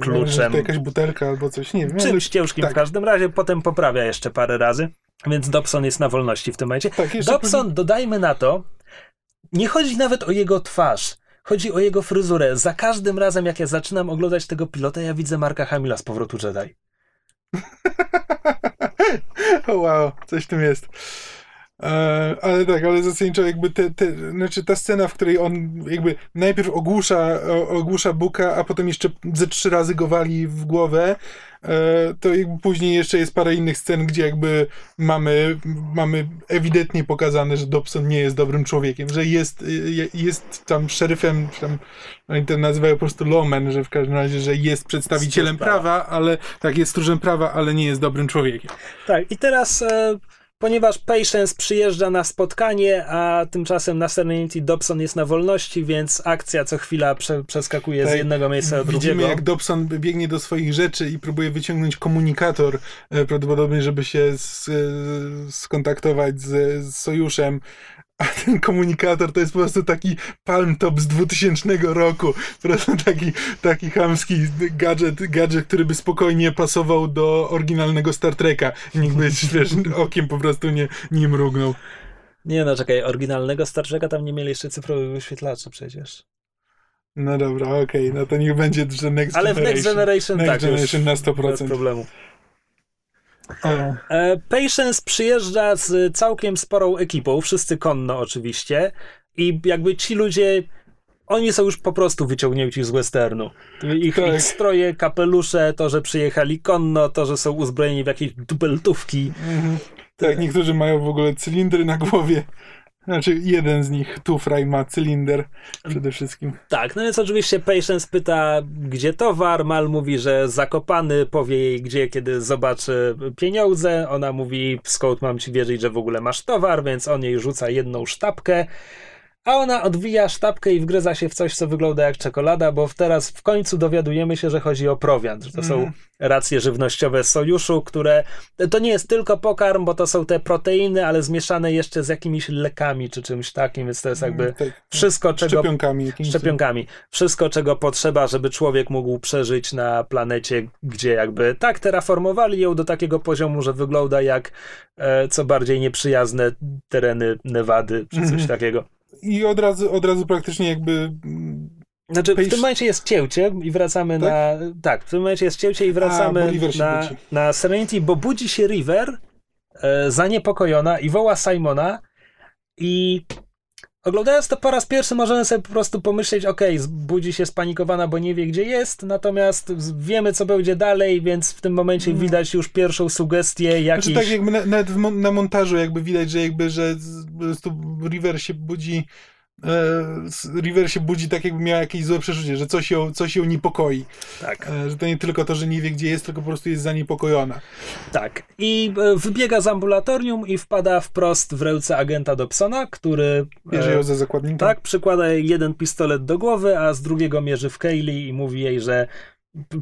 kluczem. to jakaś butelka albo coś, nie wiem. Czymś ciężkim tak. w każdym razie, potem poprawia jeszcze parę razy, więc Dobson jest na wolności w tym momencie. Tak, Dobson, dodajmy na to, nie chodzi nawet o jego twarz. Chodzi o jego fryzurę. Za każdym razem, jak ja zaczynam oglądać tego pilota, ja widzę Marka Hamila z powrotu Jedi. <laughs> wow, coś w tym jest. E, ale tak, ale zasadniczo jakby te, te, znaczy ta scena, w której on jakby najpierw ogłusza, ogłusza Buka, a potem jeszcze ze trzy razy go wali w głowę, e, to jakby później jeszcze jest parę innych scen, gdzie jakby mamy, mamy ewidentnie pokazane, że Dobson nie jest dobrym człowiekiem, że jest, jest tam szeryfem, tam oni to nazywają po prostu lawman, że w każdym razie, że jest przedstawicielem prawa, ale tak, jest stróżem prawa, ale nie jest dobrym człowiekiem. Tak, i teraz e, ponieważ Patience przyjeżdża na spotkanie, a tymczasem na Serenity Dobson jest na wolności, więc akcja co chwila prze, przeskakuje tak, z jednego miejsca do drugiego. Widzimy, jak Dobson biegnie do swoich rzeczy i próbuje wyciągnąć komunikator, e, prawdopodobnie, żeby się z, e, skontaktować z, z sojuszem, a ten komunikator to jest po prostu taki palm top z 2000 roku. Po prostu taki, taki chamski gadżet, gadżet, który by spokojnie pasował do oryginalnego Star Treka. Nikt by, wiesz, okiem po prostu nie, nie mrugnął. Nie no, czekaj, oryginalnego Star Treka tam nie mieli jeszcze cyfrowych wyświetlaczy przecież. No dobra, okej, okay, no to niech będzie, że Next Ale Generation. Ale w Next Generation Next tak, Generation na 100%. Bez problemu. E, Patience przyjeżdża z całkiem sporą ekipą, wszyscy konno oczywiście, i jakby ci ludzie, oni są już po prostu wyciągnięci z westernu. Ich, tak. ich stroje, kapelusze, to, że przyjechali konno, to, że są uzbrojeni w jakieś dubeltówki. Mhm. Tak, niektórzy mają w ogóle cylindry na głowie. Znaczy, jeden z nich, Tufraj, ma cylinder przede wszystkim. Tak, no więc oczywiście Patience pyta, gdzie towar. Mal mówi, że zakopany, powie jej, gdzie, kiedy zobaczy pieniądze. Ona mówi, skąd mam ci wierzyć, że w ogóle masz towar, więc on jej rzuca jedną sztabkę. A ona odwija sztabkę i wgryza się w coś, co wygląda jak czekolada, bo teraz w końcu dowiadujemy się, że chodzi o prowiant, że to są mhm. racje żywnościowe sojuszu, które to nie jest tylko pokarm, bo to są te proteiny, ale zmieszane jeszcze z jakimiś lekami czy czymś takim, więc to jest jakby mm, tak. wszystko, czego. Szczepionkami. Szczepionkami. Wszystko, czego potrzeba, żeby człowiek mógł przeżyć na planecie, gdzie jakby tak terraformowali ją do takiego poziomu, że wygląda jak e, co bardziej nieprzyjazne tereny Nevady czy coś mm. takiego i od razu, od razu praktycznie jakby znaczy, w tym momencie jest cięcie i wracamy tak? na. Tak, w tym momencie jest cięcie i wracamy A, na, na Serenity, bo budzi się River e, zaniepokojona i woła Simona. I Oglądając to po raz pierwszy możemy sobie po prostu pomyśleć, ok, budzi się spanikowana, bo nie wie gdzie jest, natomiast wiemy co będzie dalej, więc w tym momencie mm. widać już pierwszą sugestię jakiejś... Znaczy tak jakby na, nawet na montażu jakby widać, że jakby, że po prostu River się budzi River się budzi tak, jakby miała jakieś złe przeczucie, że coś ją, coś ją niepokoi. Tak. E, że to nie tylko to, że nie wie, gdzie jest, tylko po prostu jest zaniepokojona. Tak. I e, wybiega z ambulatorium i wpada wprost w ręce agenta Dobsona, który... Bierze ją za zakładnika. Tak, przykłada jej jeden pistolet do głowy, a z drugiego mierzy w Kaylee i mówi jej, że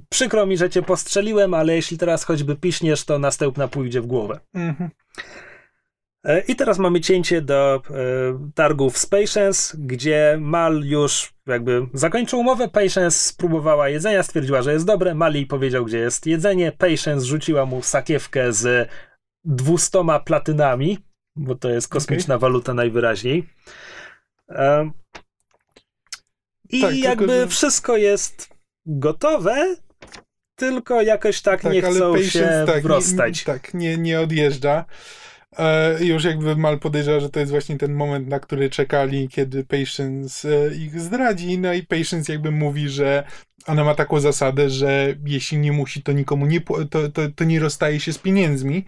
przykro mi, że cię postrzeliłem, ale jeśli teraz choćby piśniesz, to następna pójdzie w głowę. Mhm. E, I teraz mamy cięcie do e, targów z Patience, gdzie Mal już jakby zakończył umowę. Patience spróbowała jedzenia, stwierdziła, że jest dobre. Mal jej powiedział, gdzie jest jedzenie. Patience rzuciła mu sakiewkę z dwustoma platynami, bo to jest kosmiczna okay. waluta najwyraźniej. E, I tak, jakby tylko, że... wszystko jest gotowe, tylko jakoś tak, tak nie chcą się tak, wrostać. Nie, tak, nie, nie odjeżdża. E, już jakby Mal podejrzewa, że to jest właśnie ten moment, na który czekali, kiedy Patience e, ich zdradzi, no i Patience jakby mówi, że ona ma taką zasadę, że jeśli nie musi, to nikomu nie, to, to, to nie rozstaje się z pieniędzmi.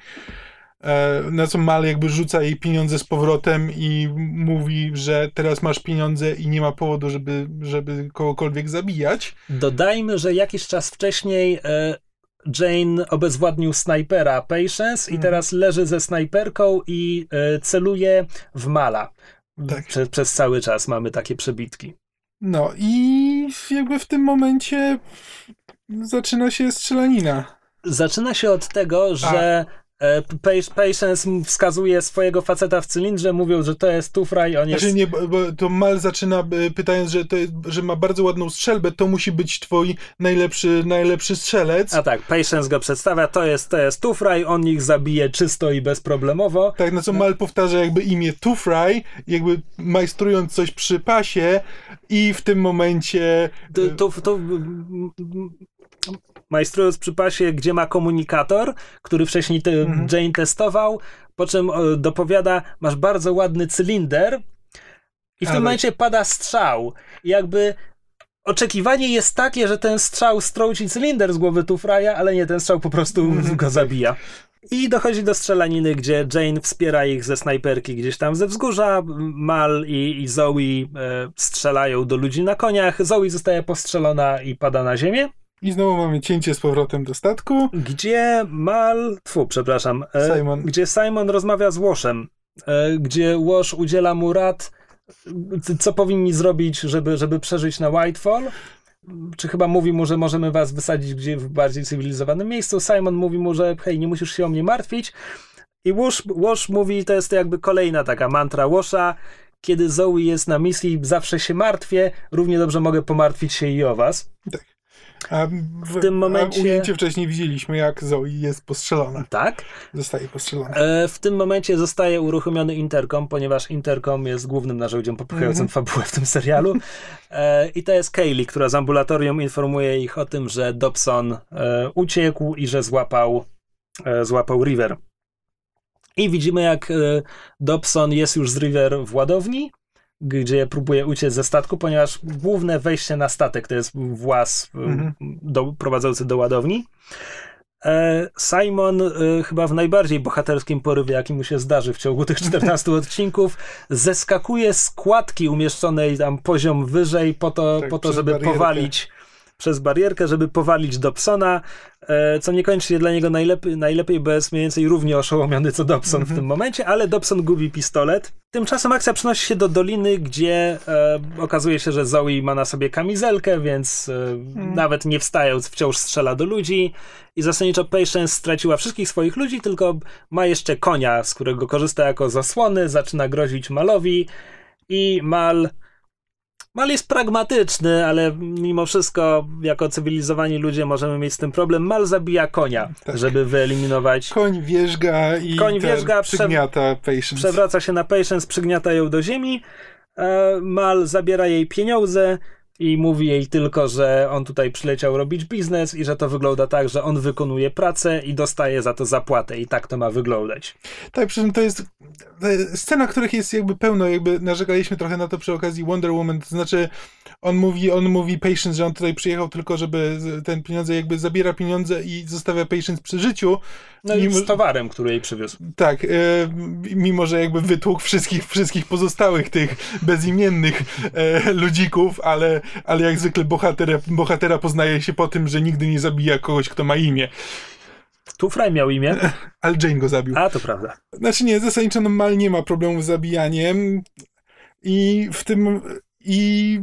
E, na co Mal jakby rzuca jej pieniądze z powrotem i mówi, że teraz masz pieniądze i nie ma powodu, żeby, żeby kogokolwiek zabijać. Dodajmy, że jakiś czas wcześniej Jane obezwładnił snajpera Patience i mhm. teraz leży ze snajperką i e, celuje w Mala. Tak. Prze, przez cały czas mamy takie przebitki. No i jakby w tym momencie zaczyna się strzelanina. Zaczyna się od tego, że E, Patience wskazuje swojego faceta w cylindrze, mówiąc, że to jest Tufraj, on jest... Znaczy nie, bo to Mal zaczyna e, pytając, że, to, że ma bardzo ładną strzelbę, to musi być twój najlepszy, najlepszy strzelec. A tak, Patience go przedstawia, to jest, to jest Tufraj, on ich zabije czysto i bezproblemowo. Tak, na co Mal powtarza jakby imię Tufraj, jakby majstrując coś przy pasie i w tym momencie... To, to majstrując przy pasie, gdzie ma komunikator, który wcześniej te mhm. Jane testował, po czym dopowiada, masz bardzo ładny cylinder i w Ale... tym momencie pada strzał. I jakby oczekiwanie jest takie, że ten strzał strąci cylinder z głowy Tufraja, ale nie, ten strzał po prostu mhm. go zabija. I dochodzi do strzelaniny, gdzie Jane wspiera ich ze snajperki gdzieś tam ze wzgórza. Mal i, i Zoe e, strzelają do ludzi na koniach. Zoe zostaje postrzelona i pada na ziemię. I znowu mamy cięcie z powrotem do statku. Gdzie Mal, fu, przepraszam, e, Simon. gdzie Simon rozmawia z Łoshem, e, gdzie Łosz udziela mu rad, co powinni zrobić, żeby, żeby przeżyć na Whitefall czy chyba mówi mu, że możemy was wysadzić gdzie w bardziej cywilizowanym miejscu. Simon mówi mu, że hej, nie musisz się o mnie martwić. I Wash mówi, to jest jakby kolejna taka mantra Washa, kiedy Zoe jest na misji, zawsze się martwię, równie dobrze mogę pomartwić się i o was. Tak. A w, w tym momencie. A ujęcie wcześniej widzieliśmy, jak Zoe jest postrzelona. Tak. Zostaje postrzelona. E, w tym momencie zostaje uruchomiony interkom, ponieważ interkom jest głównym narzędziem popychającym mm -hmm. fabułę w tym serialu. E, I to jest Kaylee, która z ambulatorium informuje ich o tym, że Dobson e, uciekł i że złapał, e, złapał River. I widzimy, jak e, Dobson jest już z River w ładowni gdzie próbuje uciec ze statku, ponieważ główne wejście na statek to jest włas mhm. do, prowadzący do ładowni. E, Simon e, chyba w najbardziej bohaterskim porywie, jaki mu się zdarzy w ciągu tych 14 <laughs> odcinków, zeskakuje z kładki umieszczonej tam poziom wyżej po to, tak, po to żeby barierkę. powalić przez barierkę, żeby powalić Dobsona, e, co niekoniecznie dla niego najlepiej, najlepiej bo jest mniej więcej równie oszołomiony co Dobson mm -hmm. w mhm. tym momencie, ale Dobson gubi pistolet. Tymczasem akcja przenosi się do doliny, gdzie e, okazuje się, że Zoe ma na sobie kamizelkę, więc e, mm. nawet nie wstając wciąż strzela do ludzi i zasadniczo Patience straciła wszystkich swoich ludzi, tylko ma jeszcze konia, z którego korzysta jako zasłony, zaczyna grozić Malowi i Mal Mal jest pragmatyczny, ale mimo wszystko, jako cywilizowani ludzie, możemy mieć z tym problem. Mal zabija konia, tak. żeby wyeliminować. Koń wierzga i Koń wierzga, przygniata Patience. Przewraca się na Patience, przygniata ją do ziemi. E, Mal zabiera jej pieniądze i mówi jej tylko, że on tutaj przyleciał robić biznes i że to wygląda tak, że on wykonuje pracę i dostaje za to zapłatę i tak to ma wyglądać. Tak, przy czym to jest scena, których jest jakby pełno, jakby narzekaliśmy trochę na to przy okazji Wonder Woman, to znaczy on mówi, on mówi Patience, że on tutaj przyjechał tylko, żeby ten pieniądze, jakby zabiera pieniądze i zostawia Patience przy życiu. No mimo, i z towarem, który jej przywiózł. Tak, e, mimo, że jakby wytłukł wszystkich, wszystkich pozostałych tych bezimiennych e, ludzików, ale, ale jak zwykle bohatera, bohatera poznaje się po tym, że nigdy nie zabija kogoś, kto ma imię. Tufraj miał imię. <laughs> Ale Jane go zabił. A, to prawda. Znaczy nie, zasadniczo no, Mal nie ma problemu z zabijaniem i w tym i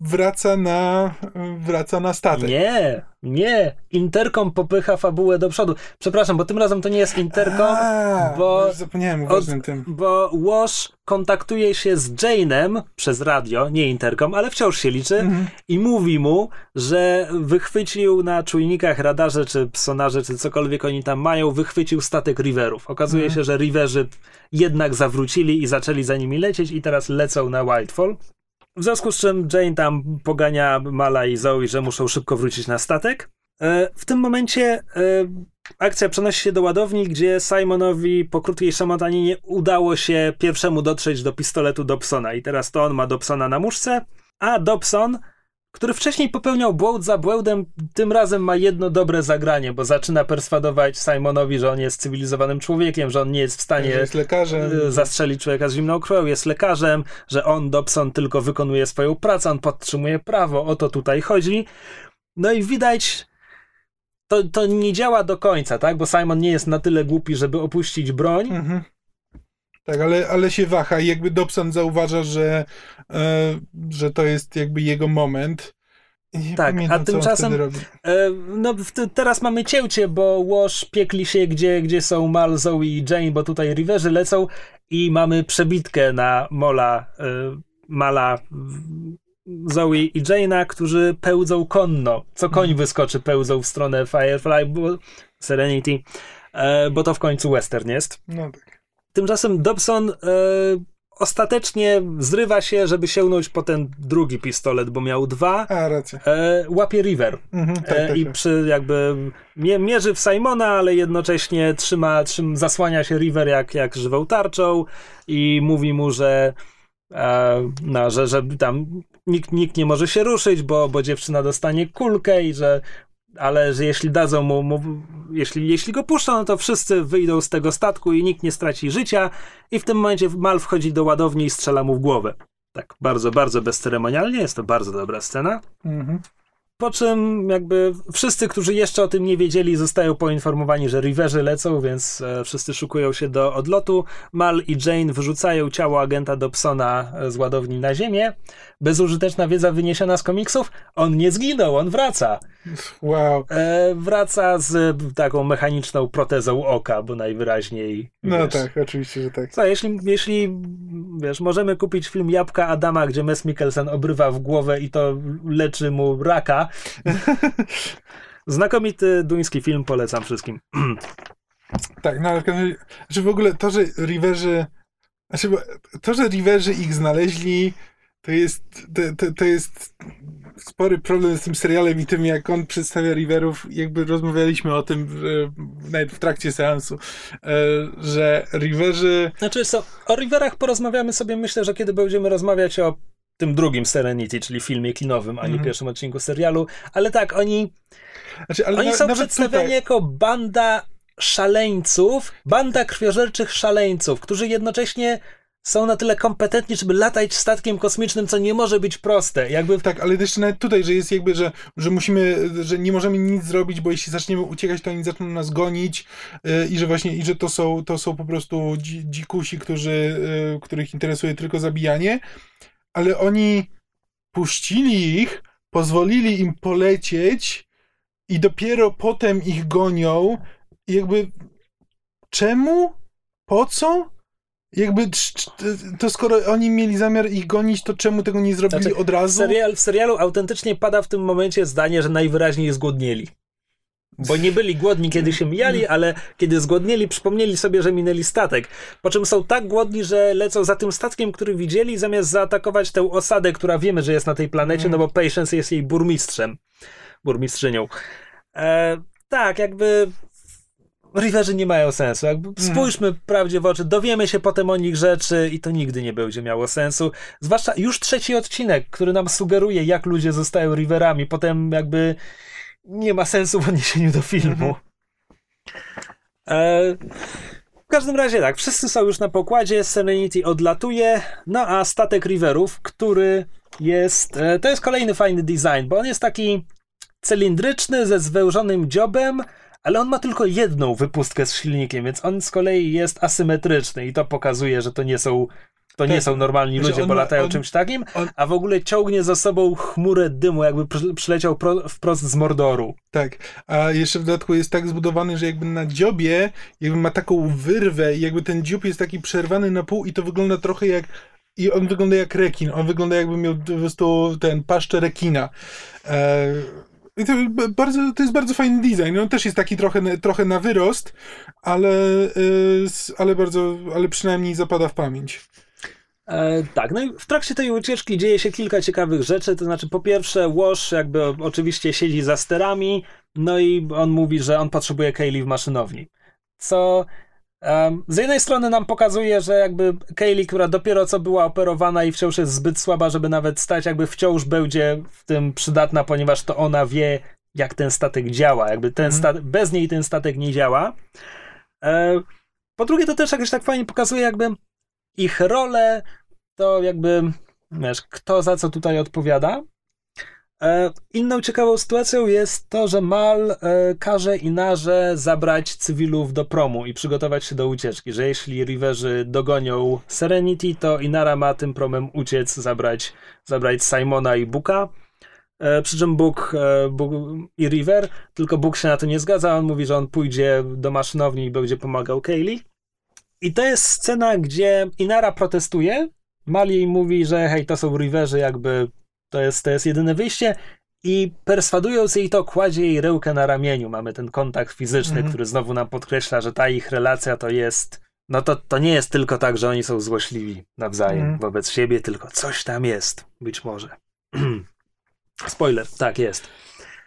wraca na, wraca na statek. Nie, nie. Interkom popycha fabułę do przodu. Przepraszam, bo tym razem to nie jest Interkom, A, bo... Zapomniałem o ważnym tym. Bo Wash kontaktuje się z Jane'em przez radio, nie Interkom, ale wciąż się liczy mhm. i mówi mu, że wychwycił na czujnikach, radarze, czy sonarze, czy cokolwiek oni tam mają, wychwycił statek Riverów. Okazuje mhm. się, że Riverzy jednak zawrócili i zaczęli za nimi lecieć i teraz lecą na Whitefall. W związku z czym Jane tam pogania Mala i Zoe, że muszą szybko wrócić na statek. E, w tym momencie e, akcja przenosi się do ładowni, gdzie Simonowi po krótkiej szamotaninie udało się pierwszemu dotrzeć do pistoletu Dobsona i teraz to on ma Dobsona na muszce, a Dobson który wcześniej popełniał błąd za błędem, tym razem ma jedno dobre zagranie, bo zaczyna perswadować Simonowi, że on jest cywilizowanym człowiekiem, że on nie jest w stanie jest lekarzem. Y, zastrzelić człowieka z zimną krwią, jest lekarzem, że on, Dobson, tylko wykonuje swoją pracę, on podtrzymuje prawo, o to tutaj chodzi. No i widać, to, to nie działa do końca, tak? Bo Simon nie jest na tyle głupi, żeby opuścić broń. Mhm. Tak, ale, ale się waha i jakby Dobson zauważa, że, e, że to jest jakby jego moment. Nie tak, pamiętam, a tymczasem e, no, teraz mamy cięcie, bo Wash piekli się, gdzie, gdzie są Mal, Zoe i Jane, bo tutaj Riverzy lecą i mamy przebitkę na Mola, e, Mala, Zoe i Jane'a, którzy pełdzą konno. Co koń mhm. wyskoczy, pełdzą w stronę Firefly, bo, Serenity, e, bo to w końcu western jest. No tak. Tymczasem Dobson e, ostatecznie zrywa się, żeby sięgnąć po ten drugi pistolet, bo miał dwa. A, racja. E, łapie River. Mhm, tak, E, tak, I tak. przy jakby mie- mierzy w Simona, ale jednocześnie trzyma, trzym, zasłania się River jak, jak żywą tarczą i mówi mu, że, e, no, że, że tam nikt, nikt nie może się ruszyć, bo, bo dziewczyna dostanie kulkę i że ale że jeśli dadzą mu, mu jeśli, jeśli go puszczą, no to wszyscy wyjdą z tego statku i nikt nie straci życia i w tym momencie Mal wchodzi do ładowni i strzela mu w głowę. Tak, bardzo, bardzo bezceremonialnie, jest to bardzo dobra scena. Mhm. Po czym jakby wszyscy, którzy jeszcze o tym nie wiedzieli, zostają poinformowani, że Riverzy lecą, więc e, wszyscy szukują się do odlotu. Mal i Jane wyrzucają ciało agenta Dobsona e, z ładowni na ziemię. Bezużyteczna wiedza wyniesiona z komiksów. On nie zginął, on wraca. Wow. E, wraca z taką mechaniczną protezą oka, bo najwyraźniej. No wiesz, tak, oczywiście, że tak. co, jeśli, jeśli wiesz, możemy kupić film Jabłka Adama, gdzie Mes Mikkelsen obrywa w głowę i to leczy mu raka. <laughs> Znakomity duński film, polecam wszystkim. <clears throat> Tak, no ale że w ogóle to, że Riverzy, znaczy, to, że Riverzy ich znaleźli, to jest, to, to, to jest spory problem z tym serialem i tym, jak on przedstawia Riverów. Jakby rozmawialiśmy o tym nawet w trakcie seansu, e, że Riverzy, Znaczy, co, o Riverach porozmawiamy sobie, myślę, że kiedy będziemy rozmawiać o tym drugim Serenity, czyli filmie kinowym, a nie Mhm. pierwszym odcinku serialu, ale tak, oni, znaczy, ale oni na, są nawet przedstawiani tutaj, jako banda szaleńców, banda krwiożerczych szaleńców, którzy jednocześnie są na tyle kompetentni, żeby latać statkiem kosmicznym, co nie może być proste. Jakby Tak, ale jeszcze nawet tutaj, że jest jakby, że, że musimy, że nie możemy nic zrobić, bo jeśli zaczniemy uciekać, to oni zaczną nas gonić yy, i że właśnie, i że to są, to są po prostu dzi, dzikusi, którzy, yy, których interesuje tylko zabijanie, ale oni puścili ich, pozwolili im polecieć i dopiero potem ich gonią i jakby czemu? Po co? Jakby to skoro oni mieli zamiar ich gonić, to czemu tego nie zrobili Znaczy, od razu? serial, w serialu autentycznie pada w tym momencie zdanie, że najwyraźniej zgłodnieli. Bo nie byli głodni, kiedy się mijali, ale kiedy zgłodnieli, przypomnieli sobie, że minęli statek. Po czym są tak głodni, że lecą za tym statkiem, który widzieli, zamiast zaatakować tę osadę, która wiemy, że jest na tej planecie, no bo Patience jest jej burmistrzem. Burmistrzynią. E, tak, jakby Riverzy nie mają sensu. Jakby spójrzmy prawdzie w oczy, dowiemy się potem o nich rzeczy i to nigdy nie będzie miało sensu. Zwłaszcza już trzeci odcinek, który nam sugeruje, jak ludzie zostają Riverami. Potem jakby nie ma sensu w odniesieniu do filmu. E, w każdym razie tak, wszyscy są już na pokładzie, Serenity odlatuje, no a statek Riverów, który jest, e, to jest kolejny fajny design, bo on jest taki cylindryczny ze zwężonym dziobem, ale on ma tylko jedną wypustkę z silnikiem, więc on z kolei jest asymetryczny i to pokazuje, że to nie są to nie Tak. są normalni Znaczy, ludzie, on bo latają on- czymś takim, on- a w ogóle ciągnie za sobą chmurę dymu, jakby przy- przyleciał pro, wprost z Mordoru. Tak, a jeszcze w dodatku jest tak zbudowany, że jakby na dziobie jakby ma taką wyrwę i jakby ten dziób jest taki przerwany na pół i to wygląda trochę jak i on wygląda jak rekin, on wygląda jakby miał po prostu ten paszczę rekina. E, i to, bardzo, to jest bardzo fajny design. On też jest taki trochę, na- trochę na wyrost, ale, s- ale bardzo, ale przynajmniej zapada w pamięć. E, tak, no i w trakcie tej ucieczki dzieje się kilka ciekawych rzeczy, to znaczy po pierwsze Wash jakby oczywiście siedzi za sterami, no i on mówi, że on potrzebuje Kaylee w maszynowni, co z jednej strony nam pokazuje, że jakby Kaylee, która dopiero co była operowana i wciąż jest zbyt słaba, żeby nawet stać, jakby wciąż będzie w tym przydatna, ponieważ to ona wie, jak ten statek działa, jakby ten Mhm. statek, bez niej ten statek nie działa. E, po drugie, to też jakoś tak fajnie pokazuje jakby ich rolę, to jakby, wiesz, kto za co tutaj odpowiada. E, inną ciekawą sytuacją jest to, że Mal e, każe Inarze zabrać cywilów do promu i przygotować się do ucieczki, że jeśli Riverzy dogonią Serenity, to Inara ma tym promem uciec, zabrać, zabrać Simona i Buka. E, przy czym Bóg i River, tylko Bóg się na to nie zgadza, on mówi, że on pójdzie do maszynowni i będzie pomagał Kaylee. I to jest scena, gdzie Inara protestuje, Mal jej mówi, że hej, to są Riverzy, jakby to jest, to jest jedyne wyjście i perswadując jej to, kładzie jej rełkę na ramieniu. Mamy ten kontakt fizyczny, Mhm. który znowu nam podkreśla, że ta ich relacja to jest no to, to nie jest tylko tak, że oni są złośliwi nawzajem Mhm. wobec siebie, tylko coś tam jest. Być może. <clears throat> Spoiler, tak jest.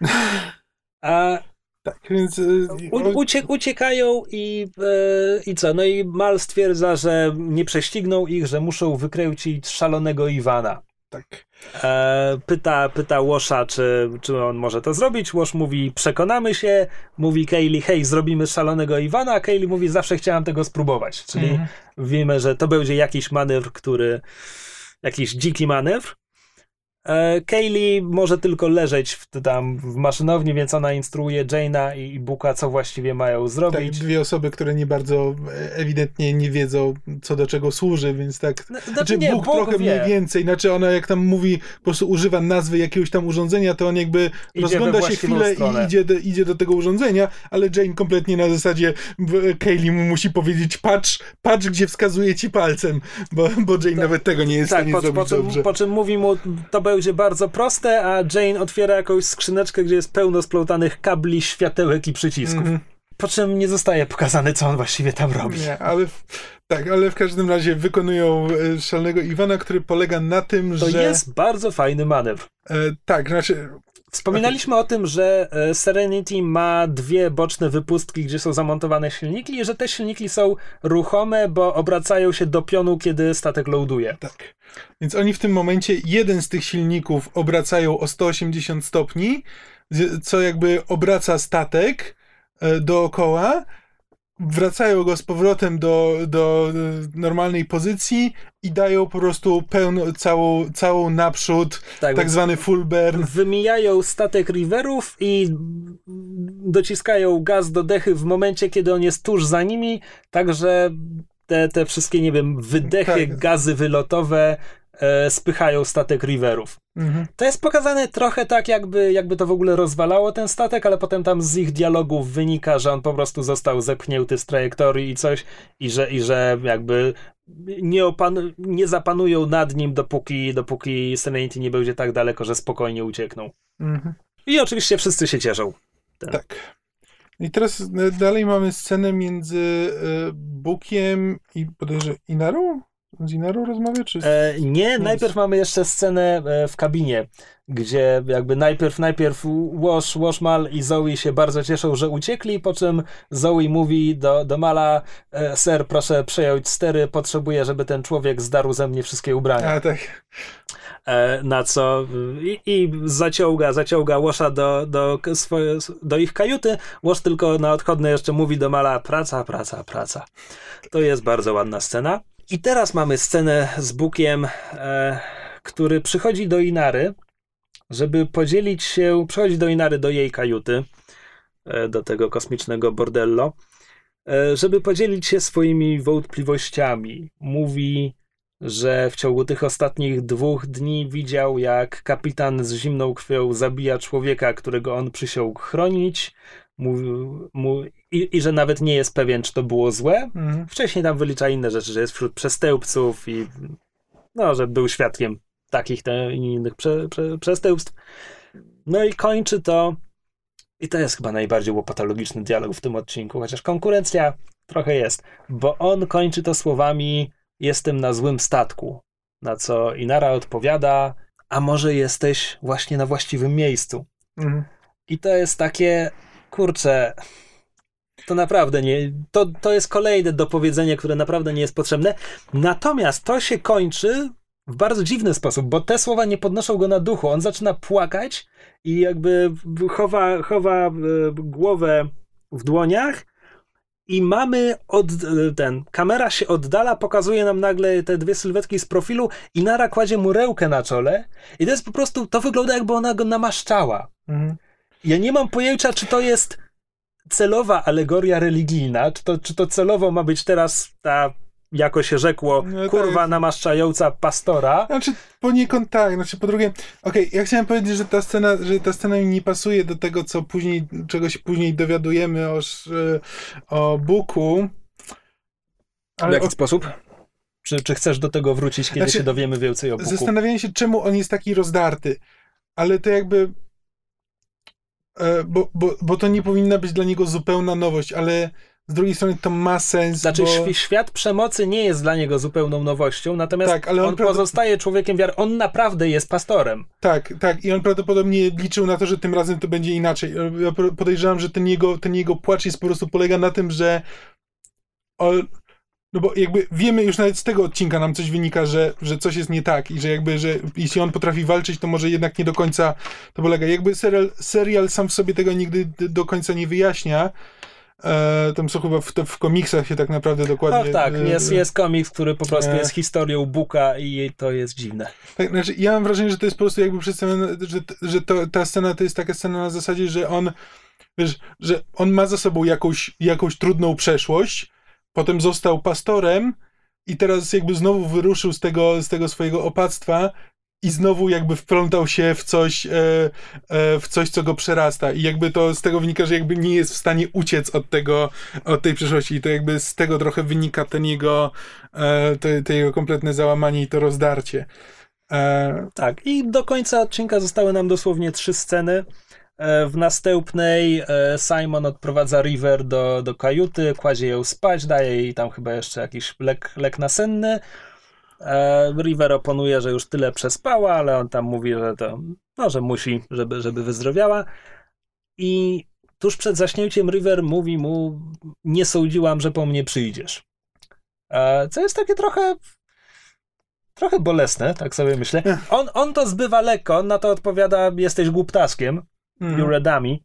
<laughs> A Tak, więc... e, u, ucie, uciekają i, e, i co? No i Mal stwierdza, że nie prześcigną ich, że muszą wykręcić szalonego Iwana. tak. E, pyta, pyta Łosza, czy, czy on może to zrobić. Łosz mówi, przekonamy się. Mówi Kaylee, hej, zrobimy szalonego Iwana. A Kaylee mówi, zawsze chciałam tego spróbować. Czyli Mhm. wiemy, że to będzie jakiś manewr, który. jakiś dziki manewr. E, Kaylee może tylko leżeć w, tam w maszynowni, więc ona instruuje Jane'a i, Buka, co właściwie mają Tak, zrobić. dwie osoby, które nie bardzo e, ewidentnie nie wiedzą, co do czego służy, więc tak. No, Znaczy, nie, Bóg Bóg trochę wie. mniej więcej, znaczy ona jak tam mówi, po prostu używa nazwy jakiegoś tam urządzenia, to on jakby we rozgląda się chwilę stronę. i idzie do, idzie do tego urządzenia, ale Jane kompletnie na zasadzie w- Kaylee mu musi powiedzieć patrz, patrz gdzie wskazuje ci palcem, bo, bo Jane nawet tego nie jest w Tak, stanie po, zrobić po, dobrze. po czym mówi mu, to będzie bardzo proste, a Jane otwiera jakąś skrzyneczkę, gdzie jest pełno splątanych kabli, światełek i przycisków. Mhm. Po czym nie zostaje pokazane, co on właściwie tam robi. Nie, ale tak, ale w każdym razie wykonują e, szalonego Iwana, który polega na tym, To że jest bardzo fajny manewr. e, tak, znaczy Wspominaliśmy o tym, że e, Serenity ma dwie boczne wypustki, gdzie są zamontowane silniki i że te silniki są ruchome, bo obracają się do pionu, kiedy statek loaduje. Tak. Więc oni w tym momencie jeden z tych silników obracają o 180 stopni, co jakby obraca statek e, dookoła. Wracają go z powrotem do, do e, normalnej pozycji i dają po prostu pełną, całą, całą naprzód, tak, więc zwany full burn. Wymijają statek Riverów i dociskają gaz do dechy w momencie, kiedy on jest tuż za nimi, także te, te wszystkie, nie wiem, wydechy, Tak. gazy wylotowe e, spychają statek Riverów. Mhm. To jest pokazane trochę tak, jakby, jakby to w ogóle rozwalało ten statek, ale potem tam z ich dialogów wynika, że on po prostu został zepchnięty z trajektorii i coś, i że, i że jakby nie, opan- nie zapanują nad nim, dopóki, dopóki Serenity nie będzie tak daleko, że spokojnie uciekną. Mhm. I oczywiście wszyscy się cieszą. Tak. I teraz e, dalej mamy scenę między e, Bukiem i podejrzewam Inarą? Z Inarą rozmawia? Czy... E, nie, najpierw mamy jeszcze scenę e, w kabinie, gdzie jakby najpierw, najpierw Wash, Washmal i Zoe się bardzo cieszą, że uciekli, po czym Zoe mówi do, do Mala, e, ser, proszę przejąć stery, potrzebuję, żeby ten człowiek zdarł ze mnie wszystkie ubrania. A tak. E, na co i, i zaciąga, zaciąga Washa do, do, swoje, do ich kajuty. Wash tylko na odchodne jeszcze mówi do Mala praca, praca, praca. To jest bardzo ładna scena. I teraz mamy scenę z Bukiem, e, który przychodzi do Inary, żeby podzielić się, przychodzi do Inary do jej kajuty, e, do tego kosmicznego bordello, e, żeby podzielić się swoimi wątpliwościami. Mówi, że w ciągu tych ostatnich dwóch dni widział, jak kapitan z zimną krwią zabija człowieka, którego on przysiągł chronić. Mówił, mu, i, I że nawet nie jest pewien, czy to było złe. Mhm. Wcześniej tam wylicza inne rzeczy, że jest wśród przestępców i no, że był świadkiem takich te, i innych prze, prze, przestępstw. No i kończy to. I to jest chyba najbardziej łopatologiczny dialog w tym odcinku, chociaż konkurencja trochę jest, bo on kończy to słowami: Jestem na złym statku. Na co Inara odpowiada: A może jesteś właśnie na właściwym miejscu? Mhm. I to jest takie, kurczę, to naprawdę nie, to, to jest kolejne dopowiedzenie, które naprawdę nie jest potrzebne. Natomiast to się kończy w bardzo dziwny sposób, bo te słowa nie podnoszą go na duchu. On zaczyna płakać i jakby chowa, chowa e, głowę w dłoniach i mamy od, e, ten, kamera się oddala, pokazuje nam nagle te dwie sylwetki z profilu i Nara kładzie mu rełkę na czole i to jest po prostu, to wygląda jakby ona go namaszczała. Mhm. Ja nie mam pojęcia, czy to jest celowa alegoria religijna, czy to, czy to celowo ma być teraz ta, jako się rzekło, No tak. kurwa namaszczająca pastora. Znaczy poniekąd tak, znaczy po drugie, okej, ja chciałem powiedzieć, że ta scena, że ta scena mi nie pasuje do tego, co później, czego się później dowiadujemy o, sz- o Buku. W Ale jaki o, sposób? Czy, czy chcesz do tego wrócić, kiedy Znaczy, się dowiemy więcej o Buku? zastanawiałem się, czemu on jest taki rozdarty, ale to jakby e, bo, bo, bo to nie powinna być dla niego zupełna nowość, ale z drugiej strony to ma sens, Znaczy, bo... świ- świat przemocy nie jest dla niego zupełną nowością, natomiast Tak, ale on on, pozostaje człowiekiem wiary. On naprawdę jest pastorem. Tak, tak. I on prawdopodobnie liczył na to, że tym razem to będzie inaczej. Ja po- podejrzewam, że ten jego, ten jego płacz jest po prostu polega na tym, że on, no bo jakby wiemy już nawet z tego odcinka nam coś wynika, że, że coś jest nie tak i że jakby, że jeśli on potrafi walczyć, to może jednak nie do końca to polega. Jakby serial, serial sam w sobie tego nigdy do końca nie wyjaśnia. E, tam są chyba w, w komiksach się tak naprawdę dokładnie... No tak, e, jest, jest komiks, który po prostu e. jest historią Buka i to jest dziwne. Tak, znaczy, ja mam wrażenie, że to jest po prostu jakby przedstawione, że, że to, ta scena to jest taka scena na zasadzie, że on, wiesz, że on ma za sobą jakąś, jakąś trudną przeszłość, potem został pastorem i teraz jakby znowu wyruszył z tego, z tego swojego opactwa i znowu jakby wplątał się w coś, e, e, w coś, co go przerasta i jakby to z tego wynika, że jakby nie jest w stanie uciec od tego, od tej przeszłości i to jakby z tego trochę wynika ten jego, e, to, to jego kompletne załamanie i to rozdarcie. E, Tak, i do końca odcinka zostały nam dosłownie trzy sceny. E, W następnej e, Simon odprowadza River do, do kajuty, kładzie ją spać, daje jej tam chyba jeszcze jakiś lek, lek nasenny. E, River oponuje, że już tyle przespała, ale on tam mówi, że to, no, że musi, żeby, żeby wyzdrowiała. I tuż przed zaśnięciem River mówi mu, nie sądziłam, że po mnie przyjdziesz. Co jest takie trochę trochę bolesne, tak sobie myślę. On, on to zbywa lekko, on na to odpowiada, jesteś głuptaskiem, you're a dummy.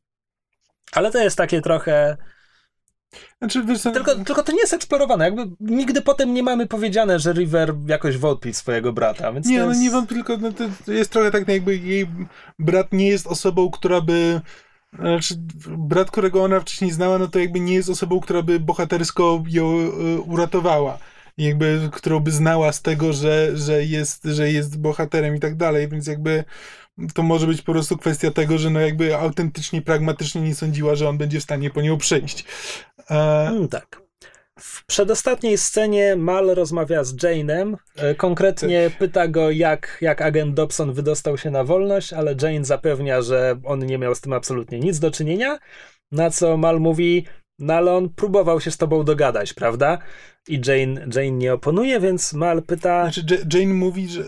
Ale to jest takie trochę... Znaczy, co, Tylko, tylko to nie jest eksplorowane. Jakby nigdy potem nie mamy powiedziane, że River jakoś wątpi swojego brata. Więc nie, no jest... nie wątpię, tylko no, to jest trochę tak, no jakby jej brat nie jest osobą, która by. Znaczy, brat, którego ona wcześniej znała, no to jakby nie jest osobą, która by bohatersko ją e, uratowała. Jakby, którą by znała z tego, że, że, jest, że jest bohaterem i tak dalej, więc jakby to może być po prostu kwestia tego, że no jakby autentycznie, pragmatycznie nie sądziła, że on będzie w stanie po nią przyjść. E, Mm, tak. W przedostatniej scenie Mal rozmawia z Jane'em. E, Konkretnie pyta go, jak, jak agent Dobson wydostał się na wolność, ale Jane zapewnia, że on nie miał z tym absolutnie nic do czynienia. Na co Mal mówi, no ale on próbował się z tobą dogadać, prawda? I Jane, Jane nie oponuje, więc Mal pyta, znaczy, Ja- Jane mówi, że. y,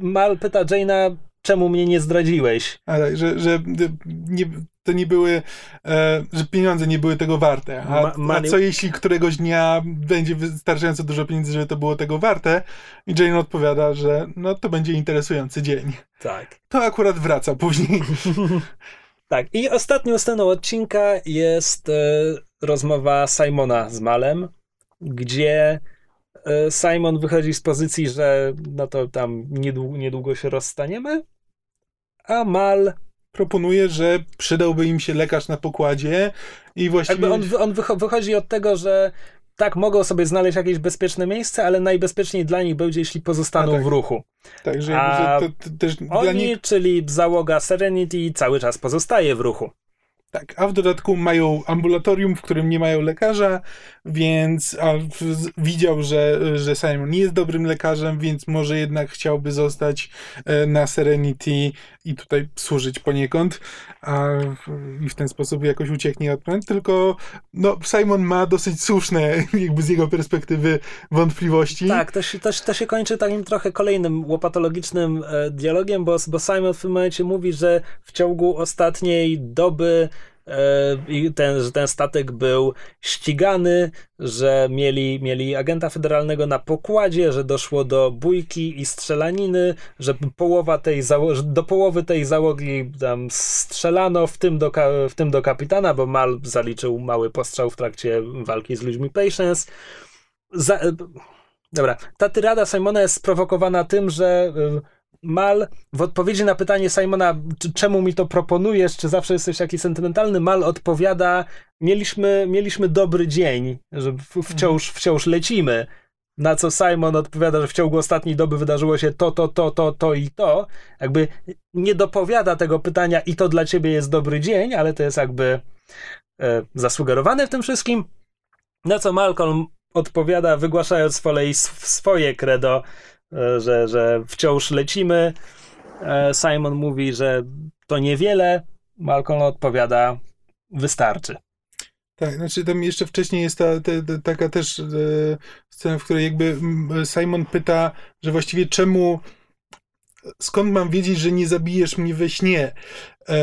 Mal pyta Jane'a, czemu mnie nie zdradziłeś? Że, że nie, to nie były, e, że pieniądze nie były tego warte. A, Ma- money- a co jeśli któregoś dnia będzie wystarczająco dużo pieniędzy, żeby to było tego warte? I Jane odpowiada, że no to będzie interesujący dzień. Tak. To akurat wraca później. <laughs> Tak, i ostatnią sceną odcinka jest e, rozmowa Simona z Malem, gdzie e, Simon wychodzi z pozycji, że no to tam niedługo, niedługo się rozstaniemy, a Mal, Proponuje, że przydałby im się lekarz na pokładzie i właściwie... on, on wycho- wychodzi od tego, że tak, mogą sobie znaleźć jakieś bezpieczne miejsce, ale najbezpieczniej dla nich będzie, jeśli pozostaną tak. w ruchu. Także a to, to też Oni, nich... czyli załoga Serenity, cały czas pozostaje w ruchu. Tak, a w dodatku mają ambulatorium, w którym nie mają lekarza, więc a w, widział, że, że Simon nie jest dobrym lekarzem, więc może jednak chciałby zostać e, na Serenity i tutaj służyć poniekąd a, i w ten sposób jakoś ucieknie od plan. Tylko no, Simon ma dosyć słuszne, <laughs> jakby z jego perspektywy, wątpliwości. Tak, to się, to, to się kończy takim trochę kolejnym łopatologicznym e, dialogiem, bo, bo Simon w tym momencie mówi, że w ciągu ostatniej doby i ten, że ten statek był ścigany, że mieli, mieli agenta federalnego na pokładzie, że doszło do bójki i strzelaniny, że połowa tej zało- do połowy tej załogi tam strzelano, w tym, do, ka- w tym do kapitana, bo Mal zaliczył mały postrzał w trakcie walki z ludźmi Patience. Za, Dobra, ta tyrada Simona jest sprowokowana tym, że y, Mal w odpowiedzi na pytanie Simona, czemu mi to proponujesz, czy zawsze jesteś taki sentymentalny, Mal odpowiada, mieliśmy, mieliśmy dobry dzień, że wciąż, wciąż lecimy. Na co Simon odpowiada, że w ciągu ostatniej doby wydarzyło się to, to, to, to, to i to. Jakby nie dopowiada tego pytania i to dla ciebie jest dobry dzień, ale to jest jakby e, zasugerowane w tym wszystkim. Na co Malcolm odpowiada, wygłaszając z kolei sw- swoje credo, że, że wciąż lecimy. E, Simon mówi, że to niewiele. Malcolm odpowiada, wystarczy. Tak, znaczy tam jeszcze wcześniej jest ta, ta, ta taka też e, scena, w której jakby Simon pyta, że właściwie czemu, skąd mam wiedzieć, że nie zabijesz mnie we śnie? E,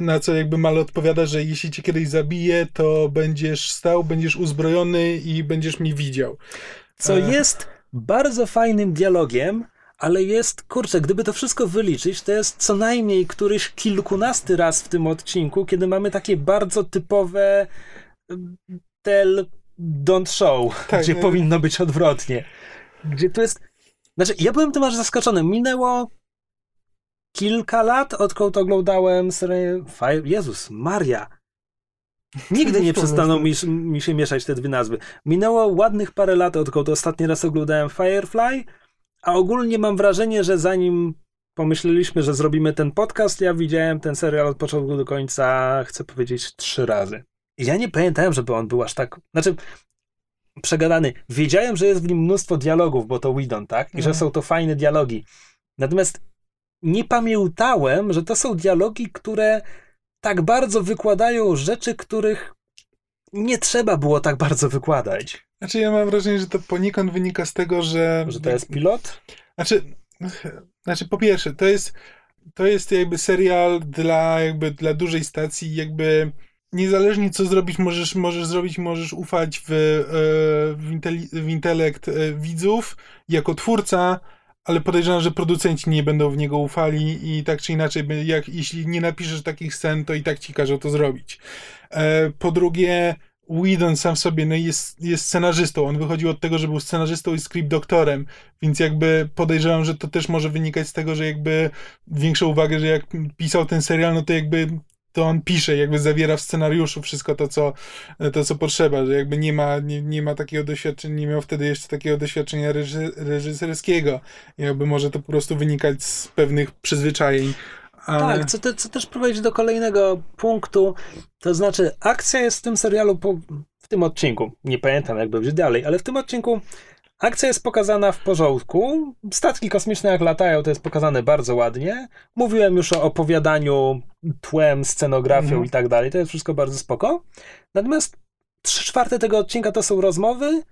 na co jakby Mal odpowiada, że jeśli cię kiedyś zabije, to będziesz stał, będziesz uzbrojony i będziesz mnie widział. Co e... jest bardzo fajnym dialogiem, ale jest, kurczę, gdyby to wszystko wyliczyć, to jest co najmniej któryś kilkunasty raz w tym odcinku, kiedy mamy takie bardzo typowe mm, tell, don't show, tak, <laughs> gdzie nie. powinno być odwrotnie. Gdzie to jest... Znaczy, ja byłem tym aż zaskoczony. Minęło kilka lat, odkąd oglądałem serię. Jezus, Maria! Nigdy nie przestaną mi, mi się mieszać te dwie nazwy. Minęło ładnych parę lat, odkąd ostatni raz oglądałem Firefly, a ogólnie mam wrażenie, że zanim pomyśleliśmy, że zrobimy ten podcast, ja widziałem ten serial od początku do końca, chcę powiedzieć, trzy razy. Ja nie pamiętałem, żeby on był aż tak. Znaczy, przegadany. Wiedziałem, że jest w nim mnóstwo dialogów, bo to Widon, tak? I mm. że mhm. są to fajne dialogi. Natomiast nie pamiętałem, że to są dialogi, które tak bardzo wykładają rzeczy, których nie trzeba było tak bardzo wykładać. Znaczy, ja mam wrażenie, że to poniekąd wynika z tego, że. Że to jest pilot? Znaczy, znaczy po pierwsze, to jest, to jest jakby serial dla, jakby dla dużej stacji, jakby niezależnie co zrobić, możesz, możesz zrobić, możesz ufać w, e, w, intele, w intelekt e, widzów jako twórca, ale podejrzewam, że producenci nie będą w niego ufali i tak czy inaczej, jak, jeśli nie napiszesz takich scen, to i tak ci każą to zrobić. E, po drugie, Whedon sam sobie no jest, jest scenarzystą. On wychodził od tego, że był scenarzystą i script doktorem, więc jakby podejrzewam, że to też może wynikać z tego, że jakby większą uwagę, że jak pisał ten serial, no to jakby to on pisze, jakby zawiera w scenariuszu wszystko to, co, to, co potrzeba, że jakby nie ma, nie, nie ma takiego doświadczenia, nie miał wtedy jeszcze takiego doświadczenia reży, reżyserskiego. Jakby może to po prostu wynikać z pewnych przyzwyczajeń. Ale... Tak, co, te, co też prowadzi do kolejnego punktu, to znaczy akcja jest w tym serialu, po, w tym odcinku, nie pamiętam jak będzie dalej, ale w tym odcinku Akcja jest pokazana w porządku. Statki kosmiczne jak latają, to jest pokazane bardzo ładnie. Mówiłem już o opowiadaniu, tłem, scenografią mhm. i tak dalej. To jest wszystko bardzo spoko. Natomiast trzy czwarte tego odcinka to są rozmowy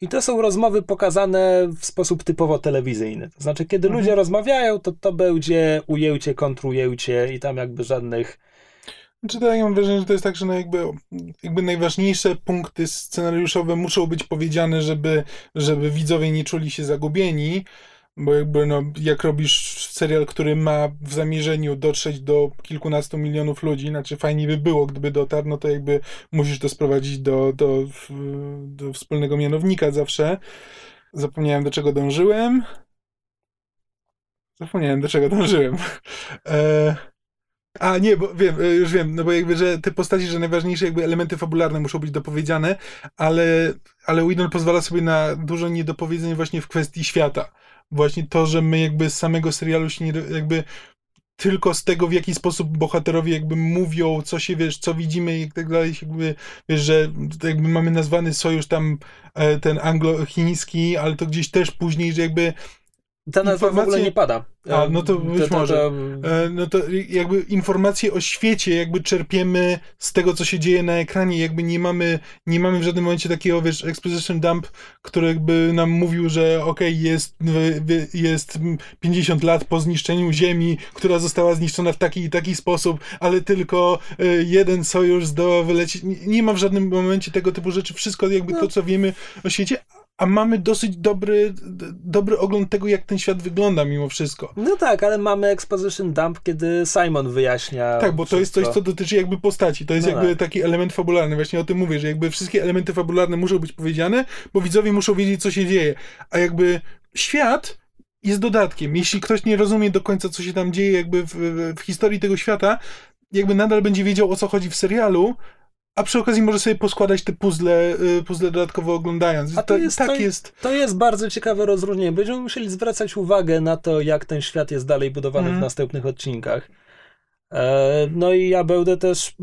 i to są rozmowy pokazane w sposób typowo telewizyjny. To znaczy, kiedy mhm. ludzie rozmawiają, to to będzie ujęcie, kontrujęcie i tam jakby żadnych znaczy tak, ja mam wrażenie, że to jest tak, że no jakby, jakby najważniejsze punkty scenariuszowe muszą być powiedziane, żeby, żeby widzowie nie czuli się zagubieni, bo jakby no, jak robisz serial, który ma w zamierzeniu dotrzeć do kilkunastu milionów ludzi, znaczy fajnie by było, gdyby dotarł, no to jakby musisz to sprowadzić do, do, do wspólnego mianownika zawsze. Zapomniałem, do czego dążyłem. Zapomniałem, do czego dążyłem. <laughs> E, a nie, bo wiem, e, już wiem, no bo jakby, że te postaci, że najważniejsze jakby elementy fabularne muszą być dopowiedziane, ale, ale Whedon pozwala sobie na dużo niedopowiedzeń właśnie w kwestii świata. Właśnie to, że my jakby z samego serialu się nie, jakby tylko z tego, w jaki sposób bohaterowie jakby mówią, co się, wiesz, co widzimy i tak dalej, jakby, wiesz, że jakby mamy nazwany sojusz tam e, ten anglo-chiński, ale to gdzieś też później, że jakby ta nazwa informacje... w ogóle nie pada. A, no to być to, może. To, e, No to jakby informacje o świecie jakby czerpiemy z tego, co się dzieje na ekranie. Jakby nie mamy, nie mamy w żadnym momencie takiego, wiesz, exposition dump, który jakby nam mówił, że okej, okay, jest, jest 50 lat po zniszczeniu Ziemi, która została zniszczona w taki i taki sposób, ale tylko e, jeden sojusz zdoła wylecieć. Nie ma w żadnym momencie tego typu rzeczy. Wszystko jakby no. to, co wiemy o świecie, a mamy dosyć dobry, dobry ogląd tego, jak ten świat wygląda mimo wszystko. No tak, ale mamy exposition dump, kiedy Simon wyjaśnia. Tak, bo wszystko. to jest coś, co dotyczy jakby postaci. To jest no jakby tak. taki element fabularny. Właśnie o tym mówię, że jakby wszystkie elementy fabularne muszą być powiedziane, bo widzowie muszą wiedzieć, co się dzieje. A jakby świat jest dodatkiem. Jeśli ktoś nie rozumie do końca, co się tam dzieje jakby w, w historii tego świata, jakby nadal będzie wiedział, o co chodzi w serialu, a przy okazji może sobie poskładać te puzzle, y, puzzle dodatkowo oglądając. A to, jest, tak to, jest. To jest bardzo ciekawe rozróżnienie. Będziemy musieli zwracać uwagę na to, jak ten świat jest dalej budowany mm. w mhm. następnych odcinkach. E, no i ja będę też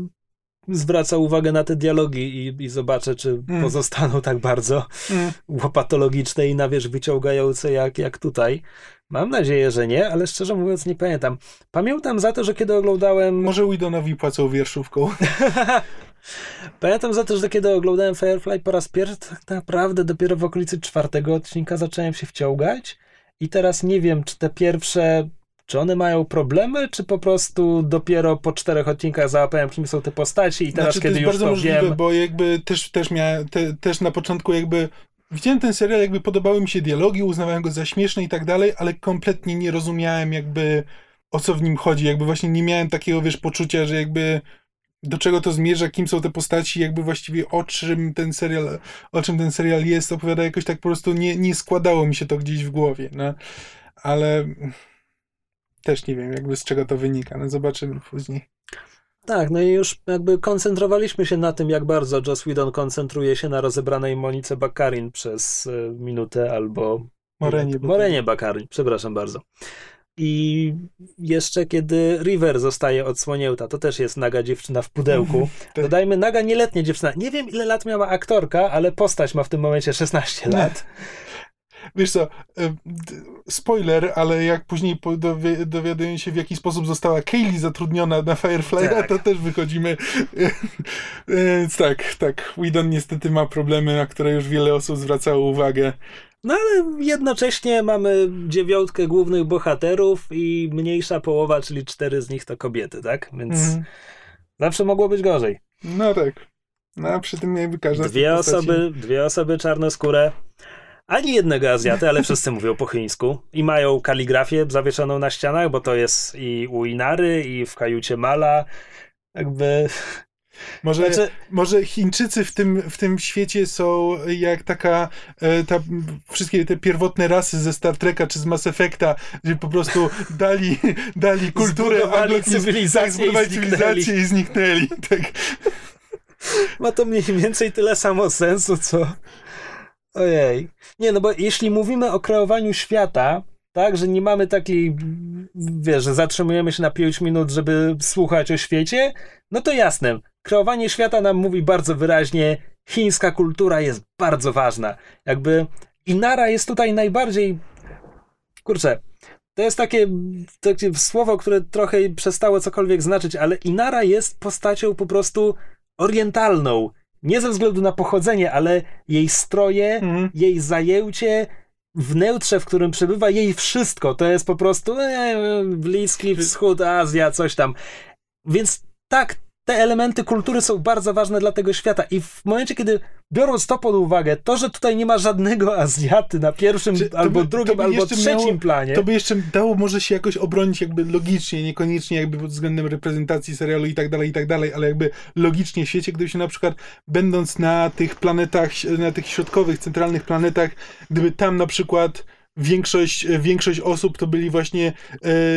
zwraca uwagę na te dialogi i, i zobaczę, czy Mm. pozostaną tak bardzo Mm. łopatologiczne i na wierzch wyciągające jak, jak tutaj. Mam nadzieję, że nie, ale szczerze mówiąc nie pamiętam. Pamiętam za to, że kiedy oglądałem... Może Widonowi płacą wierszówką. <laughs> Pamiętam za to, że kiedy oglądałem Firefly po raz pierwszy, tak naprawdę dopiero w okolicy czwartego odcinka zacząłem się wciągać i teraz nie wiem, czy te pierwsze, czy one mają problemy, czy po prostu dopiero po czterech odcinkach załapałem, kim są te postaci i teraz, znaczy, kiedy to jest już bardzo to możliwe, wiem... bo jakby też, też miałem, te, też na początku jakby widziałem ten serial, jakby podobały mi się dialogi, uznawałem go za śmieszny i tak dalej, ale kompletnie nie rozumiałem jakby o co w nim chodzi, jakby właśnie nie miałem takiego, wiesz, poczucia, że jakby do czego to zmierza, kim są te postaci, jakby właściwie o czym ten serial, o czym ten serial jest, opowiada jakoś tak po prostu nie, nie składało mi się to gdzieś w głowie, no. Ale też nie wiem jakby z czego to wynika, no zobaczymy później. Tak, no i już jakby koncentrowaliśmy się na tym, jak bardzo Joss Whedon koncentruje się na rozebranej Monice Bakarin przez y, minutę albo Morenie. Morenie Bakarin, przepraszam bardzo. I jeszcze kiedy River zostaje odsłonięta, to też jest naga dziewczyna w pudełku. <laughs> Tak. Dodajmy, naga nieletnia dziewczyna. Nie wiem, ile lat miała aktorka, ale postać ma w tym momencie 16 <laughs> lat. Wiesz co, spoiler, ale jak później dowie, dowiaduję się, w jaki sposób została Kaylee zatrudniona na Firefly, Tak. to też wychodzimy. <laughs> Więc tak, tak. Whedon niestety ma problemy, na które już wiele osób zwracało uwagę. No ale jednocześnie mamy dziewiątkę głównych bohaterów i mniejsza połowa, czyli cztery z nich to kobiety, tak? Więc Mhm. zawsze mogło być gorzej. No tak. No a przy tym jakby każda Dwie osoby, dwie osoby czarnoskóre. Ani jednego Azjaty, ale <laughs> wszyscy mówią po chińsku. I mają kaligrafię zawieszoną na ścianach, bo to jest i u Inary, i w kajucie Mala. Jakby. Może, Znaczy, może Chińczycy w tym, w tym świecie są jak taka, e, ta, wszystkie te pierwotne rasy ze Star Treka czy z Mass Effecta, że po prostu dali, <laughs> dali kulturę, Zbudowali anglokin- cywilizację tak, zbudowali i cywilizację i zniknęli. Tak. ma to mniej więcej tyle samo sensu, co. Ojej. Nie, no bo jeśli mówimy o kreowaniu świata, tak, że nie mamy takiej, wiesz, że zatrzymujemy się na 5 minut, żeby słuchać o świecie, no to jasne. Kreowanie świata nam mówi bardzo wyraźnie, chińska kultura jest bardzo ważna. Jakby Inara jest tutaj najbardziej. Kurczę, to jest takie, takie słowo, które trochę przestało cokolwiek znaczyć, ale Inara jest postacią po prostu orientalną. Nie ze względu na pochodzenie, ale jej stroje, Mhm. jej zajęcie, wnętrze, w którym przebywa jej wszystko. To jest po prostu e, Bliski Wschód, Azja, coś tam. Więc tak, te elementy kultury są bardzo ważne dla tego świata. I w momencie, kiedy biorąc to pod uwagę, to, że tutaj nie ma żadnego <laughs> Azjaty na pierwszym, Czy albo by- drugim, albo trzecim miało- planie. To by jeszcze dało może się jakoś obronić jakby logicznie, niekoniecznie jakby pod względem reprezentacji serialu i tak dalej, i tak dalej, ale jakby logicznie w świecie, gdyby się na przykład będąc na tych planetach, na tych środkowych, centralnych planetach, gdyby tam na przykład większość, większość osób to byli właśnie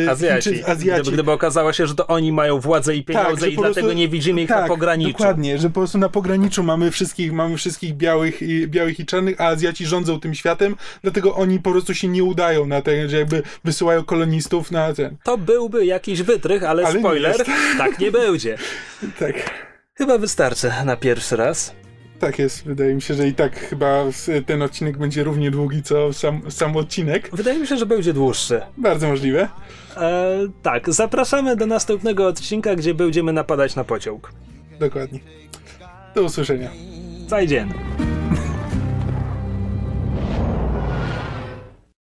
e, Azjaci. Chińczycy, Azjaci. Gdyby, gdyby okazało się, że to oni mają władzę i pieniądze że i po dlatego prostu- nie widzimy ich tak, na pograniczu. Dokładnie, że po prostu na pograniczu mamy wszystkich, mamy wszystkich białych i, białych i czarnych, a Azjaci rządzą tym światem, dlatego oni po prostu się nie udają na te, że jakby wysyłają kolonistów na ten. To byłby jakiś wytrych, ale, Ale nie spoiler, jest. tak nie będzie. <laughs> Tak. Chyba wystarczy na pierwszy raz. Tak jest, wydaje mi się, że i tak chyba ten odcinek będzie równie długi co sam, sam odcinek. Wydaje mi się, że będzie dłuższy. Bardzo możliwe. E, tak, zapraszamy do następnego odcinka, gdzie będziemy napadać na pociąg. Dokładnie. Do usłyszenia. Zajdziemy.